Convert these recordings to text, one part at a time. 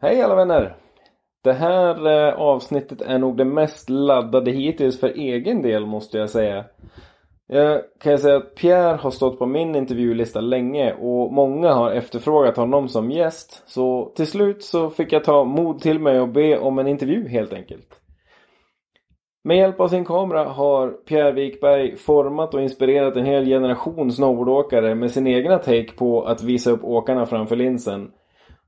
Hej alla vänner! Det här eh, avsnittet är nog det mest laddade hittills för egen del måste jag säga. Jag kan säga att Pierre har stått på min intervjulista länge och många har efterfrågat honom som gäst. Så till slut så fick jag ta mod till mig och be om en intervju helt enkelt. Med hjälp av sin kamera har Pierre Wikberg format och inspirerat en hel generation snowboardåkare med sin egna take på att visa upp åkarna framför linsen.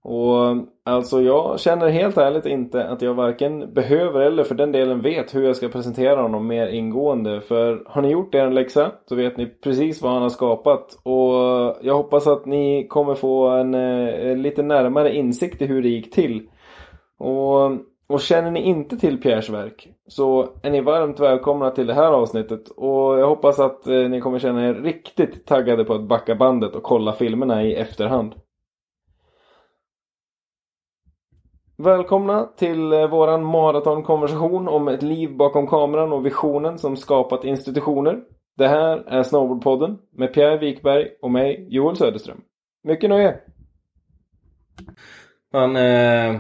Och alltså jag känner helt ärligt inte att jag varken behöver eller för den delen vet hur jag ska presentera honom mer ingående. För har ni gjort er läxa så vet ni precis vad han har skapat. Och jag hoppas att ni kommer få en en lite närmare insikt i hur det gick till. Och, och känner ni inte till Pierres verk så är ni varmt välkomna till det här avsnittet. Och jag hoppas att eh, ni kommer känna er riktigt taggade på att backa bandet och kolla filmerna i efterhand. Välkomna till eh, våran maratonkonversation om ett liv bakom kameran och visionen som skapat institutioner. Det här är Snowboardpodden med Pierre Wikberg och mig, Joel Söderström. Mycket nöje! Man, eh,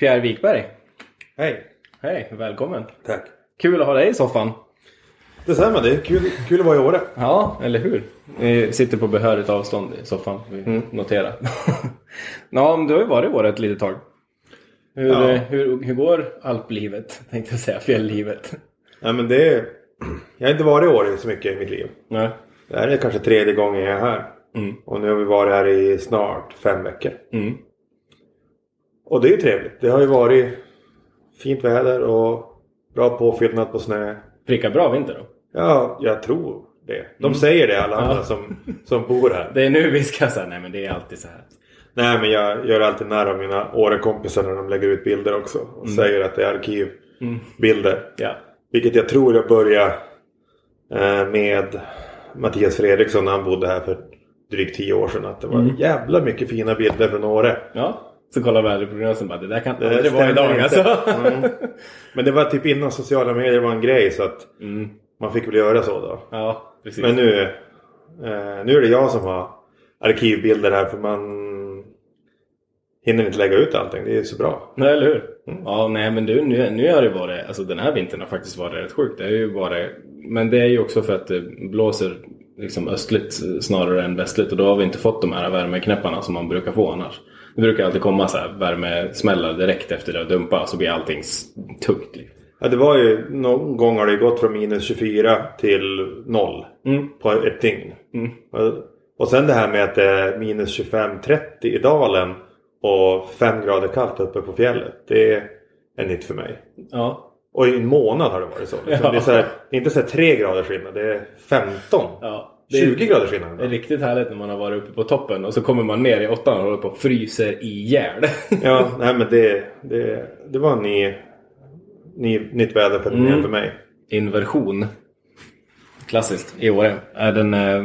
Pierre Wikberg. Hej! Hej, välkommen! Tack! Kul att ha dig i soffan. Detsamma, det är kul, kul att vara i Åre. Ja, eller hur? Vi sitter på behörigt avstånd i soffan, vi Mm. noterar. ja, men du har ju varit i Åre ett litet tag. Hur, Ja. eh, hur, hur går alplivet? Tänkte jag säga, fjälllivet. Nej, men det är, jag har inte varit i Åre så mycket i mitt liv. Nej. Det här är kanske tredje gången jag är här. Mm. Och nu har vi varit här i snart fem veckor. Mm. Och det är ju trevligt. Det har ju varit fint väder och bra påfyllnad på snö. Prickar bra vinter då? Ja, jag tror det. De säger det alla andra Mm. Ja. som, som bor här. Det är nu vi ska säga, nej men det är alltid så här. Nej, men jag gör alltid när av mina Åre-kompisar när de lägger ut bilder också. Och säger att det är arkivbilder. Mm. Ja. Vilket jag tror jag började eh, med Mattias Fredriksson när han bodde här för drygt tio år sedan. Att det var Mm. jävla mycket fina bilder från Åre. Ja. Så kollar väderprognosen bara, det där kan Det aldrig vara idag inte. alltså. Mm. Men det var typ innan sociala medier var en grej så att Mm. man fick väl göra så då. Ja, precis. Men nu, eh, nu är det jag som har arkivbilder här för man hinner inte lägga ut allting. Det är så bra. Nej, eller hur? Mm. Ja, nej men du, nu, nu har det varit, alltså den här vintern har faktiskt varit rätt sjukt. Det är ju varit, men det är ju också för att det blåser liksom östligt snarare än västligt och då har vi inte fått de här värmeknäpparna som man brukar få annars. Det brukar alltid komma så här värmesmällar direkt efter det och dumpa så blir allting tungt. Ja, det var ju någon gång har det gått från minus 24 till 0 Mm. på ett dygn. Mm. Och- Och sen det här med att det är minus 25-30 i dalen och 5 grader kallt uppe på fjället. Det är nytt för mig. Ja. Och i en månad har det varit så. Liksom. Ja. Det är, så här, det är inte så här 3 graders skillnad, det är 15. ja. Det är- 20 graders skillnad. Det är riktigt härligt när man har varit uppe på toppen och så kommer man ner i åttan och håller på och fryser ihjäl. Ja, nej men det, det, det var en ny, ny, nytt väderfenomen Mm. för mig. Inversion. Klassiskt i Åre. Är den, eh,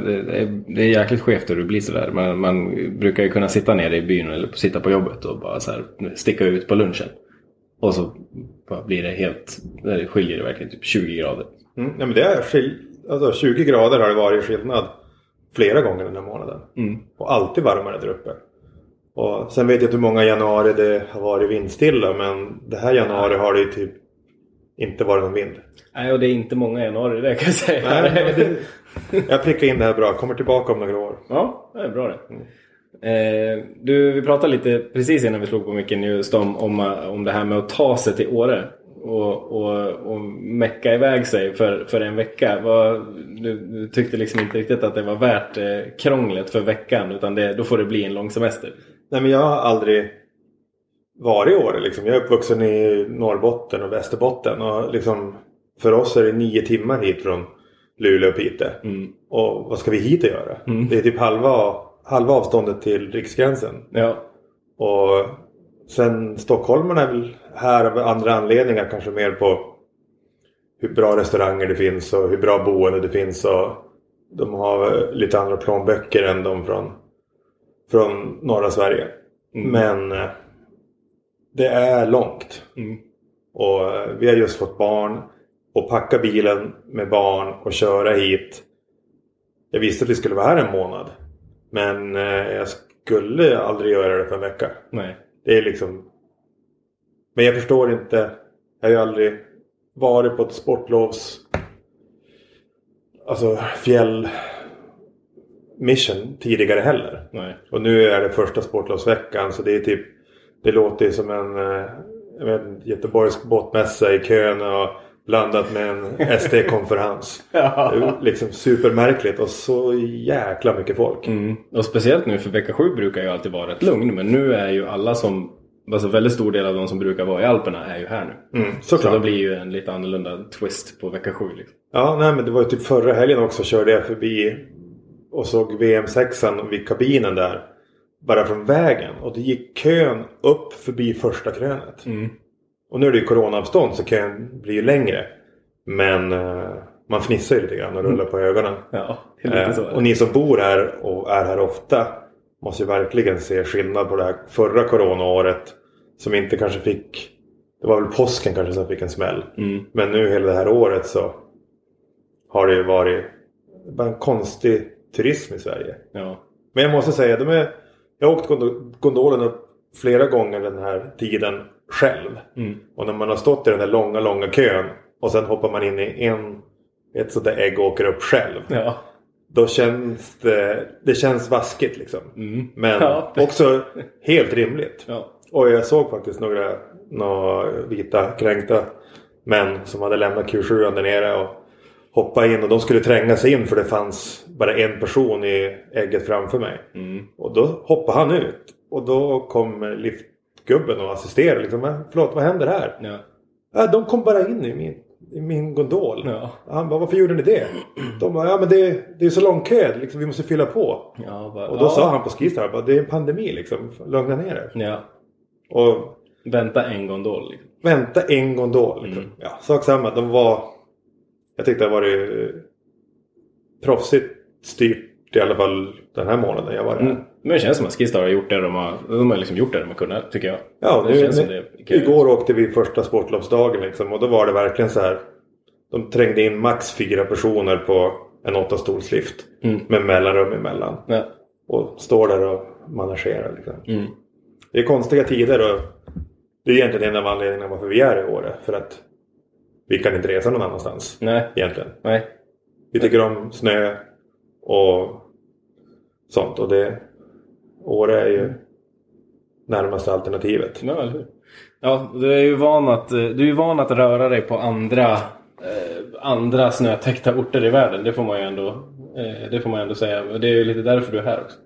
det är jäkligt skevt hur det blir sådär. Man, man brukar ju kunna sitta nere i byn eller sitta på jobbet och bara så här sticka ut på lunchen. Och så blir det helt, det skiljer det verkligen typ 20 grader. Mm. Nej, men det är skil, alltså 20 grader har det varit skillnad flera gånger den här månaden. Mm. Och alltid varmare där uppe. Och sen vet jag inte hur många januari det har varit vindstilla men det här januari har det ju typ inte varit någon vind. Nej, och det är inte många januari det kan jag säga. Nej, det, jag prickar in det här bra. Kommer tillbaka om några år. Ja, det är bra det. Eh, du, vi pratade lite precis innan vi slog på micken just om, om, om det här med att ta sig till Åre och, och, och mecka iväg sig för, för en vecka. Vad, du, du tyckte liksom inte riktigt att det var värt eh, krånglet för veckan utan det, då får det bli en lång semester. Nej men jag har aldrig varit i Åre liksom. Jag är uppvuxen i Norrbotten och Västerbotten. Och liksom, för oss är det nio timmar hit från Luleå och Piteå. Mm. Och vad ska vi hit och göra? Mm. Det är typ halva, halva avståndet till riksgränsen. Ja, Och sen stockholmarna är väl här av andra anledningar kanske mer på hur bra restauranger det finns och hur bra boende det finns. Och de har lite andra plånböcker än de från, från norra Sverige. Mm. Men eh, det är långt. mm. Och eh, vi har just fått barn. Och packa bilen med barn och köra hit. Jag visste att vi skulle vara här en månad. Men eh, jag skulle aldrig göra det för en vecka. nej. Det är liksom... Men jag förstår inte. Jag har ju aldrig varit på ett sportlovs... Alltså fjäll... Mission tidigare heller. Nej. Och nu är det första sportlovsveckan så det är typ... Det låter ju som en eh, vet, inte, Göteborgsk båtmässa i kön och blandat med en SD-konferens. Ja. Det är liksom supermärkligt och så jäkla mycket folk. Mm. Och speciellt nu för vecka sju brukar ju alltid vara rätt lugn. Men nu är ju alla som, alltså väldigt stor del av de som brukar vara i Alperna är ju här nu. Mm, Så såklart. det blir ju en lite annorlunda twist på vecka sju. Liksom. Ja, nej men det var ju typ förra helgen också körde jag förbi och såg VM6an vid kabinen där. Bara från vägen. Och det gick kön upp förbi första krönet. Mm. Och nu är det ju coronaavstånd så kön blir ju längre. Men eh, man fnissar ju lite grann och rullar på ögonen. Ja, Eh, och ni som bor här och är här ofta måste ju verkligen se skillnad på det här förra coronaåret. Som inte kanske fick... Det var väl påsken kanske som fick en smäll. Mm. Men nu hela det här året så har det ju varit bara en konstig turism i Sverige. Ja. Men jag måste säga, de är, jag har åkt gondo- gondolen upp flera gånger den här tiden själv. Mm. Och när man har stått i den där långa, långa kön och sen hoppar man in i en, ett sånt där ägg och åker upp själv. Ja. Då känns det, det känns vaskigt liksom. Mm. Men Ja. också helt rimligt. Ja. Och jag såg faktiskt några, några vita kränkta män som hade lämnat Q7 där nere och hoppa in och de skulle tränga sig in för det fanns bara en person i ägget framför mig. Mm. Och då hoppade han ut. Och då kom liftgubben och assisterade. Liksom, "Men Förlåt, vad händer här? Ja. Ja, de kom bara in i min, i min gondol. Ja. Han bara, varför gjorde ni det? De bara, ja men det, det är så lång kö. Liksom, vi måste fylla på. Ja, bara, Och då sa han på Skistar, det är en pandemi liksom. Lugna ner er. Och Vänta en gondol. Liksom. vänta en gondol. Liksom. Mm. Ja, sak samma. De var... Jag tyckte det var det proffsigt styrt i alla fall den här månaden jag var där. Mm. Men det känns som att Skistar har gjort det de har, de har liksom gjort det de har kunnat, tycker jag. Ja, det nu, känns som nu, det är kul. igår åkte vi första sportlovsdagen liksom, och då var det verkligen så här. De trängde in max fyra personer på en åttastolslift Mm. med mellanrum emellan. Ja. Och står där och managerar. Liksom. Mm. Det är konstiga tider och det är egentligen en av anledningarna varför vi är i Åre. För att vi kan inte resa någon annanstans Nej. egentligen. Nej. Vi tycker om snö och sånt. Och det, Åre är ju närmaste alternativet. Ja, eller hur? Ja, du är ju van att, du är van att röra dig på andra, eh, andra snötäckta orter i världen. Det får man ju ändå, eh, det får man ändå säga. Och Det är ju lite därför du är här också.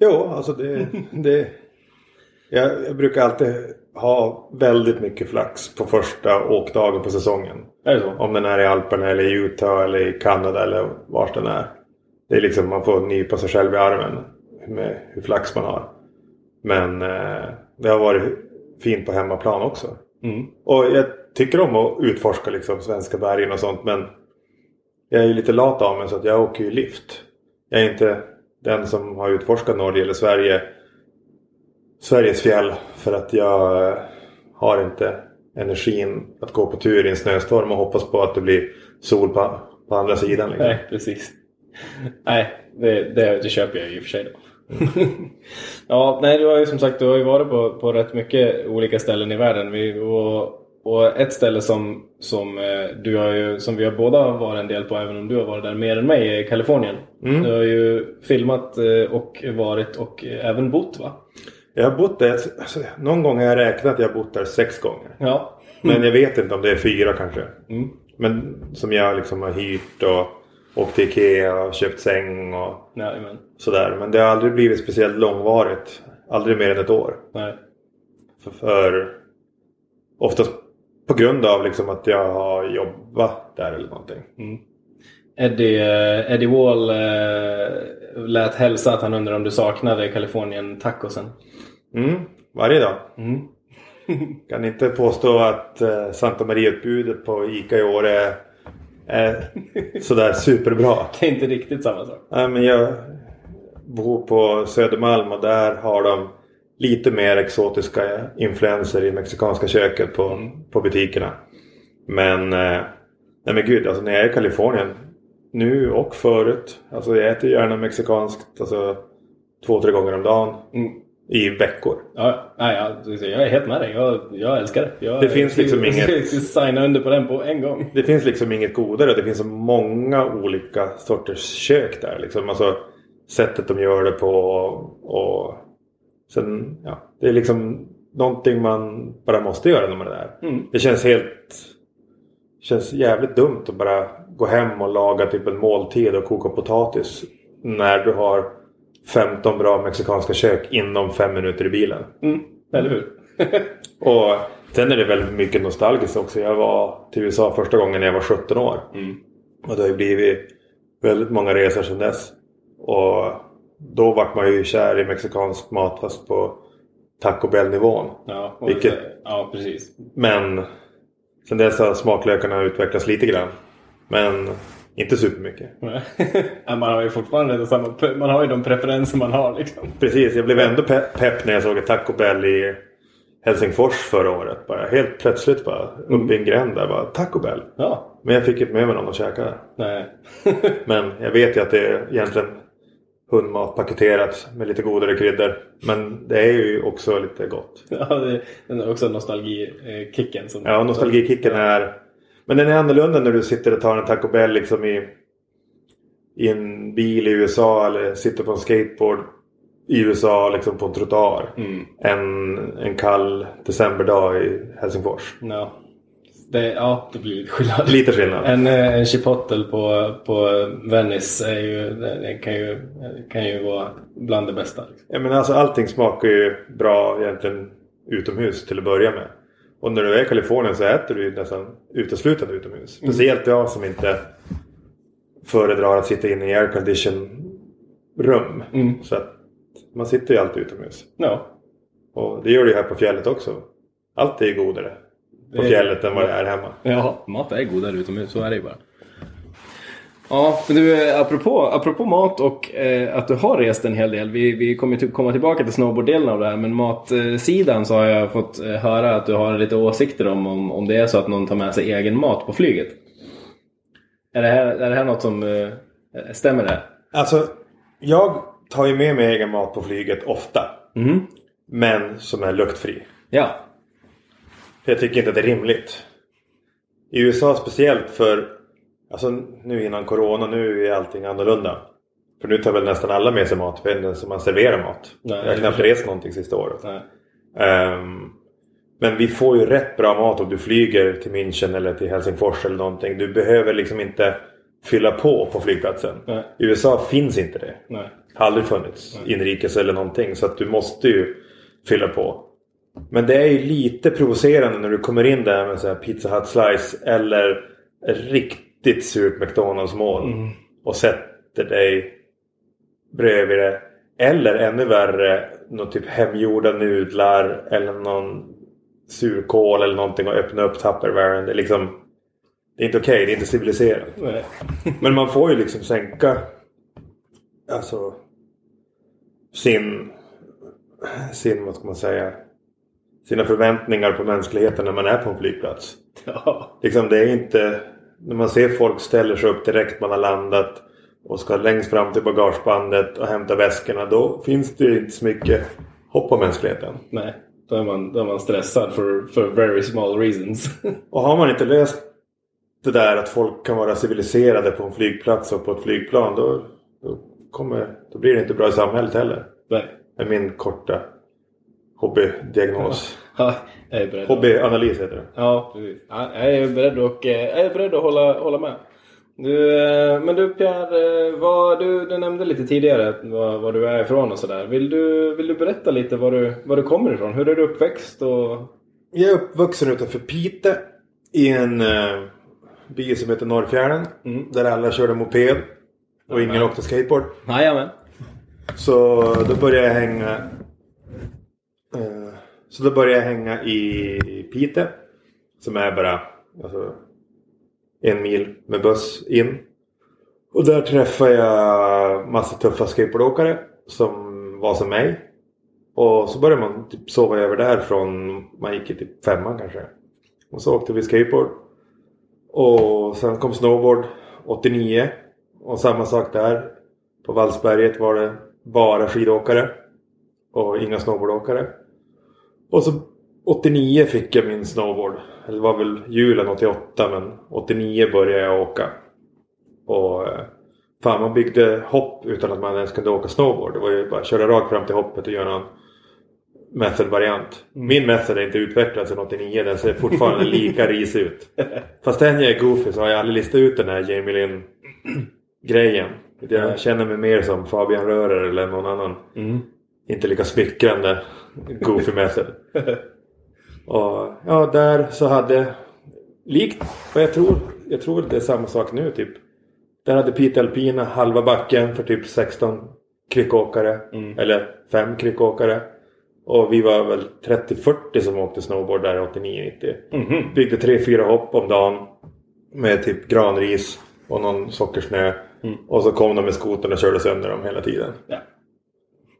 Jo, alltså det... det jag, jag brukar alltid ha väldigt mycket flax på första åkdagen på säsongen. Är det så? Om den är i Alperna eller i Utah eller i Kanada eller vart den är. Det är liksom man får nypa sig själv i armen med hur flax man har. Men eh, det har varit fint på hemmaplan också. Mm. Och jag tycker om att utforska liksom svenska bergen och sånt men jag är ju lite lat av mig så att jag åker ju lift. Jag är inte den som har utforskat Norge eller Sverige Sveriges fjäll för att jag eh, har inte energin att gå på tur i en snöstorm och hoppas på att det blir sol på, på andra sidan. Liksom. Nej, precis. Nej, det, det, det köper jag ju i och för sig då. ja, nej, du har ju som sagt du har ju varit på, på rätt mycket olika ställen i världen. Vi, och, och ett ställe som, som, eh, du har ju, som vi har båda varit en del på, även om du har varit där mer än mig, är Kalifornien. Mm. Du har ju filmat eh, och varit och även bott va? Jag har bott där, alltså, någon gång har jag räknat att jag har bott där sex gånger. Ja. Men jag vet inte om det är fyra kanske. Mm. Men som jag liksom har hyrt och åkt till Ikea och köpt säng och Nej, men, sådär. Men det har aldrig blivit speciellt långvarigt. Aldrig mer än ett år. nej. För, för oftast på grund av liksom att jag har jobbat där eller någonting. Mm. Eddie, eh, Eddie Wall eh, lät hälsa att han undrar om du saknade Kalifornien tacosen. Mm, varje dag. Mm. Kan inte påstå att eh, Santa Maria-utbudet på ICA i år är, är sådär superbra. Det är inte riktigt samma sak. Nej, men jag bor på Södermalm och där har de lite mer exotiska influenser i mexikanska köket på, på butikerna. Men, eh, nej men gud, alltså när jag är i Kalifornien nu och förut. Alltså jag äter gärna mexikanskt alltså, två, tre gånger om dagen. Mm. I veckor. Ja, nej, jag, är helt med dig. Jag, jag älskar det. Jag, Det finns liksom jag, inget- signa under på den på en gång. Det finns liksom inget godare. Det finns så många olika sorters kök där. Liksom. Alltså, sättet de gör det på och sen, ja, det är liksom någonting man bara måste göra när man är där. Mm. Det känns helt känns jävligt dumt att bara gå hem och laga typ en måltid och koka potatis när du har 15 bra mexikanska kök inom fem minuter i bilen. Mm. Eller hur? Och sen är det väldigt mycket nostalgiskt också. Jag var till USA första gången när jag var 17 år. Mm. Och det har ju blivit väldigt många resor sedan dess. Och då vart man ju kär i mexikansk mat fast på Taco Bell-nivån. Ja, Vilket- ja, precis. Men sen dess har smaklökarna utvecklats lite grann. Men inte supermycket. Man har ju fortfarande samma, man har ju de preferenser man har liksom. Precis, jag blev ändå pe- pepp när jag såg ett Taco Bell i Helsingfors förra året. Bara helt plötsligt bara uppe i en gränd där bara Taco Bell. Ja, Men jag fick inte med mig någon att käka nej. Men jag vet ju att det är egentligen hundmat paketerat med lite godare kryddor. Men det är ju också lite gott. ja, det, är också nostalgikicken. Som, Ja, nostalgikicken är... Men den är annorlunda när du sitter och tar en Taco Bell liksom i, i en bil i USA eller sitter på en skateboard i USA liksom på en trottoar. Mm. En, en kall decemberdag i Helsingfors. Ja. Det, ja, det blir lite skillnad. Lite skillnad. En, eh, en chipotle på, på Venice är ju, det kan, ju, kan ju vara bland det bästa. Liksom. Ja, men alltså, allting smakar ju bra egentligen utomhus till att börja med. Och när du är i Kalifornien så äter du ju nästan uteslutande utomhus. Speciellt jag som inte föredrar att sitta inne i aircondition rum. Mm. Så att man sitter ju alltid utomhus. Ja. Och det gör du ju här på fjället också. Allt är godare på fjället än vad det är hemma. ja, mat är godare utomhus, så är det ju bara. Ja, men du, eh, apropå, apropå mat och eh, att du har rest en hel del. Vi, vi kommer till, komma tillbaka till snowboarddelen av det här. Men matsidan så har jag fått eh, höra att du har lite åsikter om, om, om det är så att någon tar med sig egen mat på flyget. Är det här, är det här något som eh, stämmer det? Alltså, jag tar ju med mig egen mat på flyget ofta. Mhm. Men som är luktfri. Ja. För jag tycker inte att det är rimligt. I USA speciellt för Alltså nu innan Corona, nu är allting annorlunda. För nu tar väl nästan alla med sig mat. För det är som man serverar mat. Nej, jag har knappt rest någonting sista året. Nej. Ehm, men vi får ju rätt bra mat om du flyger till München eller till Helsingfors eller någonting. Du behöver liksom inte fylla på på flygplatsen. Nej. I USA finns inte det. Nej. Har aldrig funnits. Inrikes eller någonting. Så att du måste ju fylla på. Men det är ju lite provocerande när du kommer in där med så här Pizza Hut Slice eller riktigt surt McDonalds mål. Mm. Och sätter dig bredvid det. Eller ännu värre, någon typ hemgjorda nudlar eller någon surkål eller någonting och öppna upp Tupperwaren. Det är liksom... Det är inte okej, det är inte civiliserat. Nej. Men man får ju liksom sänka alltså sin, sin, vad ska man säga, sina förväntningar på mänskligheten när man är på en flygplats. Ja. Liksom det är inte, när man ser folk ställer sig upp direkt man har landat och ska längst fram till bagagebandet och hämta väskorna. Då finns det ju inte så mycket hopp om mänskligheten. Nej. Då är man, då är man stressad for, for very small reasons. Och har man inte löst det där att folk kan vara civiliserade på en flygplats och på ett flygplan då, då, kommer, då blir det inte bra i samhället heller. Nej. Är min korta hobbydiagnos. Ja, jag är beredd. Hobbyanalys heter det. Ja, precis. Ja, jag är beredd, och, eh, jag är beredd att hålla, hålla med. Du, eh, men du Pierre, eh, vad, du, du nämnde lite tidigare var, var du är ifrån och sådär. Vill du, vill du berätta lite var du, var du kommer ifrån? Hur är du uppväxt? Och... Jag är uppvuxen utanför Pite i en uh, by som heter Norrfjärden. Mm. Där alla körde moped och ingen åkte skateboard. Jajamän. Så då började jag hänga så då började jag hänga i Pite. Som är bara alltså, en mil med buss in. Och där träffade jag massa tuffa skateboardåkare som var som mig. Och så började man typ sova över där från man gick i typ femman kanske. Och så åkte vi skateboard. Och sen kom snowboard 89. Och samma sak där. På Vallsberget var det bara skidåkare. och inga snowboardåkare. Och så 89 fick jag min snowboard. Det var väl julen 88 men 89 började jag åka. Och eh, fan man byggde hopp utan att man ens kunde åka snowboard. Det var ju bara att köra rakt fram till hoppet och göra någon method-variant. Min method är inte utvecklad sedan 89. Den ser fortfarande lika risig ut. Fast den jag är goofy så har jag aldrig listat ut den här Jamie Lynn grejen. Jag känner mig mer som Fabian Rörer eller någon annan. Mm. Inte lika smickrande goofy method. Och ja, där så hade likt vad jag tror. Jag tror det är samma sak nu typ. Där hade Pete Alpina halva backen för typ 16 kryckåkare. Mm. Eller 5 kryckåkare. Och vi var väl 30-40 som åkte snowboard där 89-90. Mhm. Byggde 3-4 hopp om dagen. Med typ granris och någon sockersnö. Mm. Och så kom de med skotern och körde sönder dem hela tiden. Ja.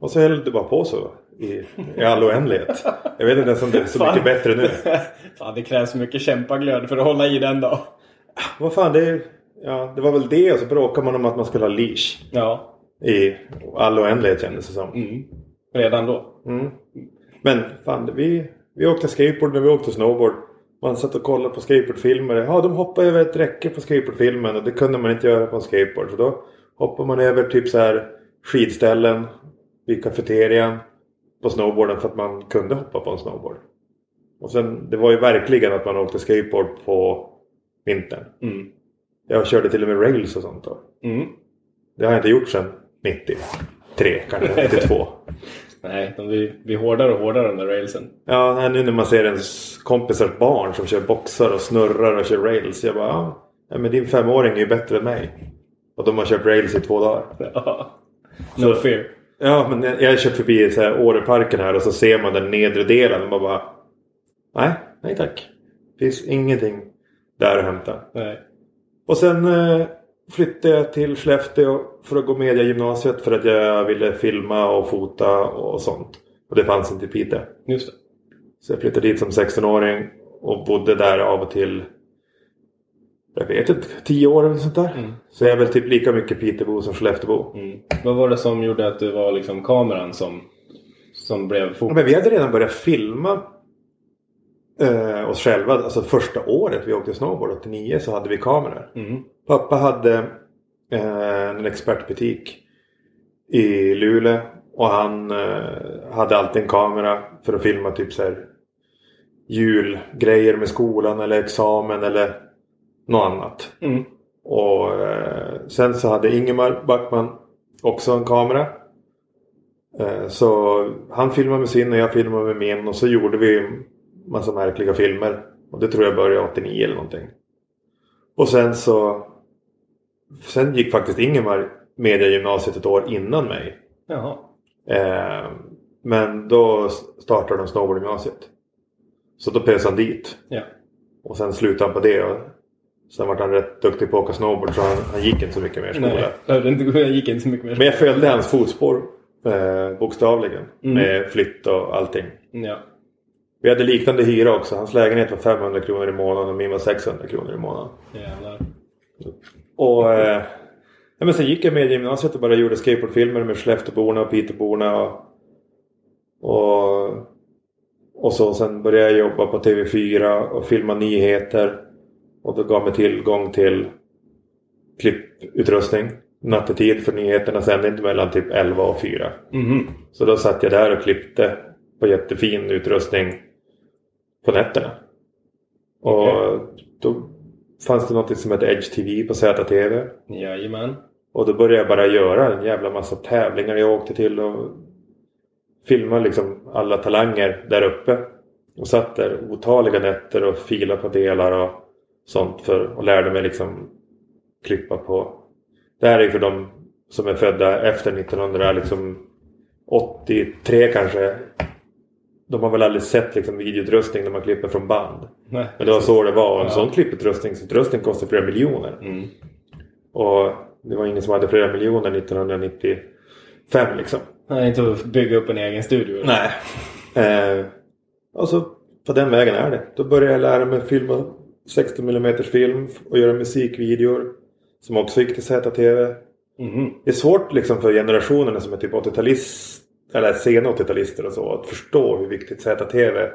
Och så höll det bara på så. I, i all oändlighet. Jag vet inte ens om det är så Fan. mycket bättre nu. Fan, det krävs mycket kämpaglöd för att hålla i den då. Vad fan, det, är, ja, det var väl det och så bråkade man om att man skulle ha leash. Ja. I all oändlighet kändes det som. Mm. Redan då. Mm. Men fan, vi, vi åkte skateboard när vi åkte snowboard. Man satt och kollade på skateboardfilmer. Ja, de hoppade över ett räcke på skateboardfilmen och det kunde man inte göra på en skateboard. Så då hoppar man över typ så här skidställen vid kafeterian på snowboarden för att man kunde hoppa på en snowboard. Och sen, det var ju verkligen att man åkte skateboard på vintern. Mm. Jag körde till och med rails och sånt då. Mm. Det har jag inte gjort sedan 93 kanske, 92. Nej, de blir, blir hårdare och hårdare de där railsen. Ja, nu när man ser ens kompisars barn som kör boxar och snurrar och kör rails. Jag bara, ja, men din femåring är ju bättre än mig. Och de har kört rails i två dagar. Ja. No fear. Ja, men jag kört förbi så här Åreparken här och så ser man den nedre delen och man bara, nej, nej tack. Finns ingenting där att hämta. Nej. Och sen eh, flyttade jag till Skellefteå för att gå media gymnasiet för att jag ville filma och fota och sånt. Och det fanns inte i Piteå. Just det. Så jag flyttade dit som 16-åring och bodde där av och till. Jag vet inte, 10 år eller sånt där. Mm. Så jag är väl typ lika mycket Piteåbo som Skelleftebo. Mm. Vad var det som gjorde att det var liksom kameran som, som blev Ja, fokus? Men vi hade redan börjat filma eh, oss själva. Alltså första året vi åkte snowboard, 89, så hade vi kameror. Mm. Pappa hade eh, en expertbutik i Luleå. Och han eh, hade alltid en kamera för att filma typ så här julgrejer med skolan eller examen eller något annat. Mm. Och eh, sen så hade Ingemar Backman också en kamera. Eh, så han filmade med sin och jag filmade med min och så gjorde vi massa märkliga filmer. Och det tror jag började 89 eller någonting. Och sen så Sen gick faktiskt Ingemar mediegymnasiet ett år innan mig. Eh, men då startade de snowboardgymnasiet. Så då pös han dit. Ja. Och sen slutade han på det. Och sen var han rätt duktig på att åka snowboard så han, han gick inte så mycket mer skola. Nej, jag gick inte så mycket mer. Men jag följde hans fotspår eh, bokstavligen. Mm. Med flytt och allting. Ja. Vi hade liknande hyra också. Hans lägenhet var 500 kronor i månaden och min var 600 kronor i månaden. Jävlar. Och eh, ja, men sen gick jag med i gymnasiet och bara gjorde skateboardfilmer med Skellefteåborna och Piteåborna. Och, och, och så sen började jag jobba på TV4 och filma nyheter. Och då gav mig tillgång till klipputrustning nattetid för nyheterna sände inte mellan typ 11 och 4. Mhm. Så då satt jag där och klippte på jättefin utrustning på nätterna. Och Okej. då fanns det något som hette Edge TV på ZTV. Jajamän. Och då började jag bara göra en jävla massa tävlingar jag åkte till och filma liksom alla talanger där uppe. Och satt där otaliga nätter och filade på delar och sånt för och lärde mig liksom klippa på. Det här är för de som är födda efter 1983 kanske. De har väl aldrig sett liksom videoutrustning när man klipper från band. Nej. Men det var så det var. Och en Ja. sån klipputrustningsutrustning kostar flera miljoner. Mm. Och det var ingen som hade flera miljoner 1995 liksom. Nej, inte att bygga upp en egen studio. Nej. Eh, och så på den vägen är det. Då började jag lära mig filma 16 mm film och göra musikvideor. Som också gick till ZTV. Mhm. Det är svårt liksom för generationerna som är typ 80-talister eller sena 80-talister och så, att förstå hur viktigt ZTV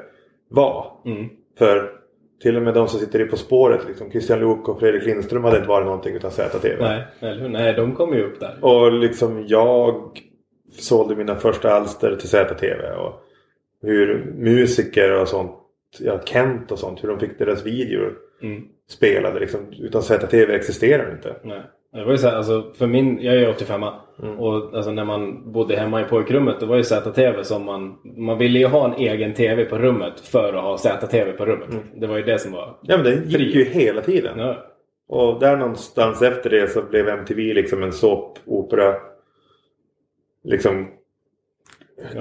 var. Mm. För till och med de som sitter i På spåret, liksom Christian Luuk och Fredrik Lindström hade inte varit någonting utan ZTV. Nej, eller? Nej, de kom ju upp där. Och liksom jag sålde mina första alster till ZTV. Och hur musiker och sånt, ja Kent och sånt, hur de fick deras videor Mm. spelade. Liksom, utan ZTV existerar inte. Nej. Det var ju så här, alltså, för min, jag är 85 Mm. och alltså, när man bodde hemma i pojkrummet det var ju ZTV som man... Man ville ju ha en egen TV på rummet för att ha ZTV på rummet. Det var ju det som var... Ja men det gick Fri. ju hela tiden. Ja. Och där någonstans efter det så blev MTV liksom en såpopera. Liksom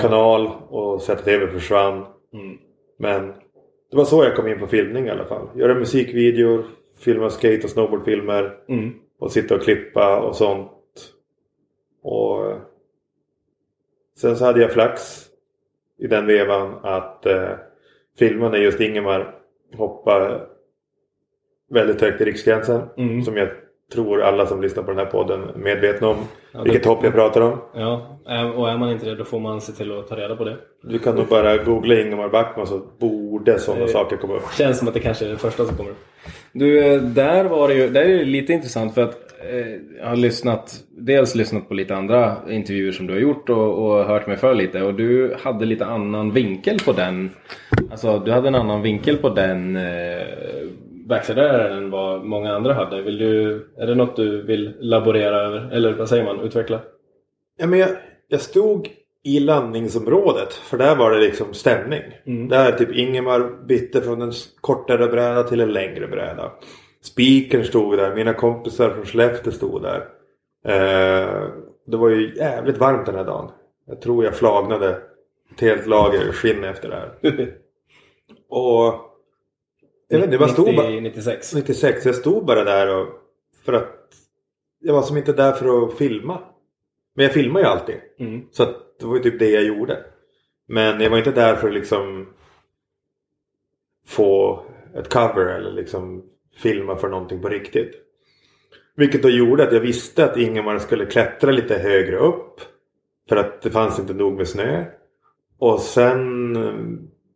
kanal och ZTV försvann. Mm. Men det var så jag kom in på filmning i alla fall. Göra musikvideor, filma skate och snowboardfilmer. Mm. Och sitta och klippa och sånt. Och eh, sen så hade jag flax i den vevan att eh, filma när just Ingemar hoppade väldigt högt i Riksgränsen. Mm. Som jag tror alla som lyssnar på den här podden medvetna om. Ja, vilket det- hopp jag pratar om. Ja, och är man inte det då får man se till att ta reda på det. Du kan nog bara googla Ingemar Backman så borde sådana Eh, saker komma upp. Känns som att det kanske är det första som kommer upp. Du, eh, där var det ju, där är det lite intressant för att eh, jag har lyssnat, dels lyssnat på lite andra intervjuer som du har gjort och, och hört mig för lite och du hade lite annan vinkel på den. Alltså du hade en annan vinkel på den än vad många andra hade. Vill du, är det något du vill laborera över? Eller vad säger man? Utveckla? Ja, men jag, jag stod i landningsområdet för där var det liksom stämning. Mm. Där typ Ingemar bytte från en kortare bräda till en längre bräda. Spikern stod där, mina kompisar från Skellefteå stod där. Eh, det var ju jävligt varmt den här dagen. Jag tror jag flagnade ett helt lager skinn efter det här. Och jag vet inte, jag stod bara... 90, 96. 96. Jag stod bara där och för att jag var som inte där för att filma. Men jag filmar ju alltid. Mm. Så det var ju typ det jag gjorde. Men jag var inte där för att liksom få ett cover eller liksom filma för någonting på riktigt. Vilket då gjorde att jag visste att Ingemar skulle klättra lite högre upp. För att det fanns inte nog med snö. Och sen eh,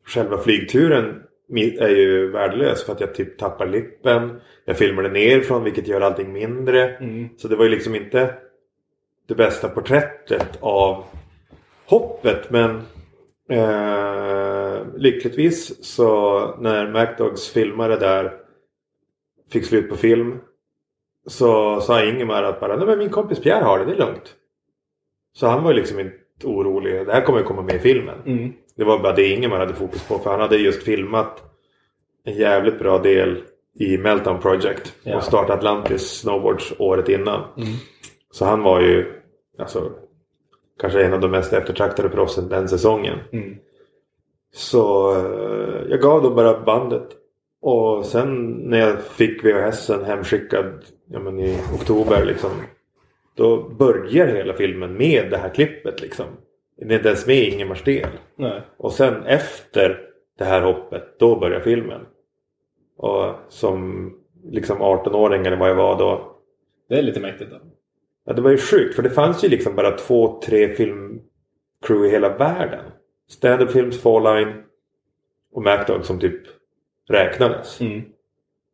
själva flygturen är ju värdelös för att jag typ tappar lippen. Jag filmade nerifrån vilket gör allting mindre. Mm. Så det var ju liksom inte det bästa porträttet av hoppet. Men eh, lyckligtvis så när MacDogs filmare där fick slut på film så sa Ingemar att bara, nej men min kompis Pierre har det, det är lugnt. Så han var ju liksom inte orolig. Det här kommer ju komma med i filmen. Mm. Det var bara det Ingemar hade fokus på för han hade just filmat en jävligt bra del i Meltdown Project Ja. och startat Atlantis Snowboards året innan. Mm. Så han var ju alltså, kanske en av de mest eftertraktade proffsen den säsongen. Mm. Så eh, jag gav då bara bandet. Och sen när jag fick VHSen hemskickad ja, men i oktober liksom. Då börjar hela filmen med det här klippet liksom. Det är inte ens med i Ingemars del. Nej. Och sen efter det här hoppet, då börjar filmen. Och som liksom 18-åring eller vad jag var då. Det är lite mäktigt då. Ja, det var ju sjukt för det fanns ju liksom bara två, tre filmcrew i hela världen. Standard Films, Falline och MacDog som typ räknades. Mm.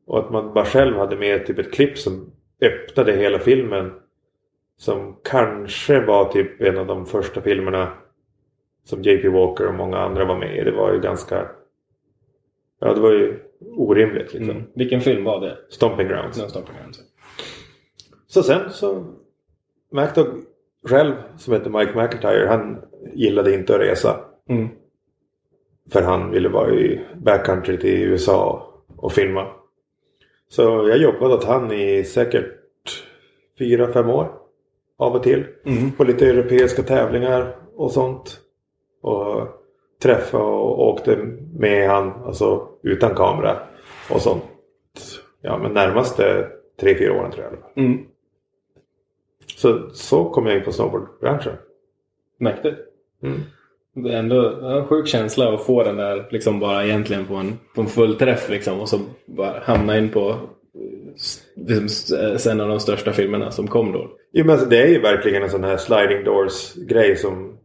Och att man bara själv hade med typ ett klipp som öppnade hela filmen. Som kanske var typ en av de första filmerna som JP Walker och många andra var med i. Det var ju ganska... Ja, det var ju orimligt liksom. Mm. Vilken film var det? Stomping Grounds. No Stopping Grounds. Så sen så... MacDog själv, som heter Mike McIntyre, han gillade inte att resa. Mm. För han ville vara i backcountry till USA och filma. Så jag jobbade åt han i säkert fyra, fem år. Av och till. Mm. På lite europeiska tävlingar och sånt. Och träffa och åkte med han, alltså utan kamera och sånt. Ja men närmaste tre, fyra åren tror jag. Mm. Så, så kom jag in på snowboardbranschen. Mäktigt. Mm. Det är ändå en sjuk känsla att få den där liksom bara egentligen på en, på en full träff liksom och så bara hamna in på en av de största filmerna som kom då. Jo men alltså, det är ju verkligen en sån här sliding doors grej som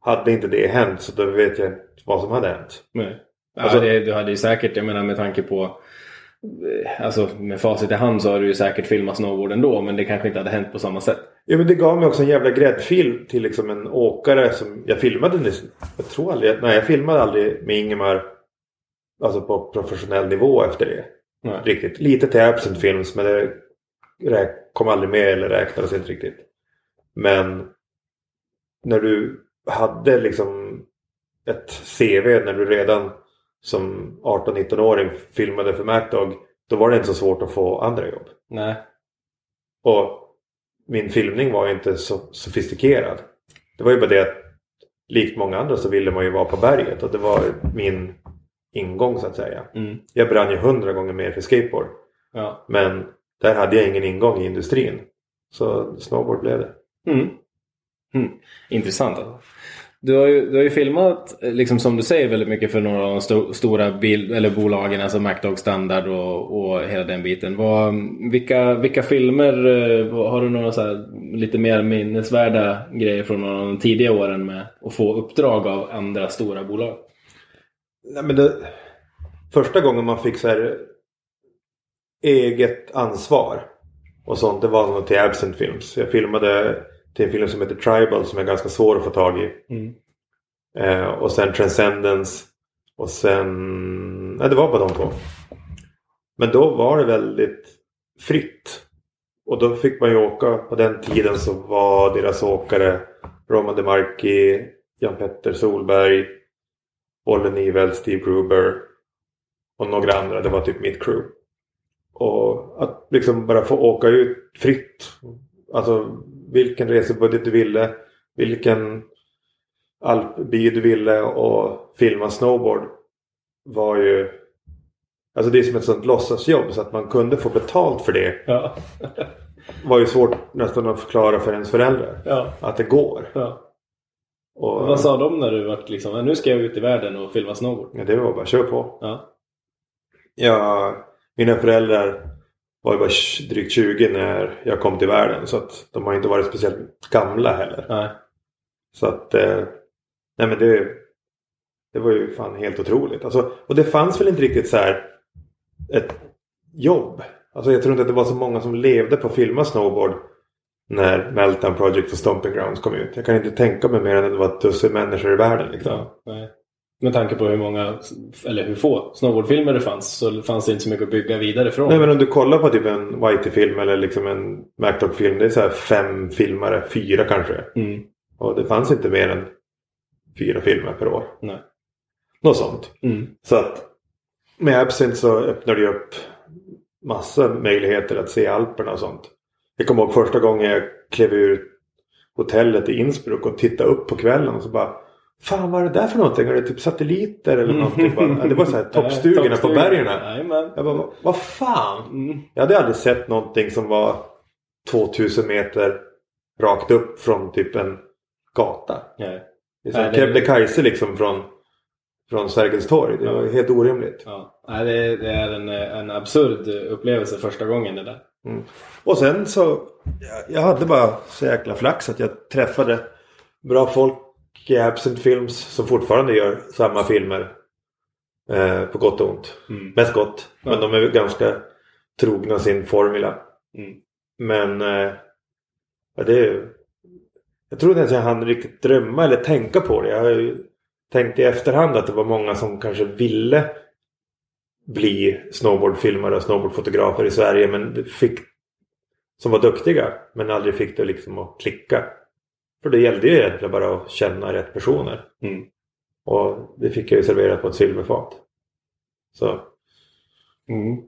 hade inte det hänt så då vet jag inte vad som hade hänt. Nej. Ja, Alltså- det, du hade ju säkert, jag menar med tanke på eh, Alltså med facit i hand så har du ju säkert filmat snowboard ändå men det kanske inte hade hänt på samma sätt. Ja men det gav mig också en jävla gräddfil till liksom en åkare som jag filmade nyss. Jag tror aldrig, nej jag filmade aldrig med Ingemar Alltså på professionell nivå efter det. Nej. Riktigt. Lite till Absent Films men det kom aldrig med eller räknades inte riktigt. Men när du hade liksom ett CV när du redan som 18-19-åring filmade för MacDog då var det inte så svårt att få andra jobb. Nej. Och min filmning var ju inte så sofistikerad. Det var ju bara det att likt många andra så ville man ju vara på berget och det var min ingång så att säga. Mm. Jag brann ju hundra gånger mer för skateboard. Ja. Men där hade jag ingen ingång i industrin. Så snowboard blev det. Mm. Mm. Intressant. Du har, ju, du har ju filmat, liksom som du säger, väldigt mycket för några av de sto, stora bil, eller bolagen, alltså MacDog Standard och, och hela den biten. Vad, vilka, vilka filmer, eh, har du några så här, lite mer minnesvärda grejer från de tidiga åren med att få uppdrag av andra stora bolag? Nej, men det, första gången man fick så här eget ansvar och sånt det var nog till Absent Films. Jag filmade till en film som heter Tribal som är ganska svår att få tag i. Mm. Eh, och sen Transcendence. Och sen... Nej, det var bara de två. Men då var det väldigt fritt. Och då fick man ju åka. På den tiden så var deras åkare Roman DeMarchi, Jan-Petter Solberg, Olle Nivel, Steve Gruber och några andra. Det var typ mitt crew. Och att liksom bara få åka ut fritt. Alltså vilken resebudget du ville. Vilken alpby du ville och filma snowboard var ju Alltså det är som ett sånt låtsasjobb så att man kunde få betalt för det Ja. var ju svårt nästan att förklara för ens föräldrar. ja. Att det går. ja. Och, Vad sa de när du var liksom, nu ska jag ut i världen och filma snowboard? ja, det var bara kör på. Ja. Ja, mina föräldrar var ju bara drygt 20 när jag kom till världen så att de har inte varit speciellt gamla heller. Nej. Så att eh, Nej men det Det var ju fan helt otroligt. Alltså, och det fanns väl inte riktigt så här Ett jobb. Alltså jag tror inte att det var så många som levde på att filma snowboard. När Meltdown Project och Stomping Grounds kom ut. Jag kan inte tänka mig mer än att det var ett dussin människor i världen. Liksom. Ja, nej. Med tanke på hur många, eller hur få snowboardfilmer det fanns så fanns det inte så mycket att bygga vidare från. Nej men om du kollar på typ en Whitey-film eller liksom en MacDog-film. Det är så här fem filmare, fyra kanske. Mm. Och det fanns inte mer än fyra filmer per år. Nej. Något sånt. Mm. Så att med Absint så öppnade det upp massa möjligheter att se Alperna och sånt. Jag kommer ihåg första gången jag klev ur hotellet i Innsbruck och tittade upp på kvällen och så bara Fan vad är det där för någonting? Är det typ satelliter eller någonting? Bara, det var så här toppstugorna på bergen. Jag bara, vad- fan? Mm. Jag hade aldrig sett någonting som var 2000 meter rakt upp från typ en gata. Nej. Det är som Kebnekaise liksom från, från Sergels torg. Det var Ja. helt orimligt. Ja. Nej, det, det är en, en absurd upplevelse första gången det där. Mm. Och sen så, jag, hade bara så jäkla flax att jag träffade bra folk i Absent Films som fortfarande gör samma filmer. Eh, på gott och ont. Mm. Mest gott. Men Ja. de är ganska trogna sin formula. Mm. Men eh, ja, det är, jag tror inte ens jag hann riktigt drömma eller tänka på det. Jag har ju tänkt i efterhand att det var många som kanske ville bli snowboardfilmare och snowboardfotografer i Sverige men fick som var duktiga men aldrig fick det liksom att klicka. För det gällde ju egentligen bara att känna rätt personer. Mm. Och det fick jag ju serverat på ett silverfat. Så Mm.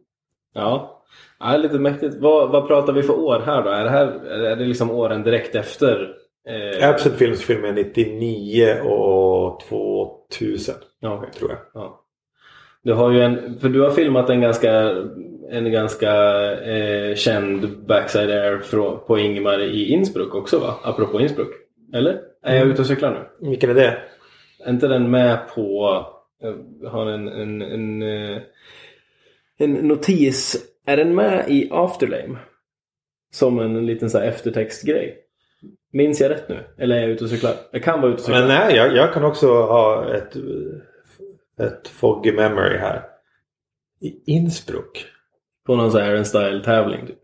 Ja. ja, lite mäktigt. Vad, vad pratar vi för år här då? Är det, här, är det liksom åren direkt efter? Eh, Absent Films film är 99 och 2000 ja, okej. tror jag. Ja. Du har ju en, för du har filmat en ganska, en ganska eh, känd backside air från, på Ingmar i Innsbruck också va? Apropå Innsbruck. Eller? Är jag ute och cyklar nu? Vilken är det? Är inte den med på... Jag har en, en, en, eh, en notis. Är den med i Afterlame? Som en liten så här eftertextgrej. Minns jag rätt nu? Eller är jag ute och cyklar? Jag kan vara ute och cykla. Men nej, jag, jag kan också ha ett, ett foggy memory här. I Innsbruck? På någon sån här en style tävling typ.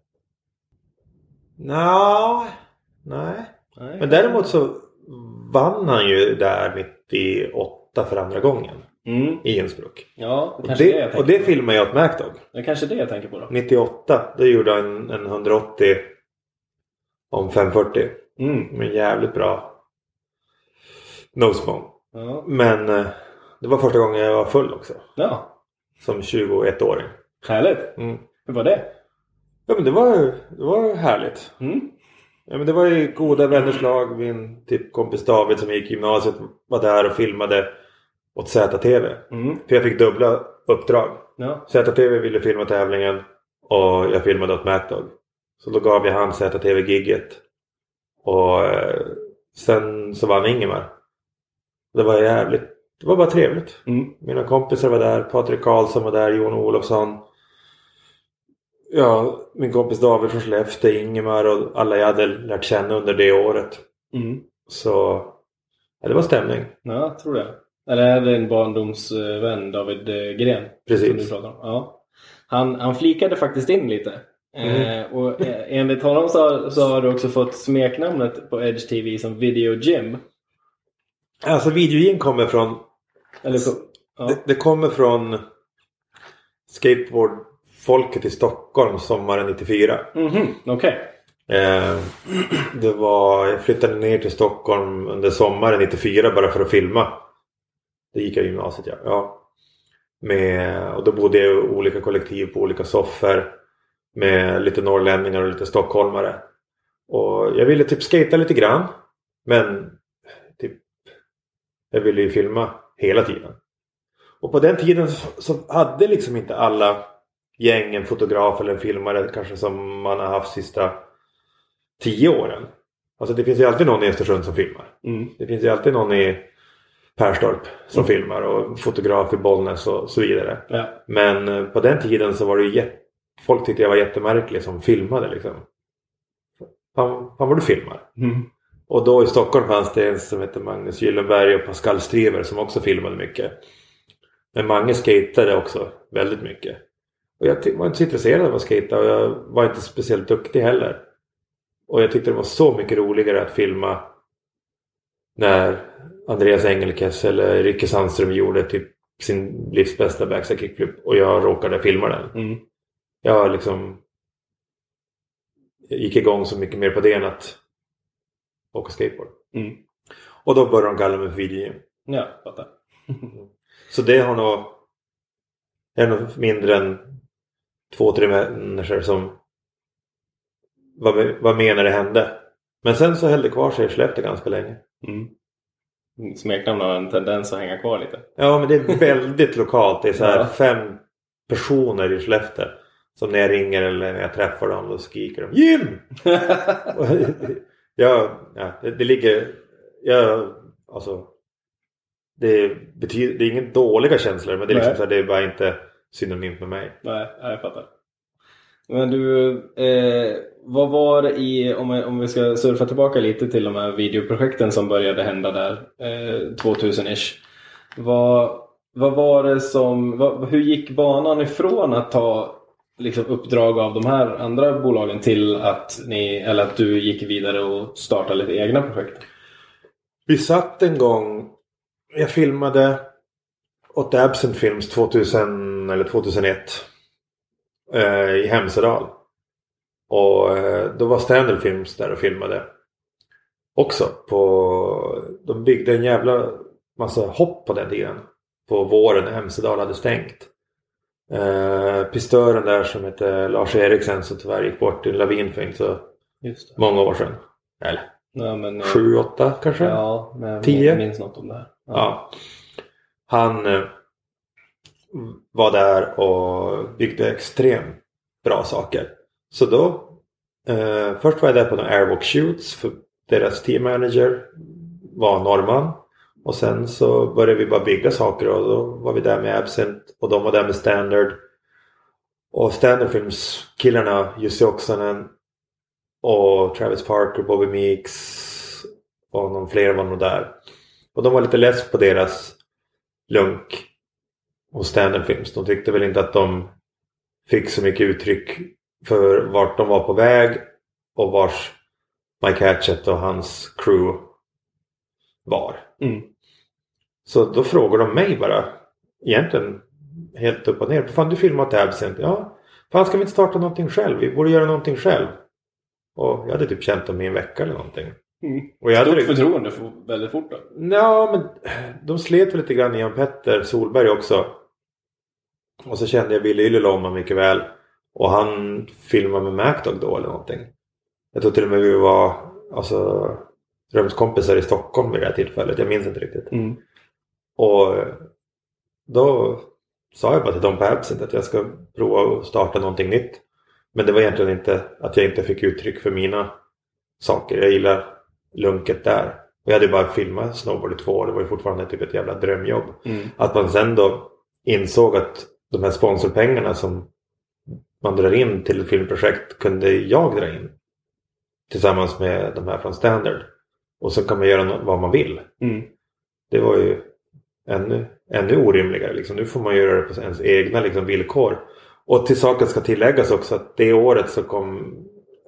Nå, nej. Nej. Men däremot så vann han ju där 98 för andra gången. Mm. I Innsbruck. Ja, det Och kanske är det jag det, tänker och det på. filmade jag åt MacDog. Det är kanske det jag tänker på då. 98, då gjorde han en, en 180 om 540. Mm. Med jävligt bra nosebone. Ja. Men eh, det var första gången jag var full också. ja, Som 21-åring. härligt. Mm. Hur var det? Ja men det var, det var härligt. Mm. Ja, men det var ju goda vänners lag. Min typ, kompis David som gick i gymnasiet var där och filmade åt ZTV. Mm. För jag fick dubbla uppdrag. Ja. ZTV ville filma tävlingen och jag filmade åt MacDog. Så då gav jag han ZTV-gigget. Och eh, sen så vann Ingemar. Det var jävligt. Det var bara trevligt. Mm. Mina kompisar var där. Patrik Karlsson var där. Jon Olofsson. Ja, min kompis David från Skellefteå, Ingemar och alla jag hade lärt känna under det året. Mm. Så ja, det var stämning. Ja, jag tror det. Eller är det en barndomsvän, David eh, Gren? Precis. Som du pratar om? Ja. Han, han flikade faktiskt in lite. Mm. Eh, och eh, enligt honom så, har- så har du också fått smeknamnet på Edge TV som Video Jim. Alltså videogin kommer från Eller på, ja. det, det kommer från skateboardfolket i Stockholm sommaren 94. Mhm, Okej. Eh, det var, jag flyttade ner till Stockholm under sommaren 94 bara för att filma. Det gick jag i gymnasiet ja. ja. Med, och då bodde jag i olika kollektiv på olika soffor. Med lite norrlänningar och lite stockholmare. Och jag ville typ skata lite grann. Men jag ville ju filma hela tiden. Och på den tiden så, hade liksom inte alla gäng en fotograf eller en filmare kanske som man har haft sista tio åren. Alltså det finns ju alltid någon i Östersund som filmar. Mm. Det finns ju alltid någon i Perstorp som filmar och fotograf i Bollnäs och så vidare. Ja. Men eh, på den tiden så var det ju Folk tyckte jag var jättemärklig som filmade liksom. Fan, fan vad du filmar. Mm. Och då i Stockholm fanns det en som hette Magnus Gyllenberg och Pascal Striver som också filmade mycket. Men Mange skatade också väldigt mycket. Och jag var inte så intresserad av att skata och jag var inte speciellt duktig heller. Och jag tyckte det var så mycket roligare att filma när Andreas Engelkes eller Rikke Sandström gjorde typ sin livs bästa backside kickflip och jag råkade filma den. Mm. Jag liksom gick igång så mycket mer på det än att åka skateboard. Mm. Och då började de kalla mig för videogym. Ja, fattar. Så det har nog är nog mindre än två, tre människor som var med när det hände. Men sen så höll det kvar sig i Skellefteå ganska länge. Mm. Smeknamn har en tendens att hänga kvar lite. Ja men det är väldigt lokalt. Det är så här Ja. fem personer i Skellefteå. Som när jag ringer eller när jag träffar dem då skriker de Jim! Jag, ja, det, det ligger... Jag, alltså, det, betyder, det är ingen dåliga känslor men det är, liksom så här, det är bara inte synonymt med mig. Nej, jag fattar. Men du, eh, vad var det i, om, om vi ska surfa tillbaka lite till de här videoprojekten som började hända där, eh, 2000-ish. Vad, vad var det som, vad, hur gick banan ifrån att ta liksom, uppdrag av de här andra bolagen till att, ni, eller att du gick vidare och startade lite egna projekt? Vi satt en gång... Jag filmade åt Absent Films 2000 eller 2001. Eh, I Hemsedal. Och eh, då var Standard Films där och filmade. Också på... De byggde en jävla massa hopp på den tiden. På våren när Hemsedal hade stängt. Eh, pistören där som hette Lars Eriksen som tyvärr gick bort i en lavin för inte så många år sedan. Eller Ja, men, eh, sju, åtta kanske? Ja, men jag Tio? minns något om det här. Ja. Han eh, var där och byggde extremt bra saker. Så då, eh, först var jag där på några airwalk shoots för deras team manager var norrman. Och sen så började vi bara bygga saker och då var vi där med Absent och de var där med Standard. Och Standard Films killarna, Jussi Oksanen Och Travis Parker, Bobby Meeks och någon fler var nog där. Och de var lite less på deras lunk hos Standard Films. De tyckte väl inte att de fick så mycket uttryck för vart de var på väg och vars Mike Hatchett och hans crew var. Mm. Så då frågar de mig bara egentligen helt upp och ner. Fan du filmat det Absent. Ja. Fan ska vi inte starta någonting själv? Vi borde göra någonting själv. Och jag hade typ känt dem i en vecka eller någonting. Mm. Och jag hade Stort liksom- förtroende för väldigt fort då. Ja, men de slet lite grann Ian Petter Solberg också. Och så kände jag Billy Ylilä om honom mycket väl. Och han filmade med MacDog då eller någonting. Jag tror till och med vi var alltså, rumskompisar i Stockholm vid det här tillfället. Jag minns inte riktigt. Mm. Och då sa jag bara till dem på Absent att jag ska prova att starta någonting nytt. Men det var egentligen inte att jag inte fick uttryck för mina saker. Jag gillar lunket där. Och jag hade ju bara filmat Snowboard i två år. Det var ju fortfarande typ ett jävla drömjobb. Mm. Att man sen då insåg att de här sponsorpengarna som man drar in till ett filmprojekt kunde jag dra in. Tillsammans med de här från Standard. Och så kan man göra vad man vill. Mm. Det var ju ännu, ännu orimligare. Liksom. Nu får man göra det på ens egna liksom, villkor. Och till saken ska tilläggas också att det året så kom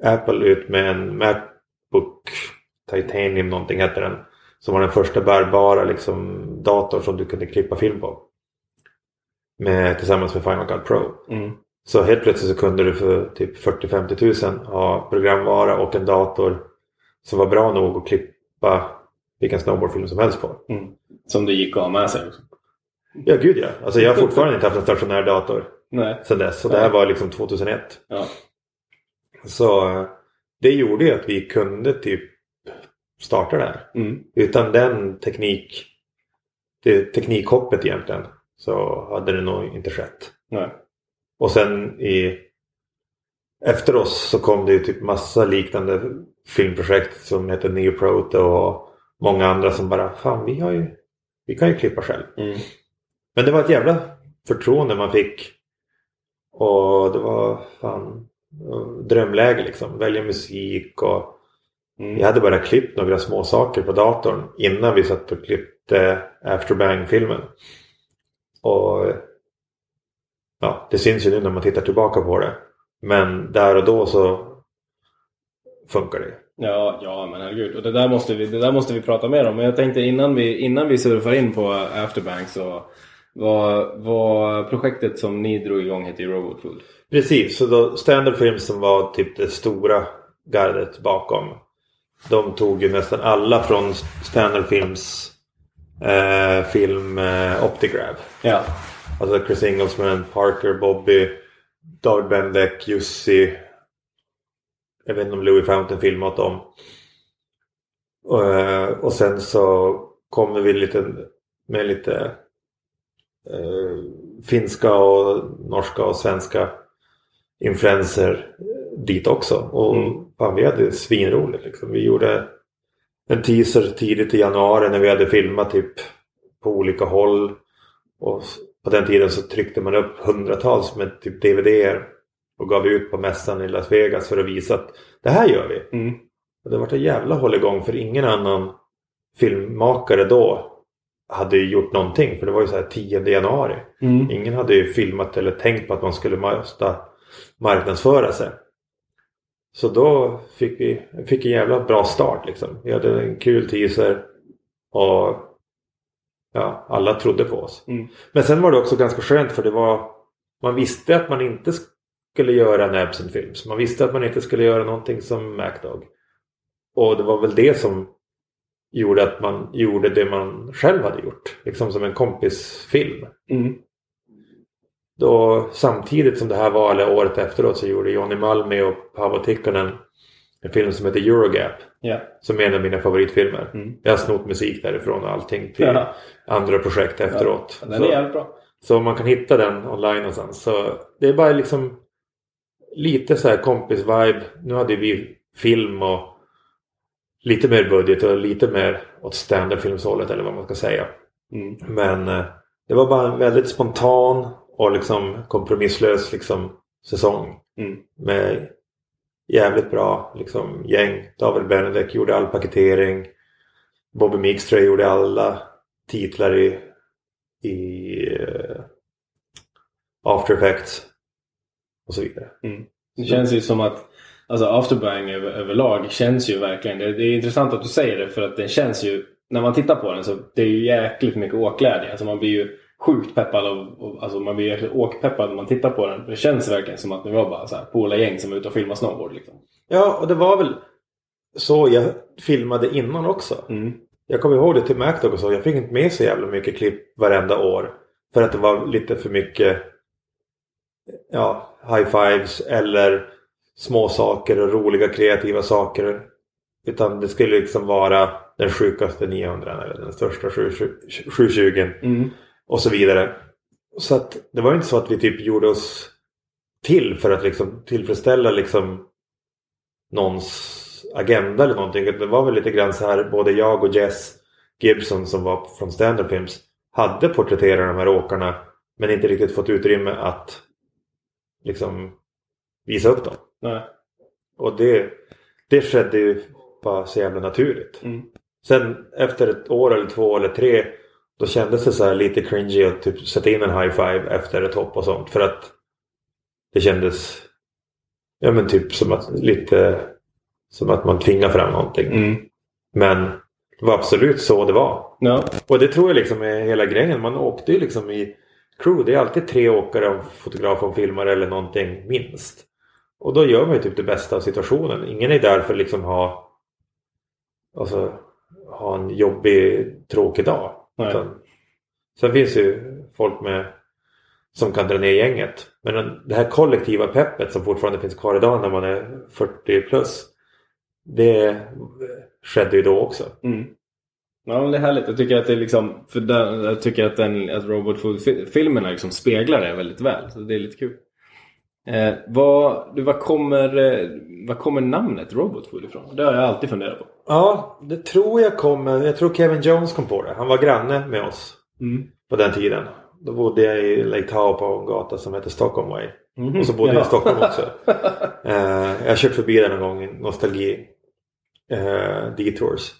Apple ut med en Macbook Titanium någonting heter den. Som var den första bärbara liksom, datorn som du kunde klippa film på. Med, tillsammans med Final Cut Pro. Mm. Så helt plötsligt så kunde du för typ 40-50 tusen ha programvara och en dator som var bra nog att klippa vilken snowboardfilm som helst på. Mm. Som det gick att ha med sig också. Ja, gud ja. Alltså jag har fortfarande inte haft en stationär dator Nej. sedan dess. Så det här var liksom 2001. Ja. Så eh, det gjorde ju att vi kunde typ starta det här. Mm. Utan den teknik, det teknikhoppet egentligen, så hade det nog inte skett. Nej. Och sen i efter oss så kom det ju typ massa liknande filmprojekt som heter Neoproto och många andra som bara Fan vi har ju Vi kan ju klippa själv. Mm. Men det var ett jävla förtroende man fick. Och det var fan drömläge liksom. Välja musik och Mm. vi hade bara klippt några små saker på datorn innan vi satt och klippte Afterbang-filmen. Och ja, det syns ju nu när man tittar tillbaka på det. Men där och då så funkar det. Ja, ja men herregud. Och det där, måste vi, det där måste vi prata mer om. Men jag tänkte innan vi, innan vi surfar in på Afterbank så var, var projektet som ni drog igång hette ju Robot Food. Precis, så då Standard Films som var typ det stora gardet bakom. De tog ju nästan alla från Standard Films eh, film eh, Optigrab. Ja. Alltså Chris Inglesman, Parker, Bobby, David Bendek, Jussi. Jag vet inte om Louis Fountain filmat dem. Och, eh, och sen så kommer vi lite med lite eh, finska och norska och svenska influenser dit också. Och Mm. fan, vi hade svinroligt liksom. Vi gjorde en teaser tidigt i januari när vi hade filmat typ på olika håll. Och på den tiden så tryckte man upp hundratals med typ DVD och gav ut på mässan i Las Vegas för att visa att det här gör vi. Mm. Och det var en jävla hålligång för ingen annan filmmakare då hade ju gjort någonting. För det var ju så här 10 januari. Mm. Ingen hade ju filmat eller tänkt på att man skulle måste marknadsföra sig. Så då fick vi fick en jävla bra start liksom. Vi hade en kul teaser och ja, alla trodde på oss. Mm. Men sen var det också ganska skönt för det var man visste att man inte skulle göra en Absent Films. Man visste att man inte skulle göra någonting som MacDog. Och det var väl det som gjorde att man gjorde det man själv hade gjort. Liksom som en kompisfilm. Mm. Då, samtidigt som det här var, eller året efteråt, så gjorde Johnny Malmi och Paavo Tikkanen en film som heter Eurogap. Ja. Som är en av mina favoritfilmer. Mm. Jag har snott musik därifrån och allting till Ja. andra projekt efteråt. Den Så- är jävligt bra. så man kan hitta den online någonstans. Så det är bara liksom lite så här kompis-vibe. Nu hade vi film och lite mer budget och lite mer åt standardfilmshållet eller vad man ska säga. Mm. Men eh, det var bara en väldigt spontan och liksom kompromisslös liksom säsong. Mm. Med jävligt bra liksom, gäng. David Benedek gjorde all paketering. Bobby jag gjorde alla titlar i, i uh, After Effects. Och så vidare. Mm. Det känns ju som att alltså Afterbang över, överlag känns ju verkligen. Det, det, är intressant att du säger det för att den känns ju när man tittar på den så det är ju jäkligt mycket åkglädje. Alltså man blir ju sjukt peppad av, alltså man blir jäkligt åkpeppad när man tittar på den. Det känns verkligen som att det var bara så här poola gäng som var ute och filmade snowboard. Liksom. Ja, och det var väl så jag filmade innan också. Mm. Jag kommer ihåg det till MacDog och så. Jag fick inte med så jävla mycket klipp varenda år. För att det var lite för mycket ja, high fives eller små saker och roliga kreativa saker. Utan det skulle liksom vara den sjukaste 900 eller den största 720 mm. och så vidare. Så att det var inte så att vi typ gjorde oss till för att liksom tillfredsställa liksom någons agenda eller någonting. Det var väl lite grann så här både jag och Jess Gibson som var från Standard Films hade porträtterat de här åkarna men inte riktigt fått utrymme att liksom visa upp dem. Nej. Och det, det skedde ju bara så jävla naturligt. Mm. Sen efter ett år eller två eller tre då kändes det så här lite cringy att typ sätta in en high five efter ett hopp och sånt. För att det kändes ja men typ som att lite som att man tvingar fram någonting. Mm. Men det var absolut så det var. Ja. Och det tror jag liksom är hela grejen. Man åkte ju liksom i crew. Det är alltid tre åkare, en fotograf och en filmare eller någonting minst. Och då gör man ju typ det bästa av situationen. Ingen är där för att liksom ha alltså, ha en jobbig, tråkig dag. Utan, sen finns ju folk med som kan dra ner gänget. Men det här kollektiva peppet som fortfarande finns kvar idag när man är 40 plus. Det skedde ju då också. Mm. Ja, det är härligt. Jag tycker att det är liksom, för den, jag tycker att, den, att Robot Food-filmerna liksom speglar det väldigt väl. Så det är lite kul. Eh, vad, du, vad, kommer, eh, vad kommer namnet Robot Food ifrån? Det har jag alltid funderat på. Ja, det tror jag kommer. Jag tror Kevin Jones kom på det. Han var granne med oss mm. på den tiden. Då bodde jag i Lake Tahoe på en gata som heter Stockholm Way. Mm. Och så bodde ja. jag i Stockholm också. eh, jag har kört förbi den en gång i Nostalgi eh, Detours.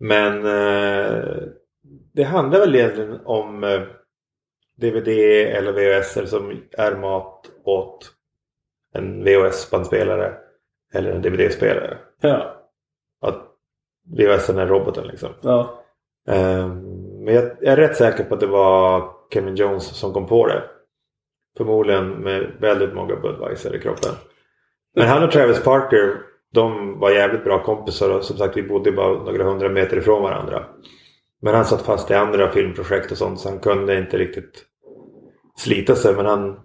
Men eh, det handlar väl egentligen om eh, DVD eller VHS som är mat åt en VHS-bandspelare eller en DVD-spelare. Ja. Att VHS är roboten liksom. Ja. Um, men jag, jag, är rätt säker på att det var Kevin Jones som kom på det. Förmodligen med väldigt många Budweiser i kroppen. Men han och Travis Parker de var jävligt bra kompisar och som sagt vi bodde bara några hundra meter ifrån varandra. Men han satt fast i andra filmprojekt och sånt så han kunde inte riktigt slita sig men han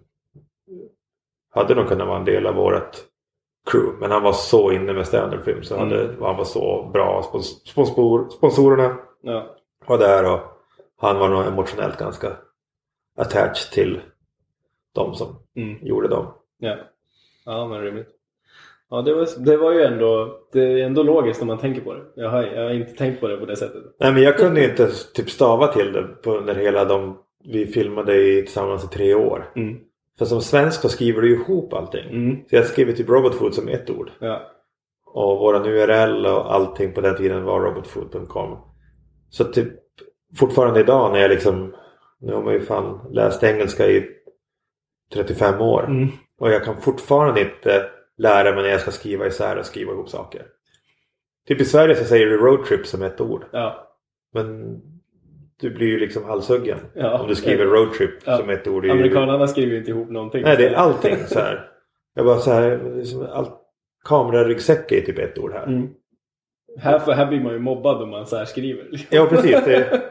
hade nog kunnat vara en del av vårt crew. Men han var så inne med standardfilm så mm. hade, han var så bra. Sponsor, sponsorerna ja. var där och han var nog emotionellt ganska attached till de som mm. gjorde dem. Ja, ja men rimligt. Ja, det var, det var ju ändå, det är ändå logiskt när man tänker på det. Jag har, jag har inte tänkt på det på det sättet. Nej, men jag kunde ju inte typ stava till det på, under hela de vi filmade i, tillsammans i tre år. Mm. För som svensk så skriver du ihop allting. Mm. Så jag skrev typ robotfood som ett ord. Ja. Och våran URL och allting på den tiden var robotfood.com. Så typ fortfarande idag när jag liksom Nu har man ju fan läst engelska i 35 år. Mm. Och jag kan fortfarande inte lära mig när jag ska skriva isär och skriva ihop saker. Typ i Sverige så säger du roadtrip som ett ord. Ja. Men du blir ju liksom halshuggen ja. om du skriver roadtrip ja. som ett ord. Amerikanerna skriver inte ihop någonting. Nej, det är allting så här. Jag bara så här, liksom all... kameraryggsäck är typ ett ord här. Mm. Här, för, här blir man ju mobbad om man så här skriver. Ja, precis. Det,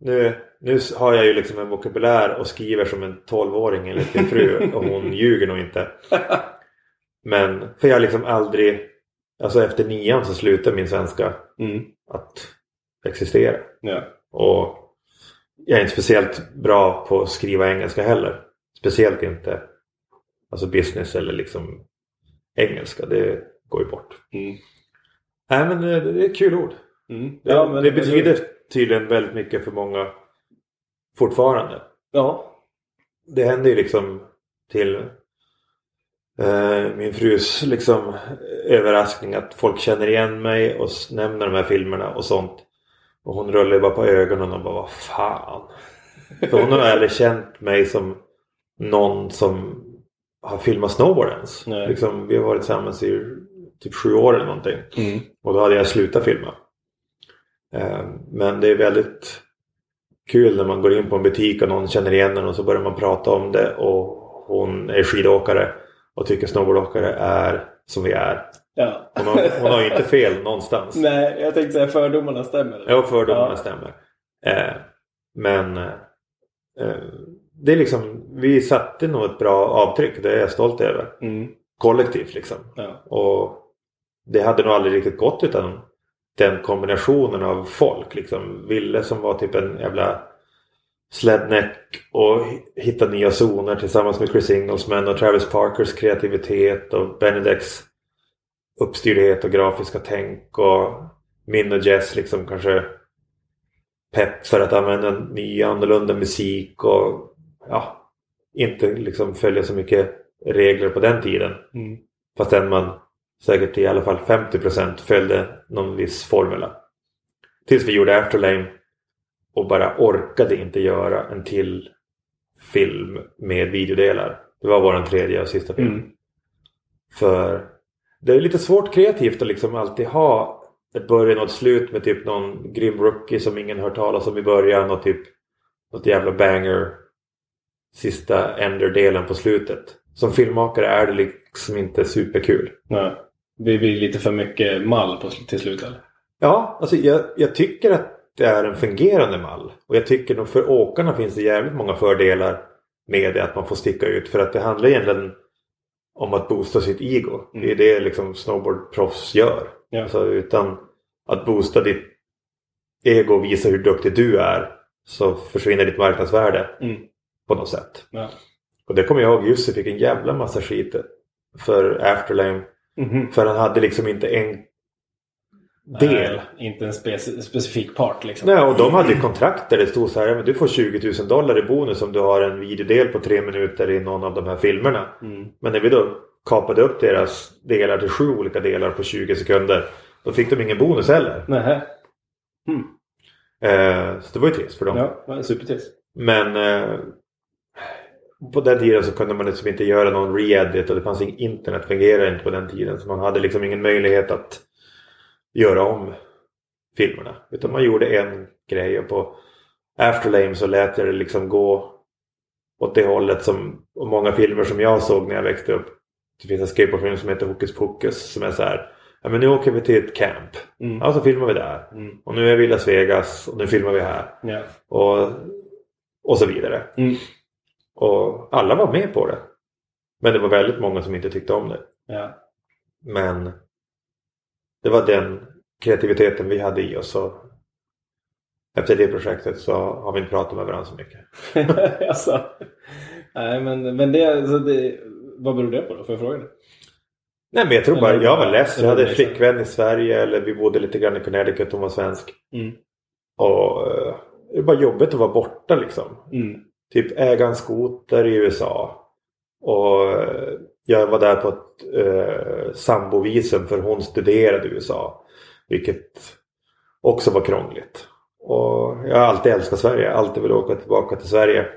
nu, nu har jag ju liksom en vokabulär och skriver som en tolvåring enligt min fru och hon ljuger nog inte. Men för jag har liksom aldrig Alltså efter nian så slutade min svenska mm. att existera. Ja. Och jag är inte speciellt bra på att skriva engelska heller. Speciellt inte alltså business eller liksom engelska. Det går ju bort. Mm. Nej men det, det är ett kul ord. Mm. Ja, det, det betyder tydligen väldigt mycket för många fortfarande. Ja. Det händer ju liksom till min frus liksom överraskning att folk känner igen mig och nämner de här filmerna och sånt. Och hon rullar ju bara på ögonen och bara vad fan. För hon har aldrig känt mig som någon som har filmat snowboard ens. Liksom, vi har varit tillsammans i typ sju år eller någonting. Mm. Och då hade jag slutat filma. Eh, Men det är väldigt kul när man går in på en butik och någon känner igen en och så börjar man prata om det och hon är skidåkare och tycker snowboardåkare är som vi är. Ja. Hon har, hon har ju inte fel någonstans. Nej, jag tänkte säga fördomarna stämmer. Ja, fördomarna Ja. stämmer. Eh, men eh, det är liksom, vi satte nog ett bra avtryck. Det är jag stolt över. Mm. Kollektivt liksom. Ja. Och det hade nog aldrig riktigt gått utan den kombinationen av folk. Liksom. Ville som var typ en jävla sledneck och hitta nya zoner tillsammans med Chris Inglesman och Travis Parkers kreativitet och Benedicts uppstyrdhet och grafiska tänk och min och Jess liksom kanske pepp för att använda ny annorlunda musik och ja, inte liksom följa så mycket regler på den tiden. Mm. Fastän man säkert i alla fall 50% följde någon viss formula. Tills vi gjorde Afterlame och bara orkade inte göra en till film med videodelar. Det var vår tredje och sista film. Mm. För det är lite svårt kreativt att liksom alltid ha ett början och ett slut med typ någon grym rookie som ingen hört talas om i början och typ något jävla banger sista ender-delen på slutet. Som filmmakare är det liksom inte superkul. Ja. Det blir lite för mycket mall på, till slut eller? Ja, alltså jag, jag tycker att det är en fungerande mall. Och jag tycker nog för åkarna finns det jävligt många fördelar med det att man får sticka ut. För att det handlar egentligen om att boosta sitt ego. Det är det liksom snowboardproffs gör. Ja. Alltså utan att boosta ditt ego och visa hur duktig du är så försvinner ditt marknadsvärde Mm. på något sätt. Ja. Och det kommer jag ihåg, Jussi fick en jävla massa skit för Afterlame. Mhm. För han hade liksom inte en del. Nej, inte en speci- specifik part liksom. Nej, och de hade ju kontrakt där det stod så här, men du får 20 000 dollar i bonus om du har en videodel på tre minuter i någon av de här filmerna. Mm. Men när vi då kapade upp deras delar till sju olika delar på 20 sekunder, då fick de ingen bonus heller. Nähä. Eh, så det var ju trist för dem. Ja, supertrist. Men eh, på den tiden så kunde man liksom inte göra någon re-edit och det fanns internet fungerade inte på den tiden. Så man hade liksom ingen möjlighet att göra om filmerna. Utan man gjorde en grej och på Afterlame så lät jag det liksom gå åt det hållet som och många filmer som jag såg när jag växte upp. Det finns en skateboardfilm som heter Hokus Pokus som är så här. Ja men nu åker vi till ett camp. Mm. Ja så filmar vi där. Mm. Och nu är vi i Las Vegas och nu filmar vi här. Ja. Och, och så vidare. Mm. Och alla var med på det. Men det var väldigt många som inte tyckte om det. Ja. Men det var den kreativiteten vi hade i oss. Och efter det projektet så har vi inte pratat med varandra så mycket. alltså. Nej, men, men det, alltså det, vad beror det på då? Får jag fråga det? Nej men jag tror bara, jag var less. Jag hade en flickvän i Sverige eller vi bodde lite grann i Connecticut, hon var svensk. Mm. Och eh, det är bara jobbigt att vara borta liksom. Mm. Typ äga en skoter i USA. Och eh, jag var där på ett eh, sambovisum för hon studerade i USA. Vilket också var krångligt. Och jag har alltid älskat Sverige. Jag har alltid velat åka tillbaka till Sverige.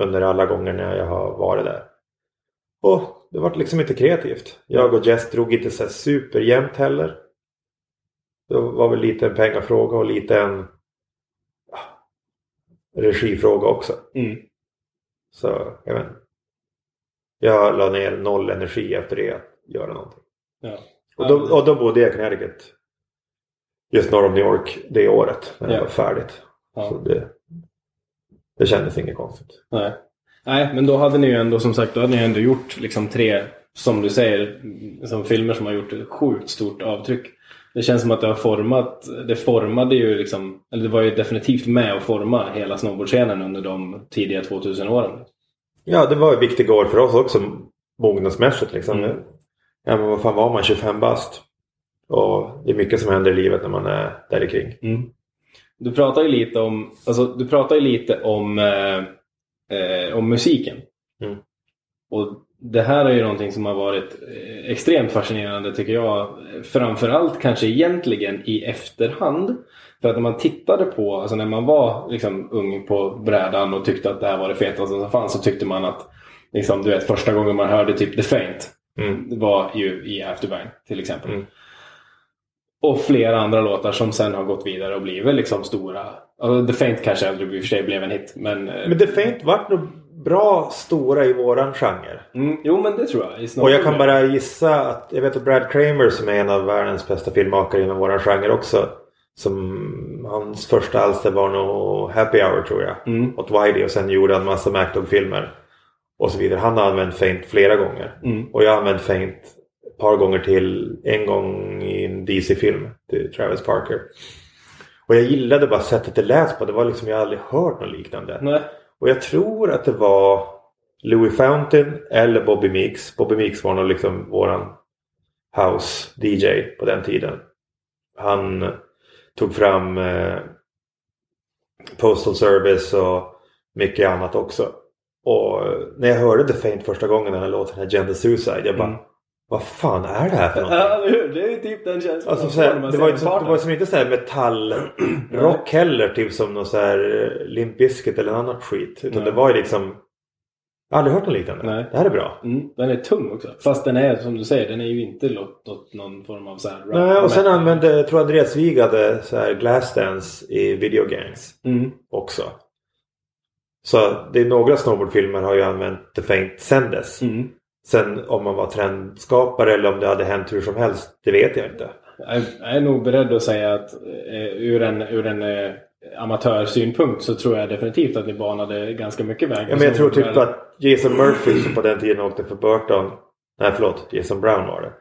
Under alla gånger när jag har varit där. Och det var liksom inte kreativt. Jag och Jess drog inte så superjämnt heller. Det var väl lite en pengafråga och lite en regifråga också. Mm. Så jag vet inte. Jag la ner noll energi efter det att göra någonting. Ja. Och då, och då bodde jag i Connecticut. Just norr om New York det året när det Ja. var färdigt. Ja. Så det, det kändes inget konstigt. Nej. Nej, men då hade ni ju ändå som sagt, då hade ni ändå gjort liksom tre, som du säger, som filmer som har gjort ett sjukt stort avtryck. Det känns som att det har format, det formade ju liksom, eller det var ju definitivt med att forma hela snowboardscenen under de tidiga 2000 åren. Ja, det var ett viktigt år för oss också mognadsmässigt. Liksom. Mm. Ja, men vad fan var man? 25 bast. Och det är mycket som händer i livet när man är där kring. Mm. Du pratar ju lite om, alltså, du pratar ju lite om, eh, eh, om musiken. Mm. Och det här är ju någonting som har varit eh, extremt fascinerande tycker jag. Framförallt kanske egentligen i efterhand. För att när man tittade på, alltså när man var liksom ung på brädan och tyckte att det här var det fetaste som fanns så tyckte man att liksom, du vet, första gången man hörde typ The Faint Mm. var ju i Afterbang till exempel. Mm. Och flera andra låtar som sen har gått vidare och blivit liksom stora. Alltså, The Faint kanske aldrig i och för sig blev en hit. Men, eh, Men The Faint vart nog bra stora i våran genre. mm, jo men det tror jag. Och jag kan bara gissa att jag vet att Brad Kramer som är en av världens bästa filmmakare inom våran genre också. Som hans första alster var nog Happy Hour tror jag. Mm. Åt Whitey och sen gjorde han massa MacDog-filmer. Och så vidare. Han har använt Faint flera gånger. Mm. Och jag har använt Faint ett par gånger till. En gång i en DC-film till Travis Parker. Och jag gillade bara sättet det lät på. Det var liksom, jag har aldrig hört något liknande. Nej. Och jag tror att det var Louis Fountain eller Bobby Meeks. Bobby Meeks var nog liksom våran house DJ på den tiden. Han tog fram eh, Postal Service och mycket annat också. Och när jag hörde The Faint första gången den här låten, Agenda Suicide, jag bara Mm. Vad fan är det här för någonting? Ja, det är ju typ den känslan. Alltså, man så här, får när man det, var så, det var som inte så här metallrock heller, typ som någon så här eh, Limp Bizkit eller annat skit. Utan Nej. det var ju liksom... Jag har aldrig hört något liknande. Nej. Det här är bra. Mm, den är tung också. Fast den är som du säger, den är ju inte låt, någon form av så här Nej, och sen använde, jag tror Andreas Wig hade så här Glassdance i Video Gangs Mm. också. Så det är några snowboardfilmer har ju använt The Faint sen dess. Mm. Sen om man var trendskapare eller om det hade hänt hur som helst, det vet jag inte. Jag är- jag är nog beredd att säga att eh, ur en, ur en eh, amatörsynpunkt så tror jag definitivt att ni banade ganska mycket väg. Ja, men jag tror typ att Jason Murphy som på den tiden åkte för Burton. Nej förlåt, Jason Brown var det.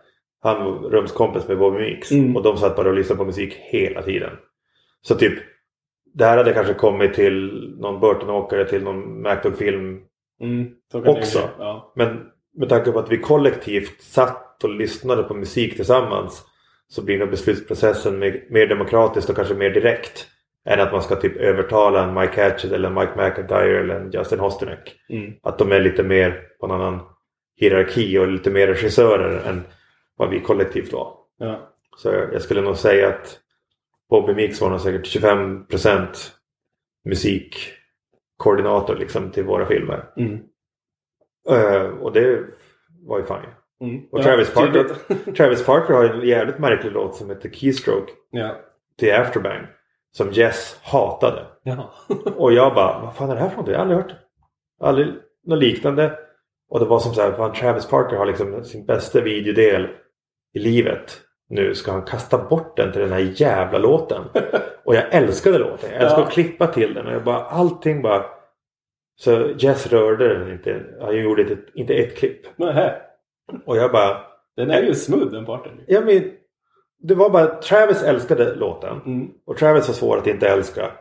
Han var rumskompis med Bobby Meeks. Mm. Och de satt bara och lyssnade på musik hela tiden. Så typ det här hade kanske kommit till någon Burton-åkare till någon MacDog-film. Mm, det också. Ja. Men med tanke på att vi kollektivt satt och lyssnade på musik tillsammans. Så blir nog beslutsprocessen mer, demokratiskt och kanske mer direkt. Än att man ska typ övertala en Mike Hatchett eller Mike McIntyre eller en Justin Hosterneck. Mm. Att de är lite mer på en annan hierarki och lite mer regissörer än vad vi kollektivt var. Ja. Så jag, skulle nog säga att Bobby Mix var nog säkert 25% musikkoordinator liksom till våra filmer. Mm. Eh, och det var ju fine. Mm. Och Ja, Travis Parker. Travis Parker har en jävligt märklig låt som heter Keystroke ja. till Afterbang. Som Jess hatade. Ja. Och jag bara, vad fan är det här för något? Jag har aldrig hört. Aldrig något liknande. Och det var som så här, fan Travis Parker har liksom sin bästa videodel i livet. Nu ska han kasta bort den till den här jävla låten. Och jag älskade låten. Jag älskade Ja. att klippa till den. Och jag bara, allting bara... Så Jess rörde den inte. Han gjorde inte, inte ett klipp. Nähä. Och jag bara... Den är ju smooth den parten. Ja, men, det var bara Travis älskade låten. Mm. Och Travis var svår att inte älska.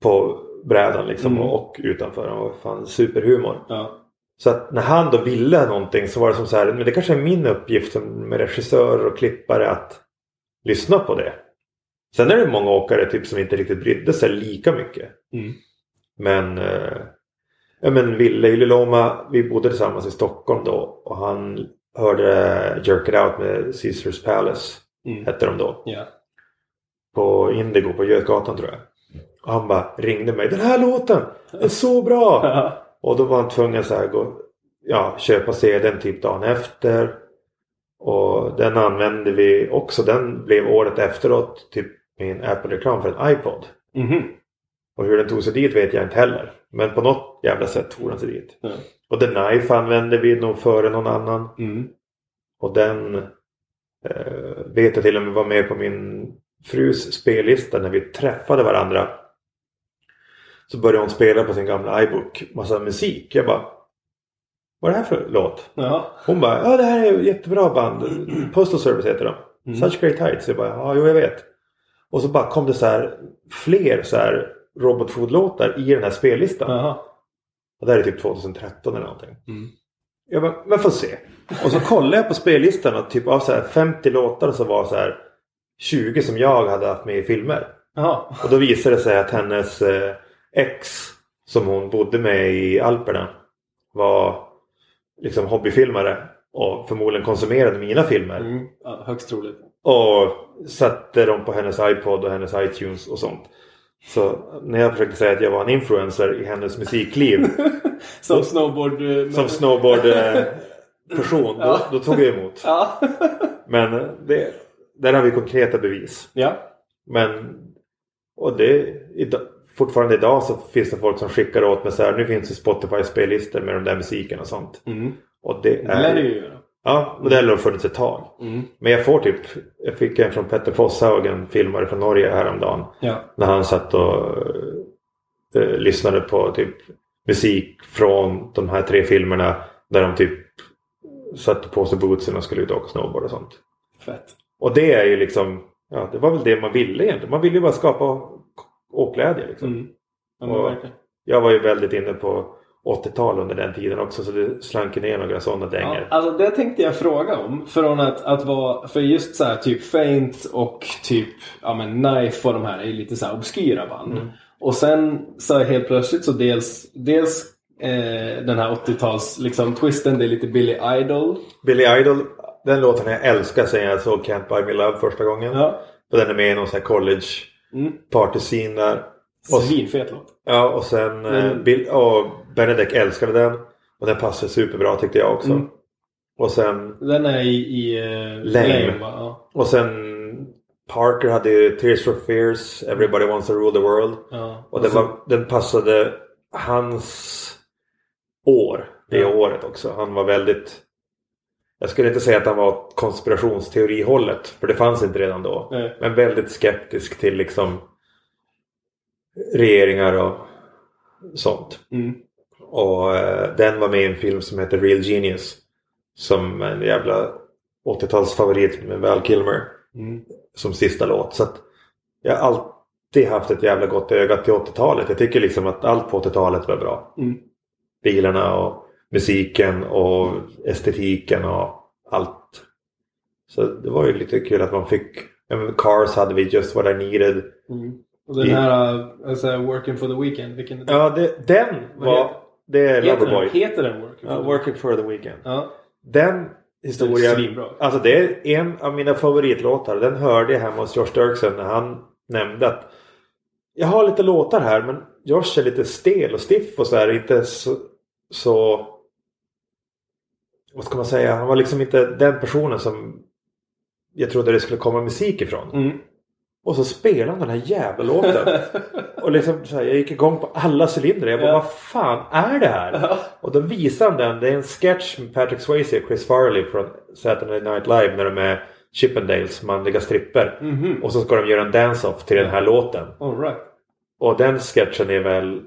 På brädan liksom Mm. och, utanför. Han var fan superhumor. Ja. Så att när han då ville någonting så var det som så här, men det kanske är min uppgift som regissör och klippare att lyssna på det. Sen är det många åkare typ som inte riktigt brydde sig lika mycket. Mm. Men, eh, ja, men Ville Yliloma, vi bodde tillsammans i Stockholm då och han hörde Jerk It Out med Caesars Palace, Mm. hette de då. Ja. På Indigo på Götgatan tror jag. Och han bara ringde mig. Den här låten är så bra! Och då var han tvungen så här gå, ja, köpa CDn typ dagen efter. Och den använde vi också. Den blev året efteråt typ min Apple-reklam för en iPod. Mhm. Och hur den tog sig dit vet jag inte heller. Men på något jävla sätt tog den sig dit. Ja. Och The Knife använde vi nog före någon annan. Mm. Och den eh, vet jag till och med var med på min frus spellista när vi träffade varandra. Så började hon spela på sin gamla iBook massa musik. Jag bara Vad är det här för låt? Ja. Hon bara Ja det här är jättebra band. Postal Service heter de. Mm. Such Great Heights. Jag bara Ja jo jag vet. Och så bara kom det så här fler så här Robot Food-låtar i den här spellistan. Jaha. Och det här är typ 2013 eller någonting. Mm. Jag bara, men får se. Och så kollade jag på spellistan och typ av så här 50 låtar så var så här 20 som jag hade haft med i filmer. Jaha. Och då visade det sig att hennes eh, ex som hon bodde med i Alperna var liksom hobbyfilmare och förmodligen konsumerade mina filmer. Mm. Ja, högst troligt. Och satte dem på hennes iPod och hennes iTunes och sånt. Så när jag försökte säga att jag var en influencer i hennes musikliv Som snowboard... eh, som snowboard-person, Ja. då, då tog jag emot. Ja. Men det, där har vi konkreta bevis. ja. Men och det, fortfarande idag så finns det folk som skickar åt mig så här. Nu finns det Spotify-spellistor med den där musiken och sånt. Mm. Och det Det lär det är... ju göra. Ja, det har funnits ett tag. Mm. Men jag får typ... Jag fick en från Petter Fosshaug, en filmare från Norge häromdagen. Ja. När han satt och eh, lyssnade på typ musik från de här tre filmerna. Där de typ satte på sig bootsen och skulle ut och åka snowboard och sånt. Fett. Och det är ju liksom... Ja, det var väl det man ville egentligen. Man ville ju bara skapa åkglädje liksom. Mm. Ja, Och-. Jag var ju väldigt inne på 80-tal under den tiden också så det slank ner några sådana Ja, dängor. alltså det tänkte jag fråga om. Från att, att vara, för just så här typ Faint och typ ja, men Knife och de här är lite så här obskyra band. Mm. Och sen så helt plötsligt så dels, dels eh, den här 80-tals liksom twisten, det är lite Billy Idol. Billy Idol, den låten jag älskar sen jag såg Can't Buy Me Love första gången. Ja. Och den är med i någon sån här college Mm. party scene där. Svinfet låt. ja, och sen Mm. Bill, och Benedict älskade den. Och den passade superbra tyckte jag också. Mm. Och sen Den är i, i eh, Lame. va? Ja. Och sen Parker hade ju Tears for Fears, Everybody Wants to Rule the World. Ja. Och den, så- var, den passade hans år, det Ja. året också. Han var väldigt... Jag skulle inte säga att han var konspirationsteorihållet, för det fanns inte redan då. Nej. Men väldigt skeptisk till liksom regeringar och sånt. Mm. Och eh, den var med i en film som heter Real Genius. Som en jävla 80-talsfavorit med Val Kilmer Mm. som sista låt. Så jag har alltid haft ett jävla gott öga till 80-talet. Jag tycker liksom att allt på 80-talet var bra. Mm. Bilarna och musiken och estetiken och allt. Så det var ju lite kul att man fick Cars hade vi Just What I Needed. Mm. Och den här uh, alltså, Working for the Weekend, vilken? Ja, det, den var... Det är heter, den, Loverboy. heter den Working Ja, for the Working for the Weekend. Ja. Den historien... svinbra. Alltså det är en av mina favoritlåtar. Den hörde jag hemma hos Josh Dirksen när han nämnde att jag har lite låtar här men Josh är lite stel och stiff och så här. Inte så, så... Vad ska man säga? Han var liksom inte den personen som jag trodde det skulle komma musik ifrån. Mm. Och så spelade han den här jävla låten. Och liksom så här, jag gick igång på alla cylindrar. Jag bara, Ja. vad fan är det här? Ja. Och då visade han den. Det är en sketch med Patrick Swayze och Chris Farley från Saturday Night Live när de är Chippendales manliga stripper. Mhm. Och så ska de göra en dance-off till den här låten. All right. Och den sketchen är väl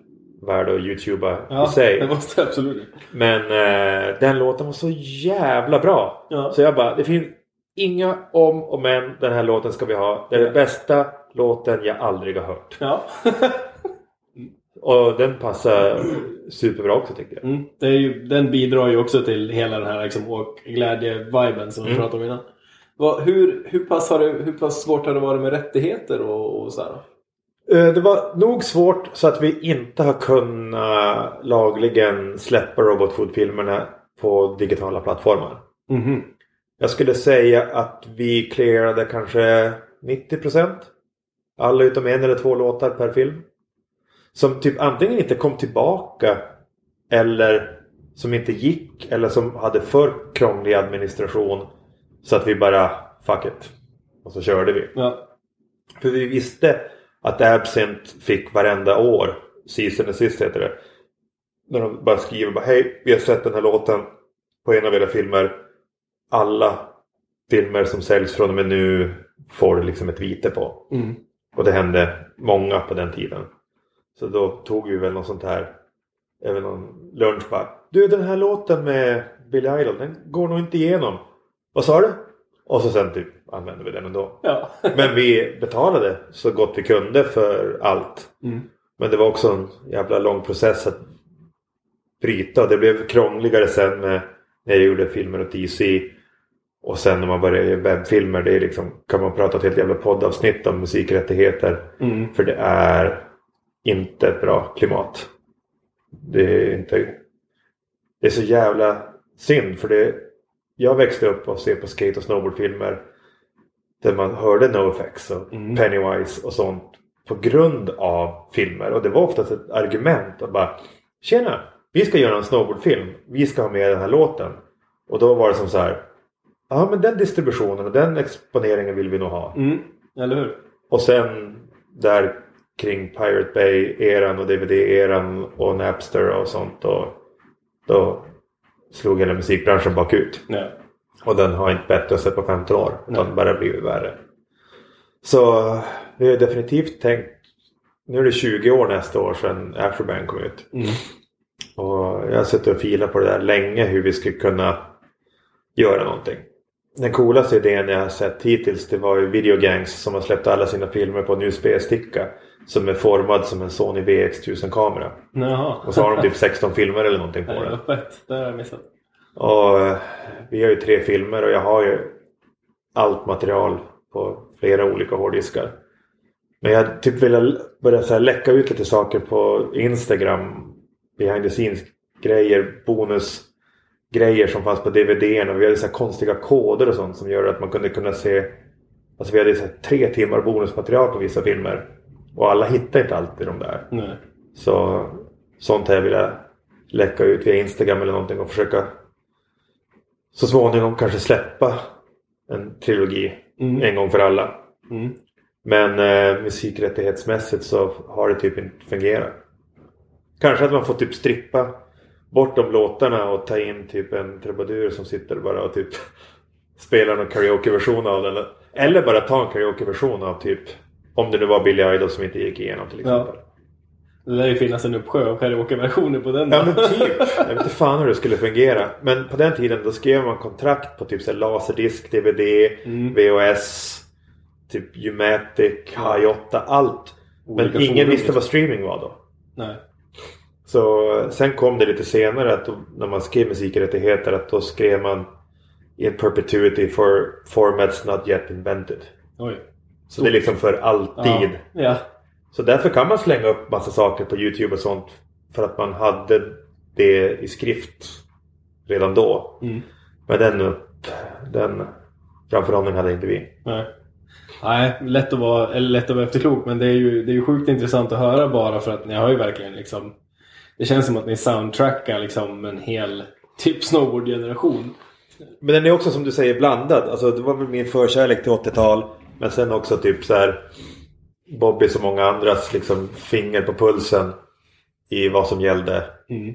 värd att youtuba Ja, i sig. det måste absolut. Men eh, den låten var så jävla bra. Ja. Så jag bara, det finns inga om och men. Den här låten ska vi ha. Det är den bästa låten jag aldrig har hört. Ja. Och den passar superbra också tycker jag. Mm. Det är ju, den bidrar ju också till hela den här liksom, åkglädje-viben som vi Mm. pratade om innan. Vad, hur, hur, pass har det, hur pass svårt har det varit med rättigheter och, och så här? Eh, Det var nog svårt så att vi inte har kunnat lagligen släppa Robot Food-filmerna på digitala plattformar. Mhm. Jag skulle säga att vi clearade kanske 90%. Alla utom en eller två låtar per film. Som typ antingen inte kom tillbaka eller som inte gick eller som hade för krånglig administration. Så att vi bara fuck it. Och så körde vi. Ja. För vi visste att Absint fick varenda år, Season Assist heter det. När de bara skriver bara hej, vi har sett den här låten på en av era filmer. Alla filmer som säljs från och med nu får liksom ett vite på. Mm. Och det hände många på den tiden. Så då tog vi väl något sånt här, även någon lunch bara. Du den här låten med Billy Idol, den går nog inte igenom. Vad sa du? Och så sen typ använde vi den ändå. Ja. Men vi betalade så gott vi kunde för allt. Mm. Men det var också en jävla lång process att bryta. Det blev krångligare sen med, när jag gjorde filmer åt DC. Och sen när man började göra webbfilmer. Det är liksom, kan man prata ett helt jävla poddavsnitt om musikrättigheter. Mm. För det är inte ett bra klimat. Det är inte... Det är så jävla synd för det jag växte upp och se på skate och snowboardfilmer där man hörde NoFX och Mm. Pennywise och sånt på grund av filmer. Och det var oftast ett argument att bara Tjena! Vi ska göra en snowboardfilm. Vi ska ha med den här låten. Och då var det som så här Ja men den distributionen och den exponeringen vill vi nog ha. Mm. Eller hur? Och sen där kring Pirate Bay-eran och DVD-eran och Napster och sånt. Och då slog hela musikbranschen bakut. Ja. Och den har inte bättrat sig på 15 år. Utan Nej. bara blivit värre. Så vi har definitivt tänkt. Nu är det 20 år nästa år sedan Afterburn kom ut. Mm. Och jag har suttit och filat på det där länge hur vi skulle kunna göra någonting. Den coolaste idén jag har sett hittills det var ju Videogangs som har släppt alla sina filmer på en USB-sticka. Som är formad som en Sony VX1000-kamera. Jaha. Och så har de typ 16 filmer eller någonting på den. Det har jag missat. Och eh, vi har ju tre filmer och jag har ju allt material på flera olika hårddiskar. Men jag typ ville börja så här läcka ut lite saker på Instagram. Behind the scenes grejer, bonusgrejer som fanns på DVD. Och vi hade så konstiga koder och sånt som gör att man kunde kunna se. Alltså vi hade så tre timmar bonusmaterial på vissa filmer. Och alla hittade inte alltid de där. Nej. Så sånt här vill jag läcka ut via Instagram eller någonting och försöka så småningom kanske släppa en trilogi Mm. en gång för alla. Mm. Men eh, musikrättighetsmässigt så har det typ inte fungerat. Kanske att man får typ strippa bort de låtarna och ta in typ en trubadur som sitter bara och typ spelar någon karaokeversion av den. Eller bara ta en karaokeversion av typ om det nu var Billy Idol som inte gick igenom till Ja. exempel. Det lär ju finnas en uppsjö av karaokeversioner på den. Ja men typ. Jag vet inte fan hur det skulle fungera. Men på den tiden då skrev man kontrakt på typ så laserdisk, DVD, Mm. VHS, typ Umatic, Hi8, allt. Men Olika ingen forum, visste liksom. vad streaming var då. Nej. Så sen kom det lite senare att då, när man skrev musikrättigheter att då skrev man in perpetuity for formats not yet invented. Oj. Så det är liksom för alltid. Ja. ja. Så därför kan man slänga upp massa saker på Youtube och sånt. För att man hade det i skrift redan då. Mm. Men den den framförhållningen hade inte vi. Nej. Nej, lätt att vara, eller lätt att vara efterklok men det är ju det är ju sjukt intressant att höra bara för att ni har ju verkligen liksom Det känns som att ni soundtrackar liksom en hel typ snowboardgeneration. Men den är också som du säger blandad. Alltså det var väl min förkärlek till 80-tal. Men sen också typ så här Bobbys och många andras liksom finger på pulsen. I vad som gällde. Mm.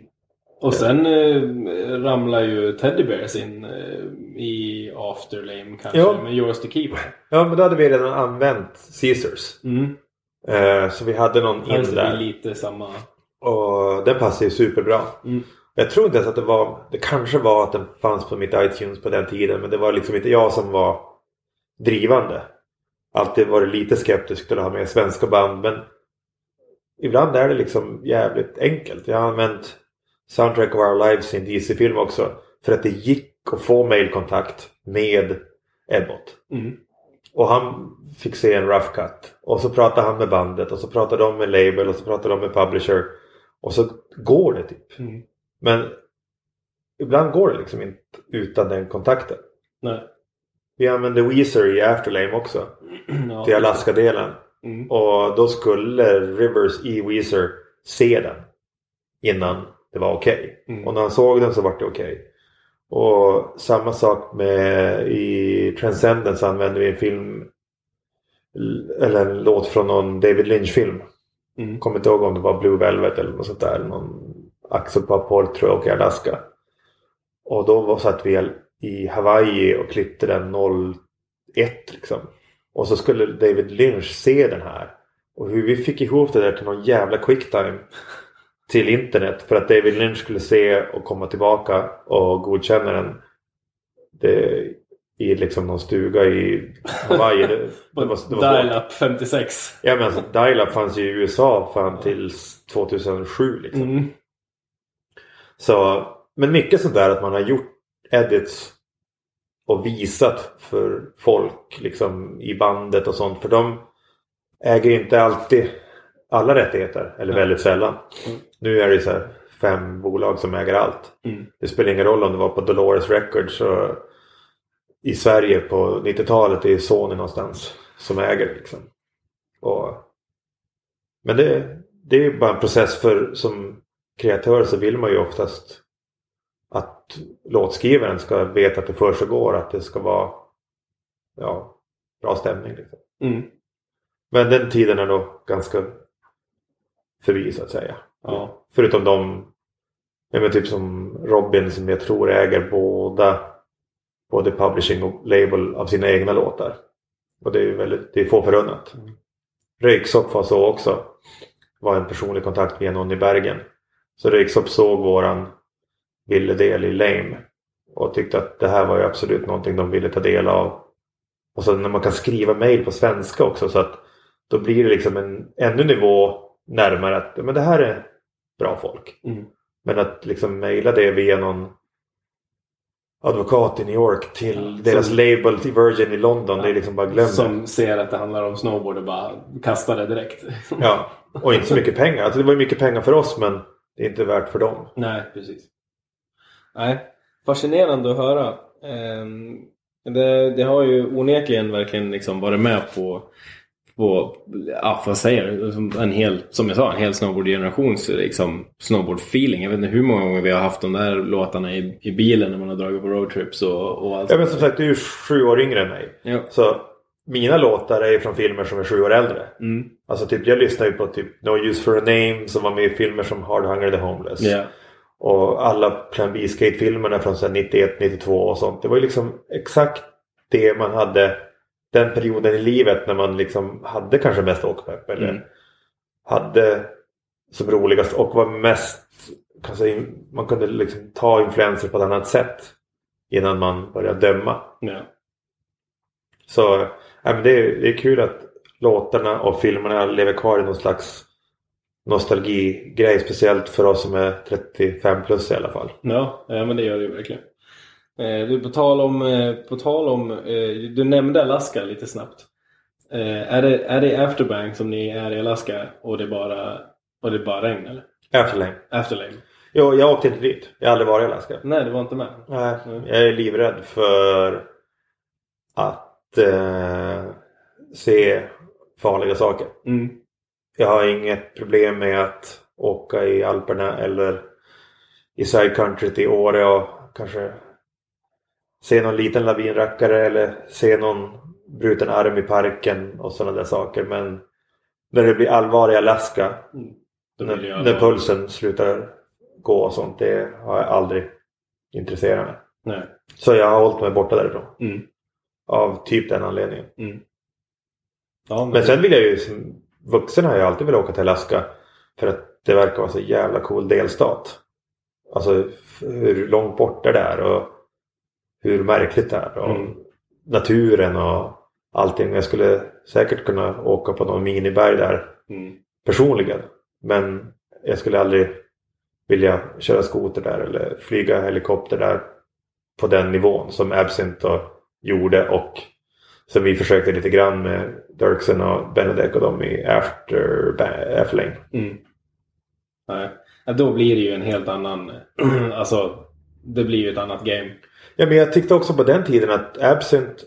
Och sen eh, ramlar ju Teddy Bears in eh, i Afterlame kanske Ja. med Yours to Keep. Ja men då hade vi redan använt Caesars. Mm. Eh, så vi hade någon in Alltså, det är där. lite samma. Och den passade ju superbra. Mm. Jag tror inte ens att det var, det kanske var att den fanns på mitt iTunes på den tiden. Men det var liksom inte jag som var drivande. Alltid varit lite skeptisk till att ha med svenska band. Men ibland är det liksom jävligt enkelt. Jag har använt Soundtrack of Our Lives i en DC-film också. För att det gick att få mailkontakt med Ebbot. Mm. Och han fick se en rough cut. Och så pratade han med bandet och så pratade de med label och så pratade de med publisher. Och så går det typ. Mm. Men ibland går det liksom inte utan den kontakten. Nej. Vi använde Weezer i Afterlame också. Ja, Till Alaska-delen. Mm. Och då skulle Rivers i Weezer se den. Innan det var okej. Mm. Och när han såg den så var det okej. Och samma sak med i Transcendence använde vi en film. Eller en låt från någon David Lynch-film. Mm. Kommer inte ihåg om det var Blue Velvet eller något sånt där. Någon Axel Paul tror jag och i Alaska. Och då var, satt vi i Hawaii och klippte den 01 liksom. Och så skulle David Lynch se den här. Och hur vi fick ihop det där till någon jävla quicktime. Till internet för att David Lynch skulle se och komma tillbaka och godkänna den. Det, i liksom någon stuga i Hawaii. Det, det var, det var. Dial-up 56. Ja men alltså dial-up fanns ju i USA fram till 2007 liksom. Mm. Så, men mycket sånt där att man har gjort edits och visat för folk liksom i bandet och sånt. För de äger inte alltid alla rättigheter. Eller väldigt sällan. Mm. Nu är det så här fem bolag som äger allt. Mm. Det spelar ingen roll om det var på Dolores Records och i Sverige på 90-talet. Det är Sony någonstans som äger liksom. Och, men det, det är bara en process för som kreatör så vill man ju oftast att låtskrivaren ska veta att det försiggår, att det ska vara ja, bra stämning. Liksom. Mm. Men den tiden är nog ganska förbi så att säga. Ja. Förutom de, ja, men typ som Robin som jag tror äger båda både publishing och label av sina egna låtar. Och det är ju väldigt, det är få förunnat. Mm. Röyksopp var så också. Var en personlig kontakt via någon i Bergen. Så Röyksopp såg våran villedel i Lame och tyckte att det här var ju absolut någonting de ville ta del av. Och så när man kan skriva mail på svenska också så att då blir det liksom en ännu nivå närmare att men det här är bra folk. Mm. Men att liksom mejla det via någon advokat i New York till Ja, deras som- label till Virgin i London. Ja. Det är liksom bara glöm det. Som ser att det handlar om snowboard och bara kastar det direkt. Ja, och inte så mycket pengar. Alltså det var ju mycket pengar för oss men det är inte värt för dem. Nej, precis. Nej, fascinerande att höra. Ehm, Det, det har ju onekligen verkligen liksom varit med på, på ja, vad säger en hel, som jag sa, en hel snowboardgenerations liksom, snowboard-feeling. Jag vet inte hur många gånger vi har haft de där låtarna i, i bilen när man har dragit på roadtrips och, och allt Ja men som sagt du är ju sju år yngre än mig. Ja. Så mina låtar är ju från filmer som är sju år äldre. Mm. Alltså typ jag lyssnar ju på typ No Use For A Name som var med i filmer som Hard Hunger The Homeless. Ja. Och alla Plan B-skate-filmerna från så här 91, 92 och sånt. Det var ju liksom exakt det man hade den perioden i livet när man liksom hade kanske mest åkpepp. Eller Mm. hade som roligast och var mest kanske, man kunde liksom ta influenser på ett annat sätt innan man började döma. Ja. Så ja, men det, är, det är kul att låtarna och filmerna lever kvar i någon slags nostalgigrej. Speciellt för oss som är 35 plus i alla fall. Ja, ja men det gör det ju verkligen. Eh, du, på tal om, eh, på tal om eh, du nämnde Alaska lite snabbt. Eh, är, det, är det Afterbank som ni är i Alaska och det bara, och det bara regn eller? Afterlane. Afterlane? Jo, jag åkte inte dit. Jag har aldrig varit i Alaska. Nej, det var inte med. Nej, Mm. jag är livrädd för att eh, se farliga saker. Mm. Jag har inget problem med att åka i Alperna eller i side country till Åre och kanske se någon liten lavinrackare eller se någon bruten arm i parken och sådana där saker. Men när det blir allvar i Alaska, Mm. När, när pulsen slutar gå och sånt, det har jag aldrig intresserat mig. Nej. Så jag har hållit mig borta därifrån. Mm. Av typ den anledningen. Mm. Ja, men, Men sen vill jag ju som vuxen har jag alltid velat åka till Alaska. För att det verkar vara så jävla cool delstat. Alltså hur långt bort det är och hur märkligt det är. Och Mm. naturen och allting. Jag skulle säkert kunna åka på någon miniberg där Mm. personligen. Men jag skulle aldrig vilja köra skoter där eller flyga helikopter där på den nivån som Absinthe och gjorde och som vi försökte lite grann med Dirksen och Benedek och dem i After, Afterlane. Mm. Nej. Då blir det ju en helt annan... alltså, det blir ju ett annat game. Ja, men jag tyckte också på den tiden att Absinthe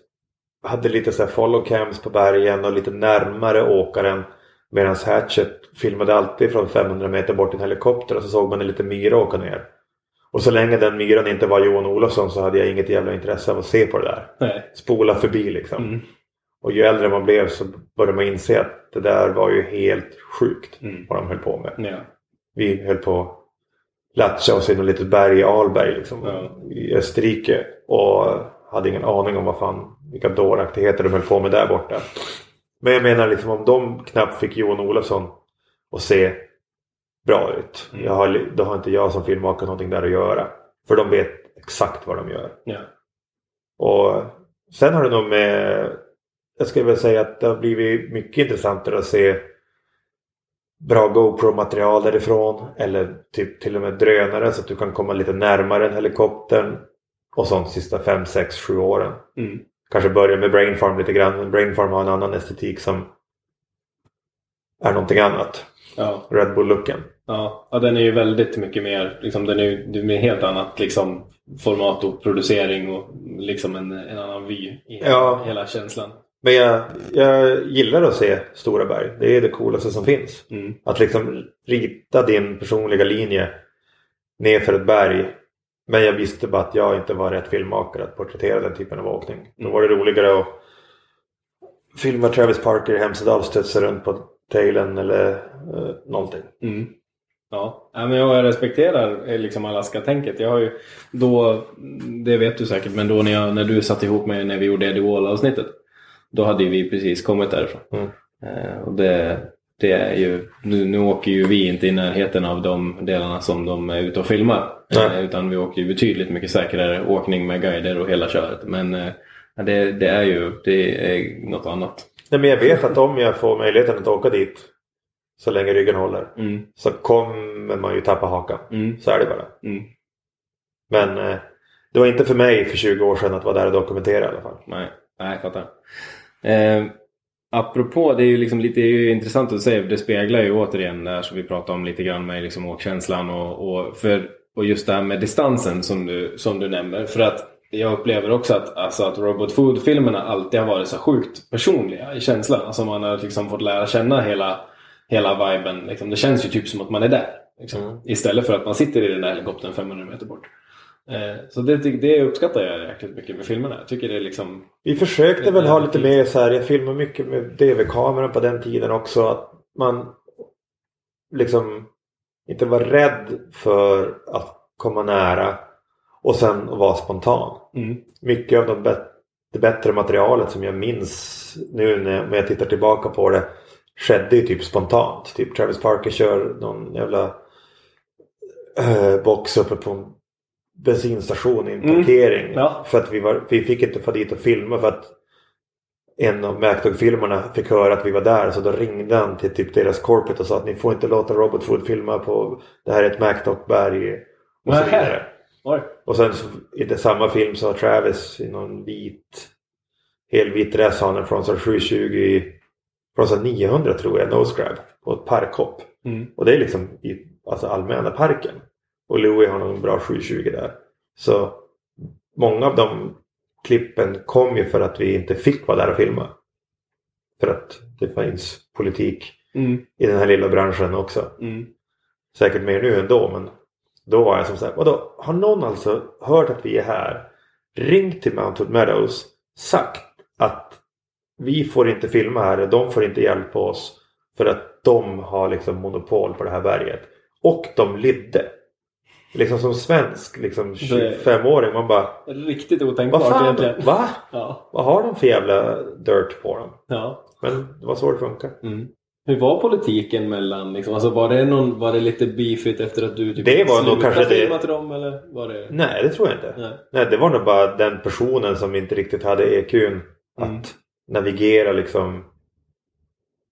hade lite så här follow cams på bergen och lite närmare åkaren. Medan Hatchet filmade alltid från 500 meter bort en helikopter och så såg man en liten myra åka ner. Och så länge den myran inte var Johan Olofsson så hade jag inget jävla intresse av att se på det där. Nej. Spola förbi liksom. Mm. Och ju äldre man blev så började man inse att det där var ju helt sjukt Mm. vad de höll på med. Ja. Vi höll på oss i något litet berg i Alberg liksom, Ja. i Österrike. Och hade ingen aning om vad fan, vilka dåraktigheter de höll på med där borta. Men jag menar liksom om de knappt fick Johan Olofsson att se bra ut. Mm. Jag har, då har inte jag som filmmakare någonting där att göra. För de vet exakt vad de gör. Ja. Och sen har det nog med jag skulle väl säga att det har blivit mycket intressantare att se bra GoPro-material därifrån. Eller typ till och med drönare så att du kan komma lite närmare än helikoptern. Och sånt sista 5, 6, 7 åren. Mm. Kanske börja med Brainfarm lite grann. Men Brainfarm har en annan estetik som är någonting annat. Ja. Red Bull-looken. Ja. ja, den är ju väldigt mycket mer, liksom, den är ju helt annat liksom, format och producering och liksom en, en annan vy i Ja. hela känslan. Men jag, jag gillar att se stora berg. Det är det coolaste som finns. Mm. Att liksom rita din personliga linje ner för ett berg. Men jag visste bara att jag inte var rätt filmmakare att porträttera den typen av åkning. Då Mm. var det roligare att filma Travis Parker i Hemsedal studsa runt på tailen eller eh, någonting. Mm. Ja. ja, men jag respekterar eh, liksom Alaska-tänket. Jag har ju då, det vet du säkert, men då när, jag, när du satt ihop mig när vi gjorde Eddie Wall-avsnittet. Då hade vi precis kommit därifrån. Mm. Eh, och det, det är ju, nu, nu åker ju vi inte i närheten av de delarna som de är ute och filmar. Nej. Eh, utan vi åker ju betydligt mycket säkrare åkning med guider och hela köret. Men eh, det, det är ju det är något annat. Nej, men jag vet att om jag får möjligheten att åka dit så länge ryggen håller Mm, så kommer man ju tappa hakan. mm, Så är det bara. mm. Men det var inte för mig för 20 år sedan att vara där och dokumentera i alla fall. Nej, nej jag fattar. Eh, apropå, det är ju liksom lite är intressant att säga, det speglar ju återigen det här som vi pratade om lite grann med liksom åkkänslan och, och, för, och just det här med distansen som du, som du nämner. För att jag upplever också att, alltså att Robot Food-filmerna alltid har varit så sjukt personliga i känslan. Alltså man har liksom fått lära känna hela, hela viben. Liksom. Det känns ju typ som att man är där. Liksom. Mm. Istället för att man sitter i den där helikoptern 500 meter bort. Eh, så det, det uppskattar jag jäkligt mycket med filmerna. Jag tycker det är liksom Vi försökte väl ha lite mer så här, jag filmade mycket med DV-kameran på den tiden också. Att man liksom inte var rädd för att komma nära och sen vara spontan. Mm. Mycket av de bet- det bättre materialet som jag minns nu när jag, tittar tillbaka på det skedde ju typ spontant. Typ Travis Parker kör någon jävla eh, box uppe på bensinstation i en Mm. parkering. Ja. För att vi, var, vi fick inte få dit och filma för att en av MacDog-filmerna fick höra att vi var där så då ringde han till typ deras corporate och sa att ni får inte låta Robot Food filma på det här är ett MacDog-berg och så vidare. Oj. Och sen så, i det samma film så har Travis i någon vit helvit han en Frontsar 720 Frontsar 900 tror jag, nose grab på ett parkhopp. Mm. Och det är liksom i alltså allmänna parken. Och Louis har någon bra 720 där. Så många av de klippen kom ju för att vi inte fick vara där och filma. För att det finns politik Mm. i den här lilla branschen också. Mm. Säkert mer nu ändå men då var jag som sagt, vadå? Har någon alltså hört att vi är här? Ringt till Mountwood Meadows, sagt att vi får inte filma här de får inte hjälpa oss för att de har liksom monopol på det här berget. Och de lydde. Liksom som svensk liksom 25-åring man bara Riktigt Vad otänkbart fan? egentligen. Va? Ja. Vad har de för jävla dirt på dem? ja. Men det var så det funkar. Mm. Hur var politiken mellan, liksom, alltså var det, någon, var det lite beefigt efter att du typ Det var nog kanske det- filma till dem eller var det? Nej, det tror jag inte. Nej. Nej, det var nog bara den personen som inte riktigt hade EQn att Mm. navigera liksom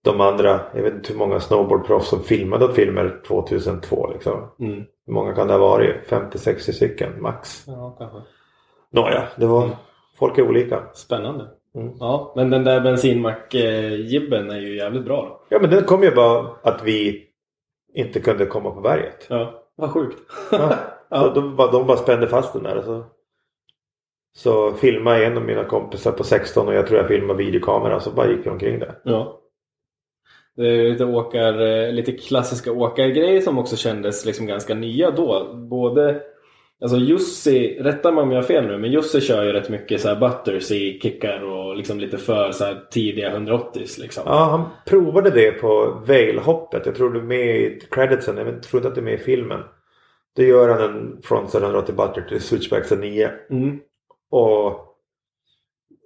de andra, jag vet inte hur många snowboardproffs som filmade filmer 2002 liksom. Mm. Hur många kan det ha varit? 50-60 stycken max. Ja, kanske. Nåja, det var, Mm. folk är olika. Spännande. Mm. Ja, men den där bensinmack-jibben är ju jävligt bra då. Ja men det kom ju bara att vi inte kunde komma på berget. Ja, vad sjukt. Ja. Ja. De, bara, de bara spände fast den där. Så, så filmade en av mina kompisar på 16 och jag tror jag filmade videokamera så bara gick vi omkring där. Ja. Det är lite, åkar, eh, lite klassiska åkargrejer som också kändes liksom ganska nya då. Både Alltså Jussi, rätta mig om jag har fel nu, men Jussi kör ju rätt mycket så här butters i kickar och liksom lite för så tidiga 180s liksom. Ja, han provade det på Vale-hoppet. Jag tror det är med i creditsen. Jag tror inte att det är med i filmen. Då gör han en frontside 180 butter till Switchback 9. Mm. Och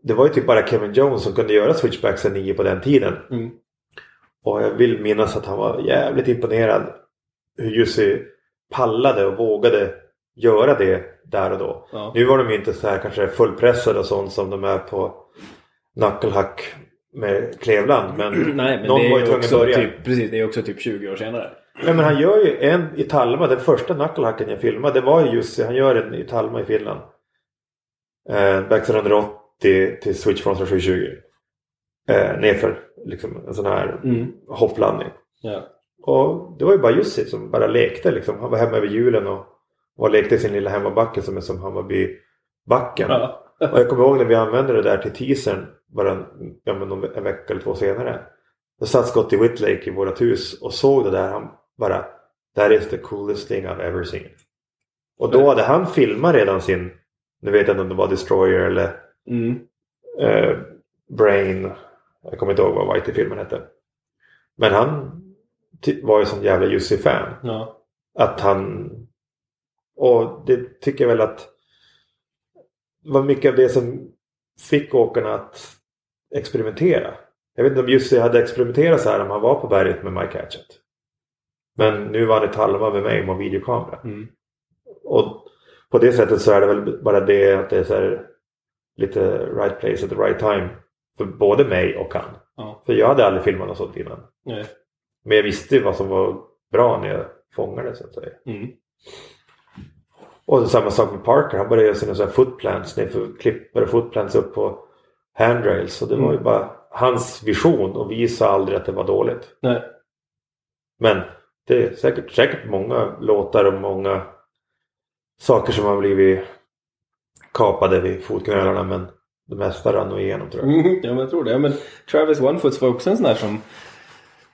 det var ju typ bara Kevin Jones som kunde göra Switchback 9 på den tiden. Mm. Och jag vill minnas att han var jävligt imponerad hur Jussi pallade och vågade göra det där och då. Ja. Nu var de ju inte så här kanske fullpressade och sånt som de är på Knucklehack med Klevland. Men, Nej, men någon var ju tvungen att börja. typ, precis, det är också typ 20 år senare. Nej, men han gör ju en i Talma. Den första Knucklehacken jag filmade det var ju Jussi. Han gör en i Talma i Finland. Eh, Backside 180 till Switch från 720. Eh, nerför liksom en sån här Mm. hopplandning. Ja. Och det var ju bara Jussi som bara lekte liksom. Han var hemma över julen och, och lekte i sin lilla hemmabacke som är som Hammarbybacken. Ja. Och jag kommer ihåg när vi använde det där till teasern bara en, ja, men en vecka eller två senare. Då satt Scotty Whitlake i vårt hus och såg det där. Han bara That is the coolest thing I've ever seen. Och då hade han filmat redan sin, nu vet jag inte om det var Destroyer eller Mm. eh, Brain. Jag kommer inte ihåg vad Whitey-filmen hette. Men han var ju sån jävla Jussi-fan. Ja. Att han... Och det tycker jag väl att det var mycket av det som fick åkarna att experimentera. Jag vet inte om Jussi hade experimenterat så här om han var på berget med Mike Hatchett. Men nu var det Talva med mig med videokamera. Mm. Och på det sättet så är det väl bara det att det är lite right place at the right time. För både mig och han. Ja. För jag hade aldrig filmat något sånt innan. Nej. Men jag visste ju vad som var bra när jag fångade så att säga. Mm. Och samma sak med Parker. Han började göra sina så här footplants nerför klippor och footplants upp på handrails. Och det var ju Mm. bara hans vision och vi sa aldrig att det var dåligt. Nej. Men det är säkert, säkert många låtar och många saker som har blivit kapade vid fotknölarna men det mesta rann nog igenom tror jag. Mm, ja, men jag tror det. Men Travis Onefoots var också en sån där som...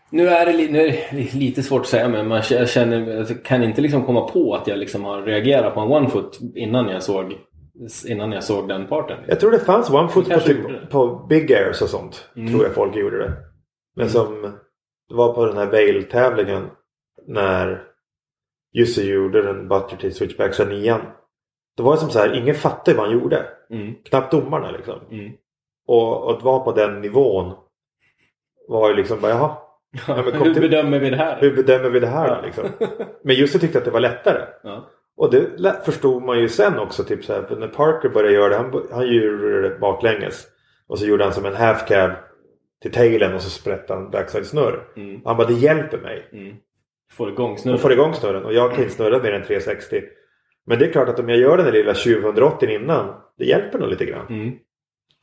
Nu är det, li- nu är det lite svårt att säga men man känner, jag kan inte liksom komma på att jag liksom har reagerat på en Onefoot innan jag såg, innan jag såg den parten. Jag tror det fanns one foot på, typ, på Big Airs och sånt. Mm. Tror jag folk gjorde det. Men Mm. som det var på den här Bale-tävlingen när Jussi gjorde den Butler till Switchbacks nian. Det var som så här, ingen fattade vad han gjorde. Mm, Knappt domarna liksom. mm. Och, och att vara på den nivån var ju liksom bara jaha. men kom Hur till- bedömer vi det här? Hur bedömer vi det här Ja. liksom? Men Jussi tyckte att det var lättare. Ja. Och det förstod man ju sen också. Typ så här, när Parker började göra det. Han, han gjorde det baklänges. Och så gjorde han som en half cab till tailen och så sprättade han backside snurr. Mm, Han bara det hjälper mig. mm. Får igång Och snurren. får igång snurren. Och jag kan inte snurra mer än 360. Men det är klart att om jag gör den där lilla 2080 innan. Det hjälper nog lite grann. Mm.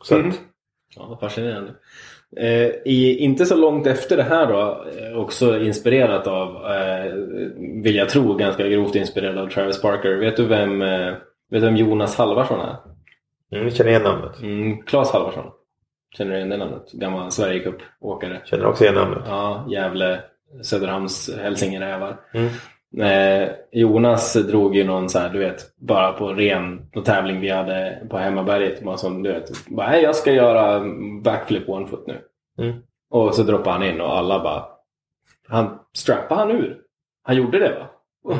Så Mm. att, Ja, fascinerande. Eh, i, inte så långt efter det här då, eh, också inspirerat av, eh, vill jag tro, ganska grovt inspirerad av Travis Parker. Vet du vem, eh, vet du vem Jonas Halvarsson är? mm, känner igen namnet. Mm, Claes Halvarsson. Känner du igen det namnet? Gammal Sverigecup-åkare. Känner också igen namnet. Ja, Gävle, Söderhamns Hälsingerävar. Mm. Eh, Jonas drog ju någon så här, du vet, bara på ren någon tävling vi hade på hemmaberget. Bara som, du vet, bara, "Nej, jag ska göra backflip one foot nu. Mm. Och så droppade han in och alla bara, han strappade han ur. Han gjorde det va?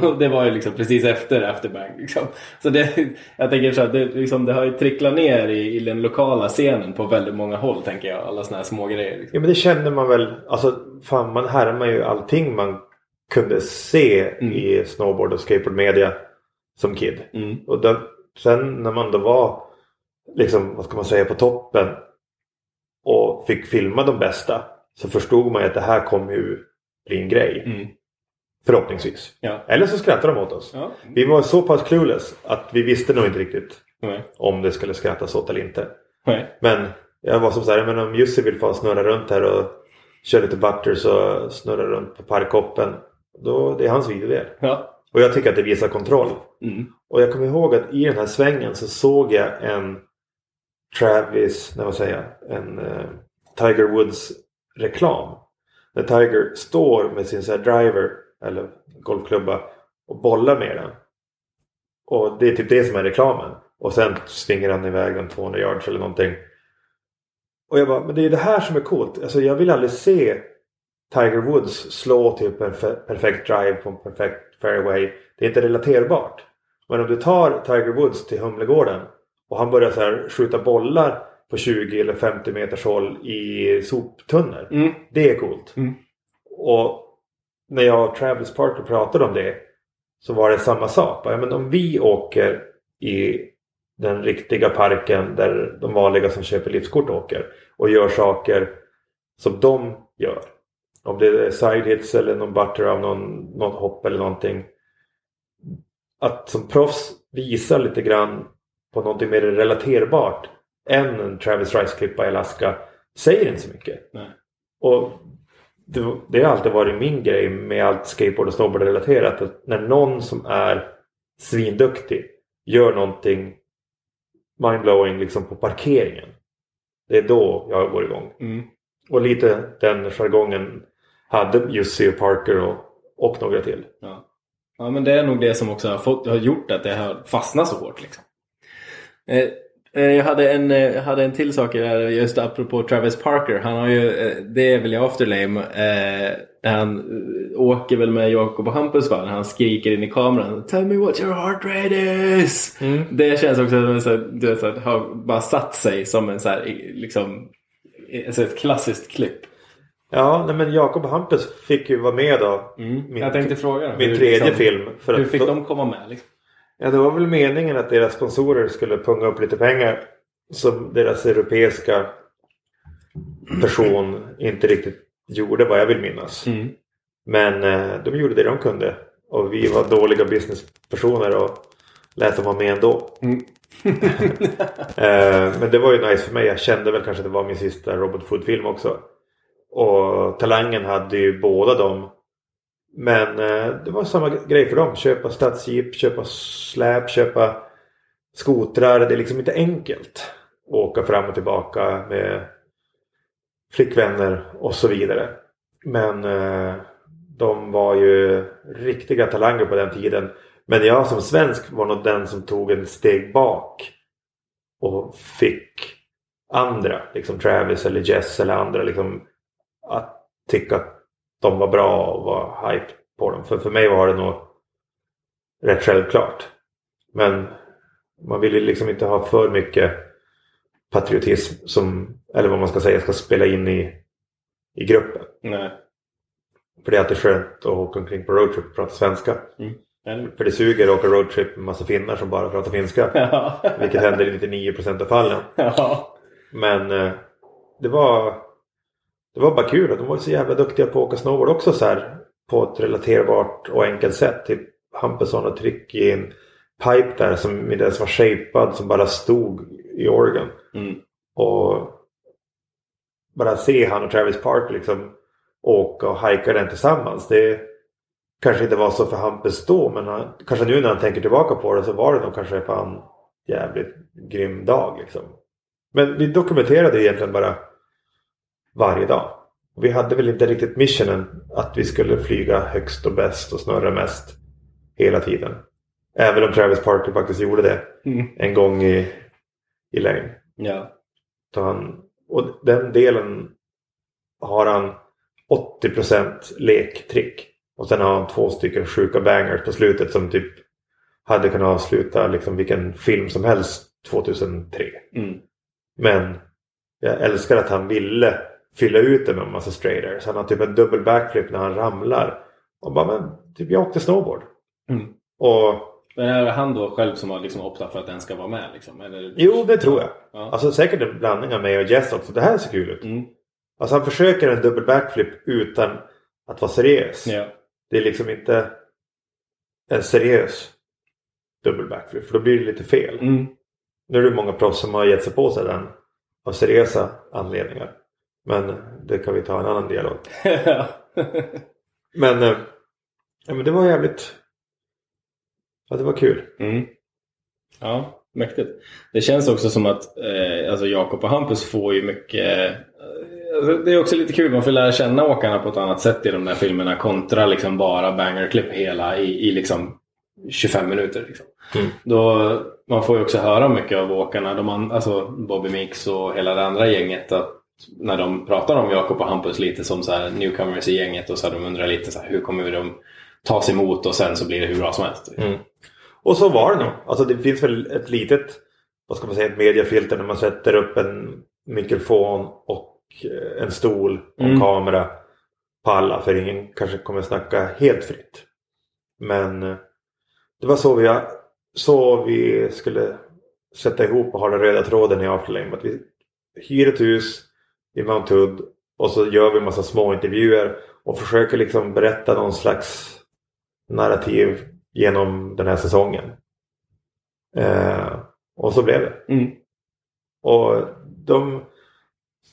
Och det var ju liksom precis efter afterbang. Liksom. Så det, jag tänker så att det, liksom, det har ju tricklat ner i, i den lokala scenen på väldigt många håll tänker jag. Alla såna här små grejer. Liksom. Ja men det kände man väl. Alltså fan man härmar ju allting man kunde se Mm. i snowboard och skateboard media som kid. Mm. Och då, sen när man då var liksom, vad ska man säga, på toppen och fick filma de bästa så förstod man ju att det här kommer ju bli en grej. Mm. Förhoppningsvis. Ja. Eller så skrattade de åt oss. Ja. Vi var så pass clueless att vi visste nog inte riktigt Nej. om det skulle skrattas åt eller inte. Nej. Men jag var som så här, men om Jussi vill få snurra runt här och köra lite butters och snurra runt på parkhoppen. Då, det är hans videodel. Ja. Och jag tycker att det visar kontroll. Mm. Och jag kommer ihåg att i den här svängen så såg jag en Travis, nej vad säger en eh, Tiger Woods reklam. När Tiger står med sin så driver eller golfklubba och bollar med den. Och det är typ det som är reklamen. Och sen svingar han iväg den 200 yards eller någonting. Och jag bara, men det är det här som är coolt. Alltså jag vill aldrig se Tiger Woods slå typ en fe- perfekt drive på en perfekt fairway. Det är inte relaterbart. Men om du tar Tiger Woods till Humlegården och han börjar så här skjuta bollar på 20 eller 50 meters håll i soptunnor. Mm. Det är coolt. Mm. Och när jag och Travis Parker pratade om det så var det samma sak. Ja, men om vi åker i den riktiga parken där de vanliga som köper livskort åker och gör saker som de gör. Om det är side hits eller någon butter av någon, något hopp eller någonting. Att som proffs visa lite grann på någonting mer relaterbart än en Travis Rice-klippa i Alaska säger inte så mycket. Nej. Och det, det har alltid varit min grej med allt skateboard och snowboard relaterat. Att när någon som är svinduktig gör någonting mindblowing liksom på parkeringen. Det är då jag går igång. Mm. Och lite den jargongen hade just Theo Parker och, och några till. Ja. ja, men det är nog det som också har, fått, har gjort att det har fastnat så hårt. Liksom. Eh, eh, jag, hade en, eh, hade en till sak där, just apropå Travis Parker. Han har ju, eh, det är väl i Afterlame. Eh, han eh, åker väl med Jakob och Hampus va? Han skriker in i kameran. Tell me what your heart rate is! Det känns också som du så här, har bara satt sig som en så här, liksom, alltså ett klassiskt klipp. Ja, nej, men Jakob och Hampus fick ju vara med då. Min, jag tänkte fråga dem, min hur tredje liksom- film. För Hur att fick då- de komma med? Liksom? Ja, det var väl meningen att deras sponsorer skulle punga upp lite pengar. Som deras europeiska person inte riktigt gjorde vad jag vill minnas. Mm. Men eh, de gjorde det de kunde. Och vi var dåliga businesspersoner och lät dem vara med ändå. Mm. Eh, men det var ju nice för mig. Jag kände väl kanske att det var min sista Robot Food-film också. Och Talangen hade ju båda dem. Men eh, det var samma grej för dem. Köpa stadsjeep, köpa släp, köpa skotrar. Det är liksom inte enkelt. Åka fram och tillbaka med flickvänner och så vidare. Men eh, de var ju riktiga talanger på den tiden. Men jag som svensk var nog den som tog en steg bak. Och fick andra, liksom Travis eller Jess eller andra liksom att tycka att de var bra och var hype på dem. För för mig var det nog rätt självklart. Men man vill ju liksom inte ha för mycket patriotism som, eller vad man ska säga, ska spela in i, i gruppen. Nej. För det är alltid skönt att åka omkring på roadtrip och prata svenska. Eller? För det suger att åka roadtrip med massa finnar som bara pratar finska. Ja. Vilket händer i 99% av fallen. ja. Men eh, det var det var bara kul de var så jävla duktiga på att åka snowboard också så här på ett relaterbart och enkelt sätt. Typ Hampusson och tryck i en pipe där som inte ens var shapad som bara stod i Oregon. Mm. Och bara se han och Travis Park liksom åka och hajka den tillsammans. Det kanske inte var så för Hampus då men han, kanske nu när han tänker tillbaka på det så var det nog kanske fan jävligt grym dag liksom. Men vi dokumenterade egentligen bara varje dag. Vi hade väl inte riktigt missionen att vi skulle flyga högst och bäst och snurra mest hela tiden. Även om Travis Parker faktiskt gjorde det Mm. en gång i, i Lane. Ja. Så han, och den delen har han 80% lektrick. Och sen har han två stycken sjuka bangers på slutet som typ hade kunnat avsluta liksom vilken film som helst 2003. Mm. Men jag älskar att han ville fylla ut det med en massa straighter. Så han har typ en dubbel backflip när han ramlar. Och bara, men typ jag åkte snowboard. Mm. Och Men är det han då själv som har liksom optat för att den ska vara med? Liksom? Eller... jo, det tror jag. Ja. Alltså säkert en blandning av mig och Jess också. Det här ser kul ut. Mm. Alltså han försöker en dubbel backflip utan att vara seriös. Ja. Det är liksom inte en seriös dubbel backflip. För då blir det lite fel. Mm. Nu är det många proffs som har gett sig på sig den av seriösa anledningar. Men det kan vi ta en annan dialog. Men, eh, ja, men det var jävligt... Ja, det var kul. mm. Ja, mäktigt. Det känns också som att eh, alltså Jakob och Hampus får ju mycket... Eh, alltså det är också lite kul, man får lära känna åkarna på ett annat sätt i de där filmerna kontra liksom bara bangerklipp hela i, i liksom 25 minuter. Liksom. Mm. Då, man får ju också höra mycket av åkarna, de alltså Bobby Mix och hela det andra gänget. Att när de pratar om Jakob och Hampus lite som så här newcomers i gänget och så de undrar lite så här, hur kommer de tas emot och sen så blir det hur bra som helst. Mm. Och så var det nog. Alltså det finns väl ett litet, vad ska man säga, ett mediafilter när man sätter upp en mikrofon och eh, en stol och Mm. kamera på alla. För ingen kanske kommer snacka helt fritt. Men eh, det var så vi, så vi skulle sätta ihop och ha den röda tråden i Afterlame. Att vi hyr ett hus i Mount Hood och så gör vi en massa små intervjuer och försöker liksom berätta någon slags narrativ genom den här säsongen. Eh, och så blev det. Mm. Och de,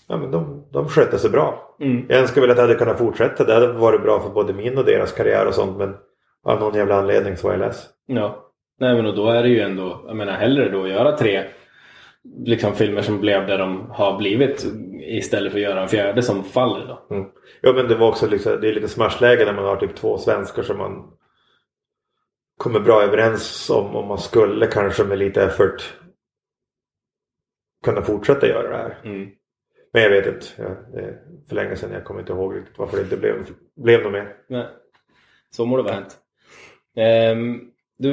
ja, men de, de skötte sig bra. Mm. Jag önskar väl att jag hade kunnat fortsätta. Det hade varit bra för både min och deras karriär och sånt. Men av någon jävla anledning så var jag less. Ja. Nej men och då är det ju ändå, jag menar hellre då att göra tre liksom filmer som blev där de har blivit istället för att göra en fjärde som faller då. Mm. Ja men det var också liksom, det är lite smashläge när man har typ två svenskar som man kommer bra överens om. Om man skulle kanske med lite effort kunna fortsätta göra det här. Mm. Men jag vet inte. Ja, det är för länge sedan. Jag kommer inte ihåg riktigt varför det inte blev, blev något mer. Nej. Så må det vara hänt. Ehm, du,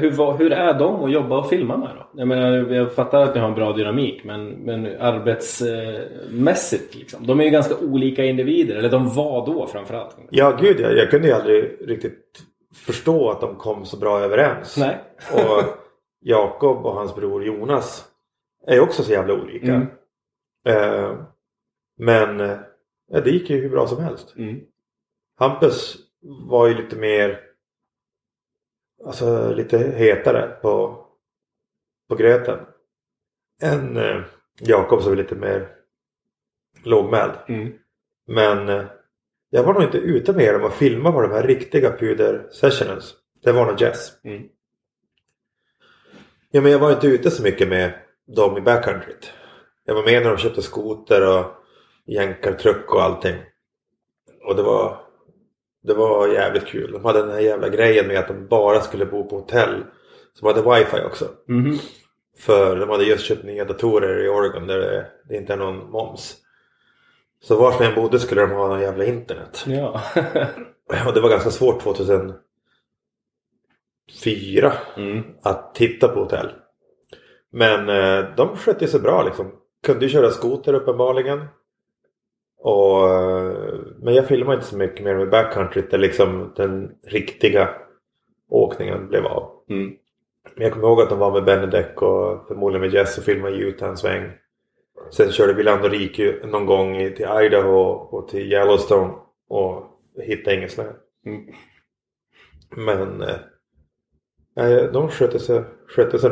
hur, hur är de att jobba och filma med då? Jag menar, jag fattar att ni har en bra dynamik men, men arbetsmässigt liksom. De är ju ganska olika individer, eller de var då framförallt. Ja gud jag, jag kunde ju aldrig riktigt förstå att de kom så bra överens. Nej. Och Jakob och hans bror Jonas är ju också så jävla olika. Mm. Eh, men eh, ja, det gick ju hur bra som helst. Mm. Hampus var ju lite mer Alltså lite hetare på, på gröten. Än eh, Jakob som är lite mer lågmäld. Mm. Men eh, jag var nog inte ute med dem och filma på de här riktiga puder sessions. Det var nog Jess. Mm. Ja men jag var inte ute så mycket med dem i backcountryt. Jag var med när de köpte skoter och jänkartruck och allting. Och det var Det var jävligt kul. De hade den här jävla grejen med att de bara skulle bo på hotell. Som hade wifi också. Mhm. För de hade just köpt nya datorer i Oregon där det, det inte är någon moms. Så var som jag bodde skulle de ha någon jävla internet. Ja. Och det var ganska svårt 2004 mm. att titta på hotell. Men eh, de skötte sig bra liksom. Kunde ju köra skoter uppenbarligen. Och, eh, men jag filmade inte så mycket mer med backcountry där liksom den riktiga åkningen blev av. Mm. Men jag kommer ihåg att de var med Benedek och förmodligen med Jess och filmade Utah en sväng. Sen körde vi land och rike någon gång till Idaho och till Yellowstone och hittade ingen snö. Mm. Men eh, nej, de skötte sig, skötte sig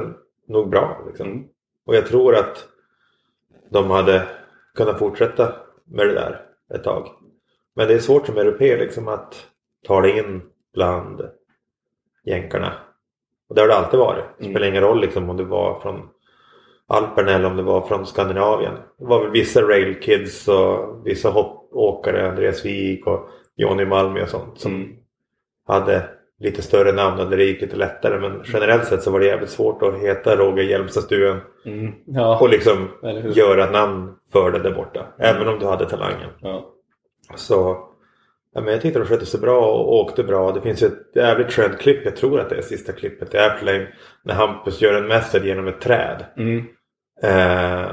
nog bra. Liksom. Mm. Och jag tror att de hade kunnat fortsätta med det där ett tag. Men det är svårt som europé liksom att ta det in bland jänkarna. Och det har det alltid varit. Det spelar ingen roll liksom om det var från Alperna eller om det var från Skandinavien. Det var väl vissa rail kids och vissa hoppåkare, Andreas Wik och Johnny Malmö och sånt som Mm. hade lite större namn och det gick lite lättare. Men generellt sett så var det jävligt svårt att heta Roger Hjelmstad-stuen Mm. Ja. och liksom göra namn för det där borta. Även om du hade talangen. Ja. Så ja, men jag tyckte de skötte sig bra och åkte bra. Det finns ju ett jävligt skönt klipp. Jag tror att det är sista klippet i Airplane. När Hampus gör en method genom ett träd. Mm. Eh,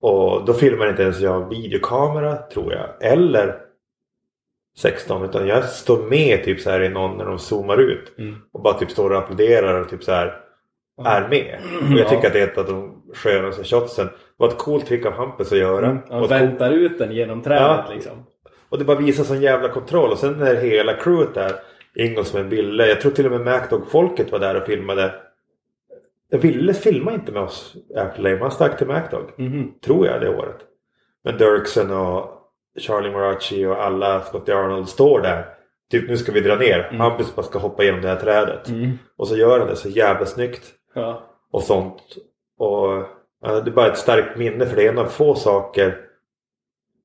och då filmar inte ens jag videokamera tror jag. Eller 16 utan jag står med typ så här i någon när de zoomar ut. Mm. Och bara typ står och applåderar och typ så här är med. Och jag tycker att det är ett av de skönaste shotsen. Det var ett coolt trick av Hampus att göra. Mm. Han väntar ut den genom trädet Ja. liksom. och det bara visar sån jävla kontroll. Och sen när hela crewet där. Ingolsman, Ville. Jag tror till och med MacDog-folket var där och filmade. Ville filma inte med oss Afterlame. Han stack till MacDog. Mhm. Tror jag det året. Men Dirksen och Charlie Morachi och alla Scotty Arnold står där. Typ nu ska vi dra ner. Mm. Hampus bara ska hoppa genom det här trädet. Mm. Och så gör han det så jävla snyggt. Ja. Och sånt. Och ja, det är bara ett starkt minne för det är en av få saker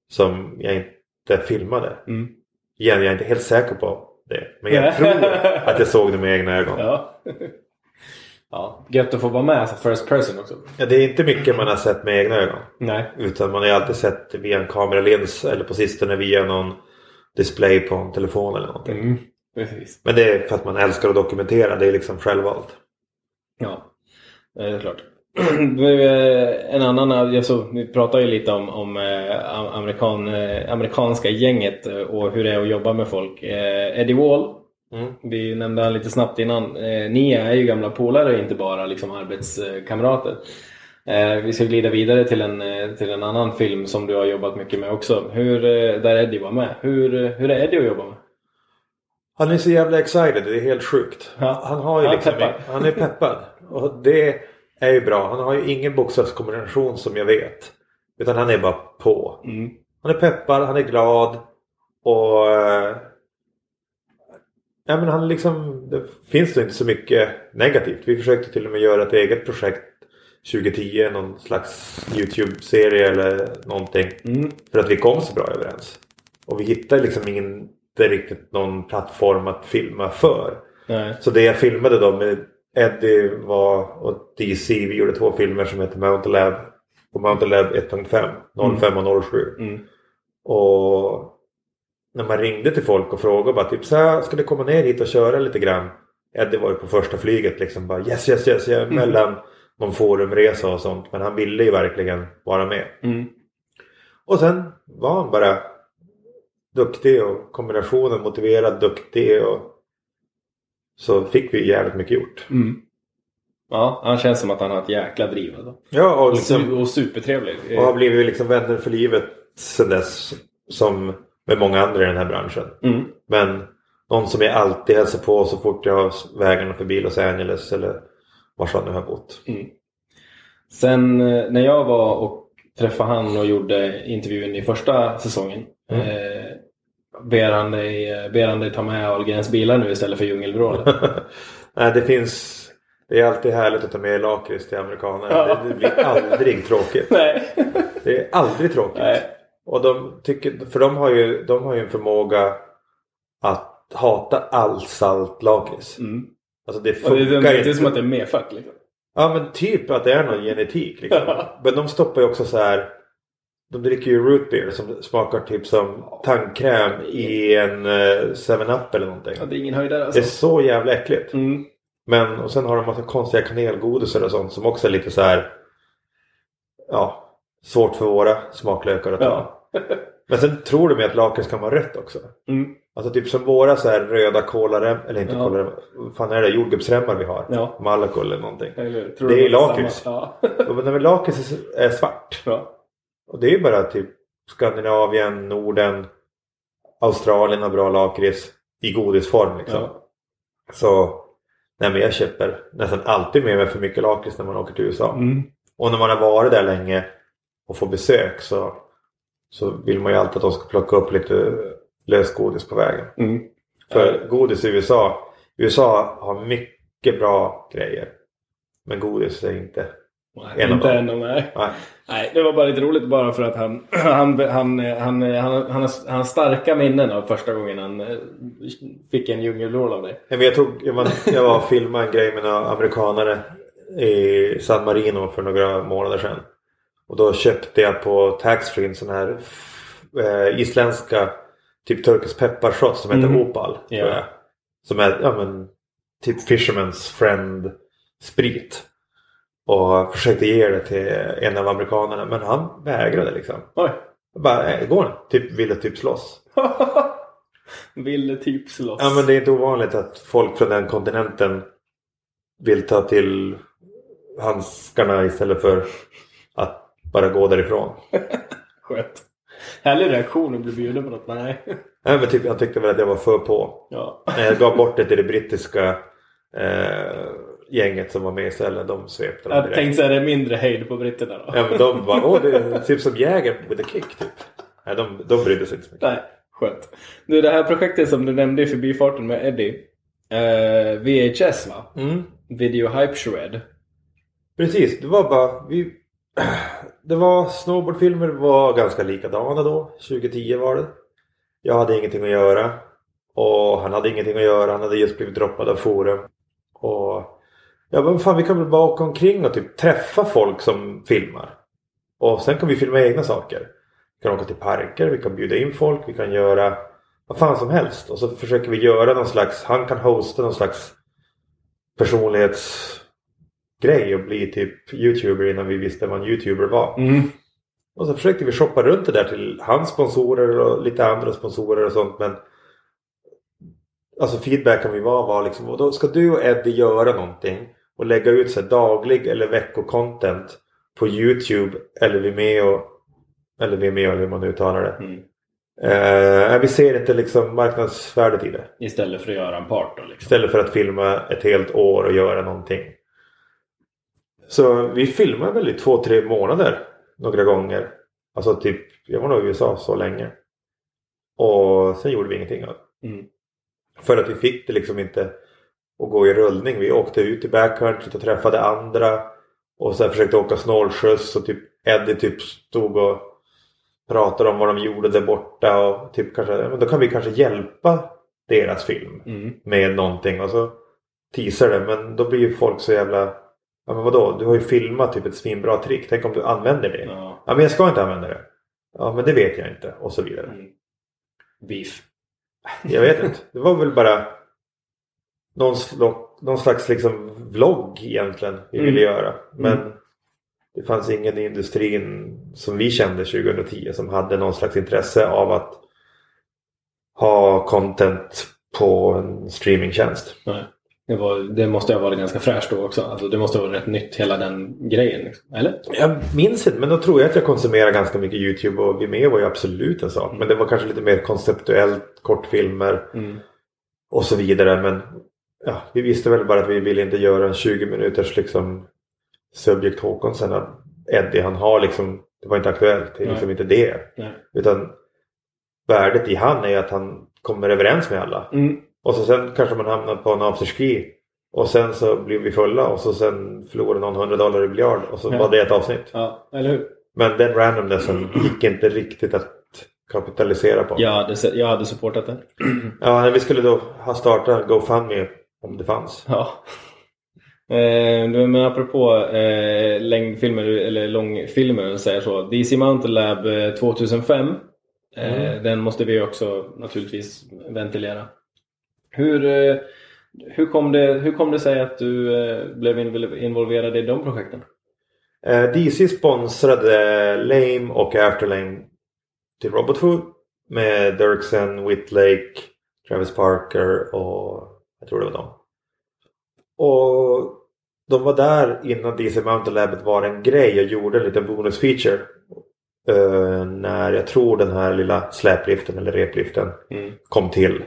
som jag inte filmade. Mm. Igen, jag är inte helt säker på det. Men jag tror att jag såg det med egna ögon. Ja. Ja. Gött att få vara med som first person också. Ja, det är inte mycket man har sett med egna ögon. Nej. Utan man har ju alltid sett via en kameralins eller på sistone via någon display på en telefon eller någonting. Mm. Precis. Men det är för att man älskar att dokumentera. Det är liksom självvalt. Ja, det är klart. Eh, en annan, jag så, vi pratar ju lite om, om eh, amerikan, eh, amerikanska gänget och hur det är att jobba med folk. Eddie Wall, Mm. vi nämnde han lite snabbt innan. Eh, ni är ju gamla polare, inte bara liksom arbetskamrater. Eh, vi ska glida vidare till en, eh, till en annan film som du har jobbat mycket med också. Hur, eh, där Eddie var med. Hur, eh, hur är Eddie att jobba med? Han är så jävla excited. Det är helt sjukt. Ja. Han har ju Han är liksom... peppad. Han är peppad. Och det är ju bra. Han har ju ingen bokstavskombination som jag vet. Utan han är bara på. Mm. Han är peppad, han är glad och Ja men han liksom, det finns nog inte så mycket negativt. Vi försökte till och med göra ett eget projekt 2010, någon slags Youtube-serie eller någonting. Mm. För att vi kom så bra överens. Och vi hittade liksom inte riktigt någon plattform att filma för. Nej. Så det jag filmade då med Eddie var, och DC, vi gjorde två filmer som heter Mountain Lab och Mountain Lab 1.5, 05 och 07. Mm. Och när man ringde till folk och frågade bara typ så här, ska du komma ner hit och köra lite grann? Eddie var ju på första flyget liksom bara yes yes yes, jag är mellan någon forumresa och sånt. Men han ville ju verkligen vara med. Mm. Och sen var han bara duktig och kombinationen motiverad, duktig och så fick vi jävligt mycket gjort. Mm. Ja, han känns som att han har ett jäkla driv. Alltså. Ja, och, liksom, och supertrevlig. och har blivit liksom vänner för livet sen dess. Som med många andra i den här branschen. Mm. Men någon som jag alltid hälsar på så fort jag har vägarna förbi Los Angeles eller var han nu har bott. Mm. Sen eh, när jag var och träffade han och gjorde intervjun i första säsongen. Mm. Eh, ber, han dig, eh, ber han dig ta med Ahlgrens bilar nu istället för djungelvrålet. Nej, det finns... Det är alltid härligt att ta med lakrits till amerikaner. Ja. Det, det blir aldrig tråkigt. Nej. Det är aldrig tråkigt. Nej. Och de tycker, för de har, ju, de har ju en förmåga att hata all salt lakrits. Mm. Alltså det Och det, funkar det, det är inte. som att det är medfött. Liksom. Ja men typ att det är någon genetik liksom. men de stoppar ju också så här. De dricker ju root beer som smakar typ som tandkräm i en 7-Up eller någonting. Ja, det är ingen höjdare Det alltså. är så jävla äckligt. Mm. Men och sen har de massa konstiga kanelgodisar och sånt som också är lite så här. Ja, svårt för våra smaklökar att ta. Ja. Men sen tror de ju att lakrits kan vara rött också. Mm. Alltså typ som våra så här röda kolarem, eller inte Ja. kolarem, vad fan är det? Jordgubbsremmar vi har. Ja. Malaco eller någonting. Eller Det du är lakrits. Ja. Lakrits är svart. ja. Och det är ju bara typ Skandinavien, Norden, Australien har bra lakrits i godisform liksom. Ja. Så nej men jag köper nästan alltid med mig för mycket lakrits när man åker till USA. Mm. Och när man har varit där länge och får besök så, så vill man ju alltid att de ska plocka upp lite lösgodis på vägen. Mm. För godis i USA, USA har mycket bra grejer. Men godis är inte... Nej, En av inte dem. än. och Nej. Nej. nej, det var bara lite roligt bara för att han, han, han, han, han, han, han, starka minnen av första gången han eh, fick en djungelvrål av dig. Jag, tog, jag, var, jag var och filmade en grej med några amerikanare i San Marino för några månader sedan. Och då köpte jag på taxfree en sån här eh, isländska typ turkisk pepparshots som heter Mm. Opal. Jag. Som är ja, men, typ Fisherman's Friend sprit. Och försökte ge det till en av amerikanerna men han vägrade liksom. Oj! Jag bara, nej det går inte. Typ ville typ slåss. Ville typ slåss. Ja men det är inte ovanligt att folk från den kontinenten vill ta till handskarna istället för att bara gå därifrån. Skönt. Härlig reaktion att bli bjuden på något. Nej. Nej, men typ, jag tyckte väl att jag var för på. Ja. När jag gav bort det till det brittiska eh, gänget som var med istället. De svepte dem Jag direkt. tänkte säga det är mindre höjd på britterna då. Ja men de bara, åh det är typ som jägern with a kick typ. Nej de, de brydde sig inte så mycket. Nej, skönt. Du, det här projektet som du nämnde i förbifarten med Eddie. Eh, VHS va? Mm. Video Hype Shred. Precis, det var bara vi, Det var snowboardfilmer var ganska likadana då. 2010 var det. Jag hade ingenting att göra. Och han hade ingenting att göra. Han hade just blivit droppad av Forum. Och jag men fan vi kan väl bara åka omkring och typ träffa folk som filmar. Och sen kan vi filma egna saker. Vi kan åka till parker, vi kan bjuda in folk, vi kan göra vad fan som helst. Och så försöker vi göra någon slags, han kan hosta någon slags personlighets personlighetsgrej och bli typ youtuber innan vi visste vad en youtuber var. Mm. Och så försökte vi shoppa runt det där till hans sponsorer och lite andra sponsorer och sånt men Alltså feedbacken vi var var liksom och då ska du och Eddie göra någonting och lägga ut så daglig eller veckocontent på Youtube eller Vimeo eller Vimeo eller hur man uttalar det. Mm. Eh, vi ser inte liksom marknadsvärdet i det. Istället för att göra en part då liksom. Istället för att filma ett helt år och göra någonting. Så vi filmar väl i två, tre månader några gånger. Alltså typ, jag var nog i USA så länge. Och sen gjorde vi ingenting av det. Mm. För att vi fick det liksom inte att gå i rullning. Vi åkte ut i backcountry och träffade andra. Och sen försökte åka snålskjuts och typ Eddie typ stod och pratade om vad de gjorde där borta. Och typ kanske, men då kan vi kanske hjälpa deras film Mm. med någonting. Och så teasar det. Men då blir ju folk så jävla... Ja men vadå? Du har ju filmat typ ett svinbra trick. Tänk om du använder det. Ja. Ja men jag ska inte använda det. Ja men det vet jag inte. Och så vidare. Mm. Beef. Jag vet inte. Det var väl bara någon, slo- någon slags liksom vlogg egentligen vi Mm. ville göra. Men Mm. det fanns ingen i industrin som vi kände 2010 som hade någon slags intresse av att ha content på en streamingtjänst. Nej. Det, var, det måste ha varit ganska fräscht då också. Alltså, det måste ha varit rätt nytt hela den grejen. Liksom. Eller? Jag minns inte men då tror jag att jag konsumerar ganska mycket YouTube och Vimeo var ju absolut en sak. Men det var kanske lite mer konceptuellt, kortfilmer Mm. och så vidare. Men ja, vi visste väl bara att vi ville inte göra en 20 minuters liksom Subject Håkonsen. Eddie han har liksom, det var inte aktuellt. Det är liksom inte det. Nej. Utan värdet i han är att han kommer överens med alla. Mm. Och så sen kanske man hamnar på en afterski. Och sen så blir vi fulla och så sen förlorar någon 100 dollar i biljard. Och så Ja. var det ett avsnitt. Ja, eller hur? Men den randomnessen gick inte riktigt att kapitalisera på. Hade, se- jag hade supportat det. Ja, vi skulle då ha startat GoFundMe om det fanns. Ja. Eh, men apropå eh, längdfilmer eller långfilmer säger så. DC Mountain Lab eh, 2005. Eh, Mm. Den måste vi också naturligtvis ventilera. Hur, eh, hur, kom, det, hur kom det sig att du eh, blev invol- involverad i de projekten? Eh, DC sponsrade Lame och Afterlame till Robot Food med Dirksen, Whitlake, Travis Parker och jag tror det var dem. Och de var där innan DC Mountain Labet var en grej och gjorde en liten bonusfeature. När jag tror den här lilla släpliften eller repliften kom till.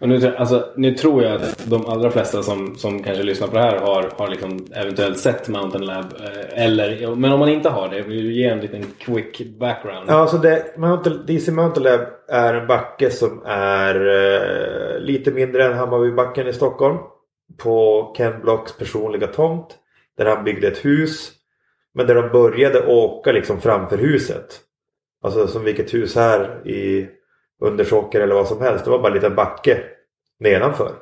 Och nu, alltså, nu tror jag att de allra flesta som, som kanske lyssnar på det här har, har liksom eventuellt sett Mountain Lab. Eh, eller, men om man inte har det, vill du ge en liten quick background? Ja, alltså det, Mountain, DC Mountain Lab är en backe som är eh, lite mindre än Hammarbybacken i Stockholm. På Ken Blocks personliga tomt. Där han byggde ett hus. Men där de började åka liksom framför huset. Alltså som vilket hus här i Undersåker eller vad som helst. Det var bara en liten backe nedanför.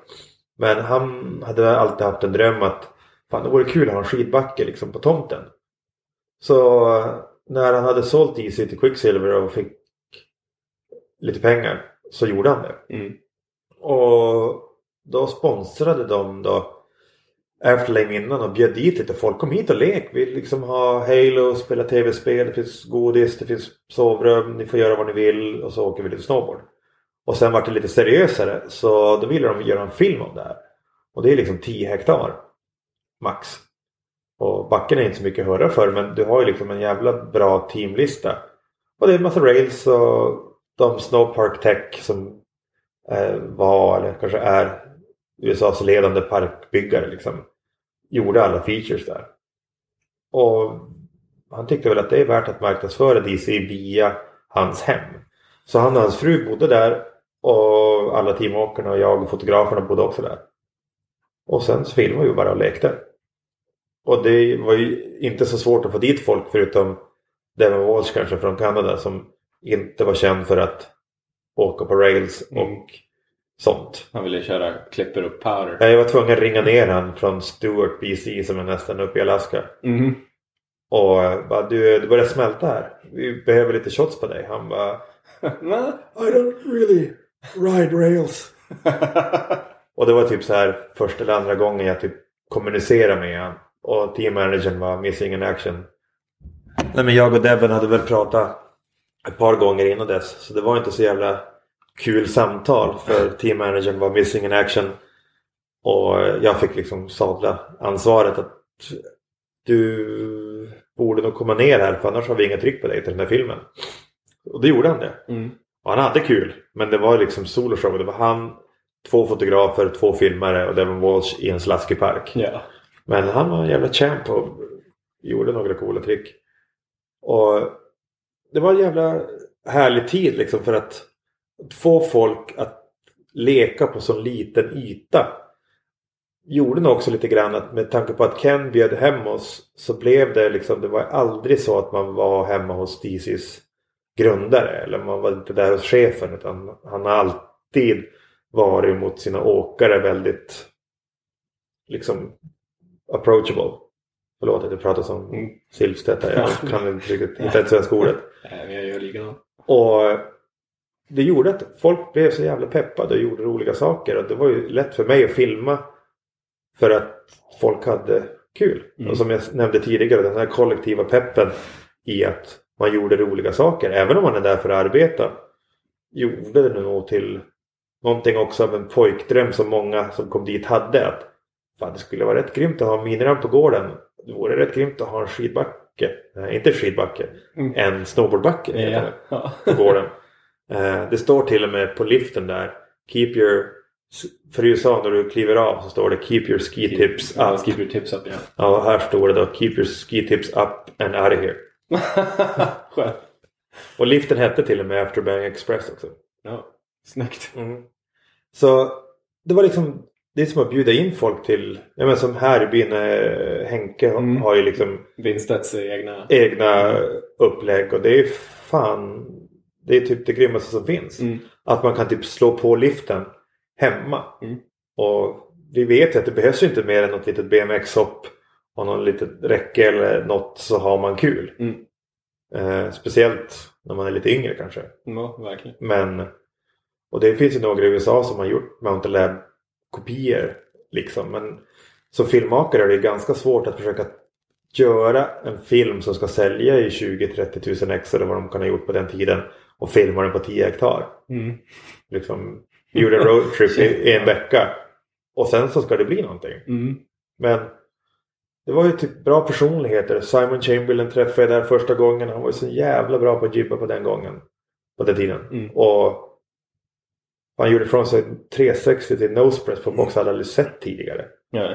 Men han hade alltid haft en dröm att fan det vore kul att ha en skidbacke liksom på tomten. Så när han hade sålt Easy till Quicksilver och fick lite pengar så gjorde han det. Mm. Och då sponsrade de då Afterlame innan och bjöd dit lite folk. Kom hit och lek. Vi liksom har Halo, spela tv-spel, det finns godis, det finns sovrum, ni får göra vad ni vill och så åker vi lite snowboard. Och sen vart det lite seriösare så då ville de göra en film om det här. Och det är liksom 10 hektar max. Och backen är inte så mycket att höra för men du har ju liksom en jävla bra teamlista. Och det är en massa rails och de Snowpark Tech som eh, var eller kanske är USAs ledande parkbyggare liksom. Gjorde alla features där. Och han tyckte väl att det är värt att marknadsföra DC via hans hem. Så han och hans fru bodde där och alla teamåkarna och jag och fotograferna bodde också där. Och sen så filmade vi bara och lekte. Och det var ju inte så svårt att få dit folk förutom Devon Walsh kanske från Kanada som inte var känd för att åka på rails och Mm. Sånt. Han ville köra klipper upp powder. Jag var tvungen att ringa ner han från Stewart, BC som är nästan uppe i Alaska. Mhm. Och eh, bara du, det börjar smälta här. Vi behöver lite shots på dig. Han bara. I don't really ride rails. Och det var typ så här första eller andra gången jag typ kommunicerade med han. Och teammanagern var missing in action. Nej men jag och Devon hade väl pratat ett par gånger innan dess. Så det var inte så jävla kul samtal. För teammanagern var missing in action. Och jag fick liksom sadla ansvaret att du borde nog komma ner här för annars har vi inga tryck på dig till den här filmen. Och det gjorde han det. Mm. Och han hade kul. Men det var liksom soloshow. Det var han, två fotografer, två filmare och Devon Walsh i en slaskig park. Ja. Men han var en jävla champ och gjorde några coola trick. Och det var en jävla härlig tid liksom för att få folk att leka på så liten yta. Gjorde nog också lite grann att med tanke på att Ken bjöd hem oss så blev det liksom, det var aldrig så att man var hemma hos DCs grundare eller man var inte där hos chefen utan han har alltid varit mot sina åkare väldigt liksom approachable. Förlåt att jag pratar som Mm. Silvstedt här. Jag kan inte riktigt hitta ett svenskt ordet. Nej, jag gör likadant. Och det gjorde att folk blev så jävla peppade och gjorde roliga saker. Och det var ju lätt för mig att filma för att folk hade kul. Mm. Och som jag nämnde tidigare, den här kollektiva peppen i att man gjorde roliga saker. Även om man är där för att arbeta. Gjorde det nog till någonting också av en pojkdröm som många som kom dit hade. Att fan, det skulle vara rätt grymt att ha miniramp på gården. Det vore rätt grymt att ha en skidbacke. Nej, inte skidbacke. Mm. En snowboardbacke. Ja. på gården. Eh, det står till och med på liften där. Keep your... För i USA när du kliver av så står det Keep your ski tips Ja, up. Keep your tips up, ja. Ja, här står det då Keep your ski tips up and out of here. Skönt. Och liften hette till och med Afterbang Express också. Ja, snyggt. Så det var liksom det är som att bjuda in folk till, ja men som här i byn eh, Henke Mm. har ju liksom Winstedts egna... egna upplägg och det är fan det är typ det grymmaste som finns. Mm. Att man kan typ slå på liften hemma. Mm. Och vi vet ju att det behövs ju inte mer än något litet BMX-hopp och någon litet räcke eller något så har man kul. Mm. Eh, speciellt när man är lite yngre kanske. Ja, verkligen. Men och det finns ju några i USA som har gjort Mountain Lab kopior liksom. Men som filmmakare är det ganska svårt att försöka göra en film som ska sälja i 20-30 tusen ex eller vad de kan ha gjort på den tiden och filma den på 10 hektar. Mm. Liksom, vi gjorde en roadtrip i, i en vecka och sen så ska det bli någonting. Mm. Men det var ju typ bra personligheter. Simon Chamberlain träffade jag där första gången. Han var ju så jävla bra på att jibba på den gången. På den tiden. Mm. Och han gjorde från sig 360 till nosepress på box hade aldrig sett tidigare. Ja.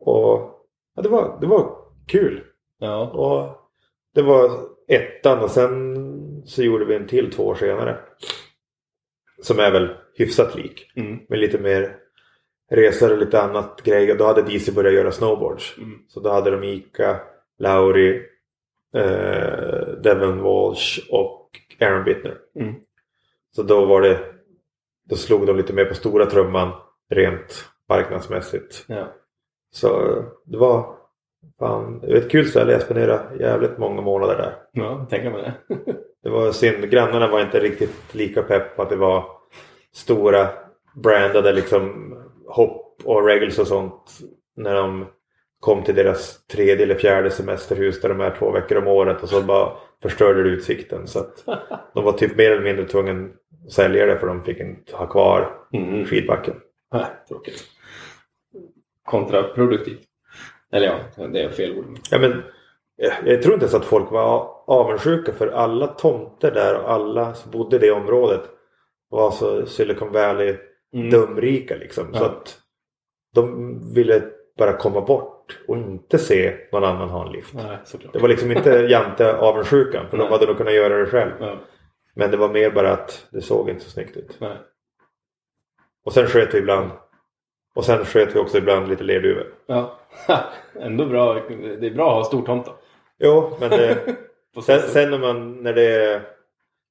Och ja, det, var, det var kul. Ja. Och det var ettan och sen så gjorde vi en till två år senare. Som är väl hyfsat lik. Mm. Med lite mer resor och lite annat grejer. Då hade DC börjat göra snowboards. Mm. Så då hade de Ika, Lauri, eh, Devon Walsh och Aaron Bittner. Mm. Så då var det Då slog de lite mer på stora trumman rent marknadsmässigt. Ja. Så det var fan, det var ett kul ställe. Jag spenderade jävligt många månader där. Ja, tänker man det. Det var synd. Grannarna var inte riktigt lika pepp på att det var stora brandade liksom hopp och regels och sånt. När de kom till deras tredje eller fjärde semesterhus där de är två veckor om året och så bara förstörde det utsikten. Så att de var typ mer eller mindre tvungna att sälja det för de fick inte ha kvar Mm. skidbacken. Nej, tråkigt. Kontraproduktivt. Eller ja, det är fel ord. Ja, men, jag, jag tror inte ens att folk var avundsjuka för alla tomter där och alla som bodde i det området var så Silicon Valley Mm. dumrika liksom. Så Ja. att de ville bara komma bort och inte se någon annan ha en lift. Nej. Det var liksom inte jante avundsjukan för de Nej. hade nog kunnat göra det själv. Ja, Men det var mer bara att det såg inte så snyggt ut. nej. Och sen sköt vi ibland. Och sen sköt vi också ibland lite lerduvor. Ja. Ändå bra. Det är bra att ha stor tomta. Jo, men det, sen, sen när, man, när det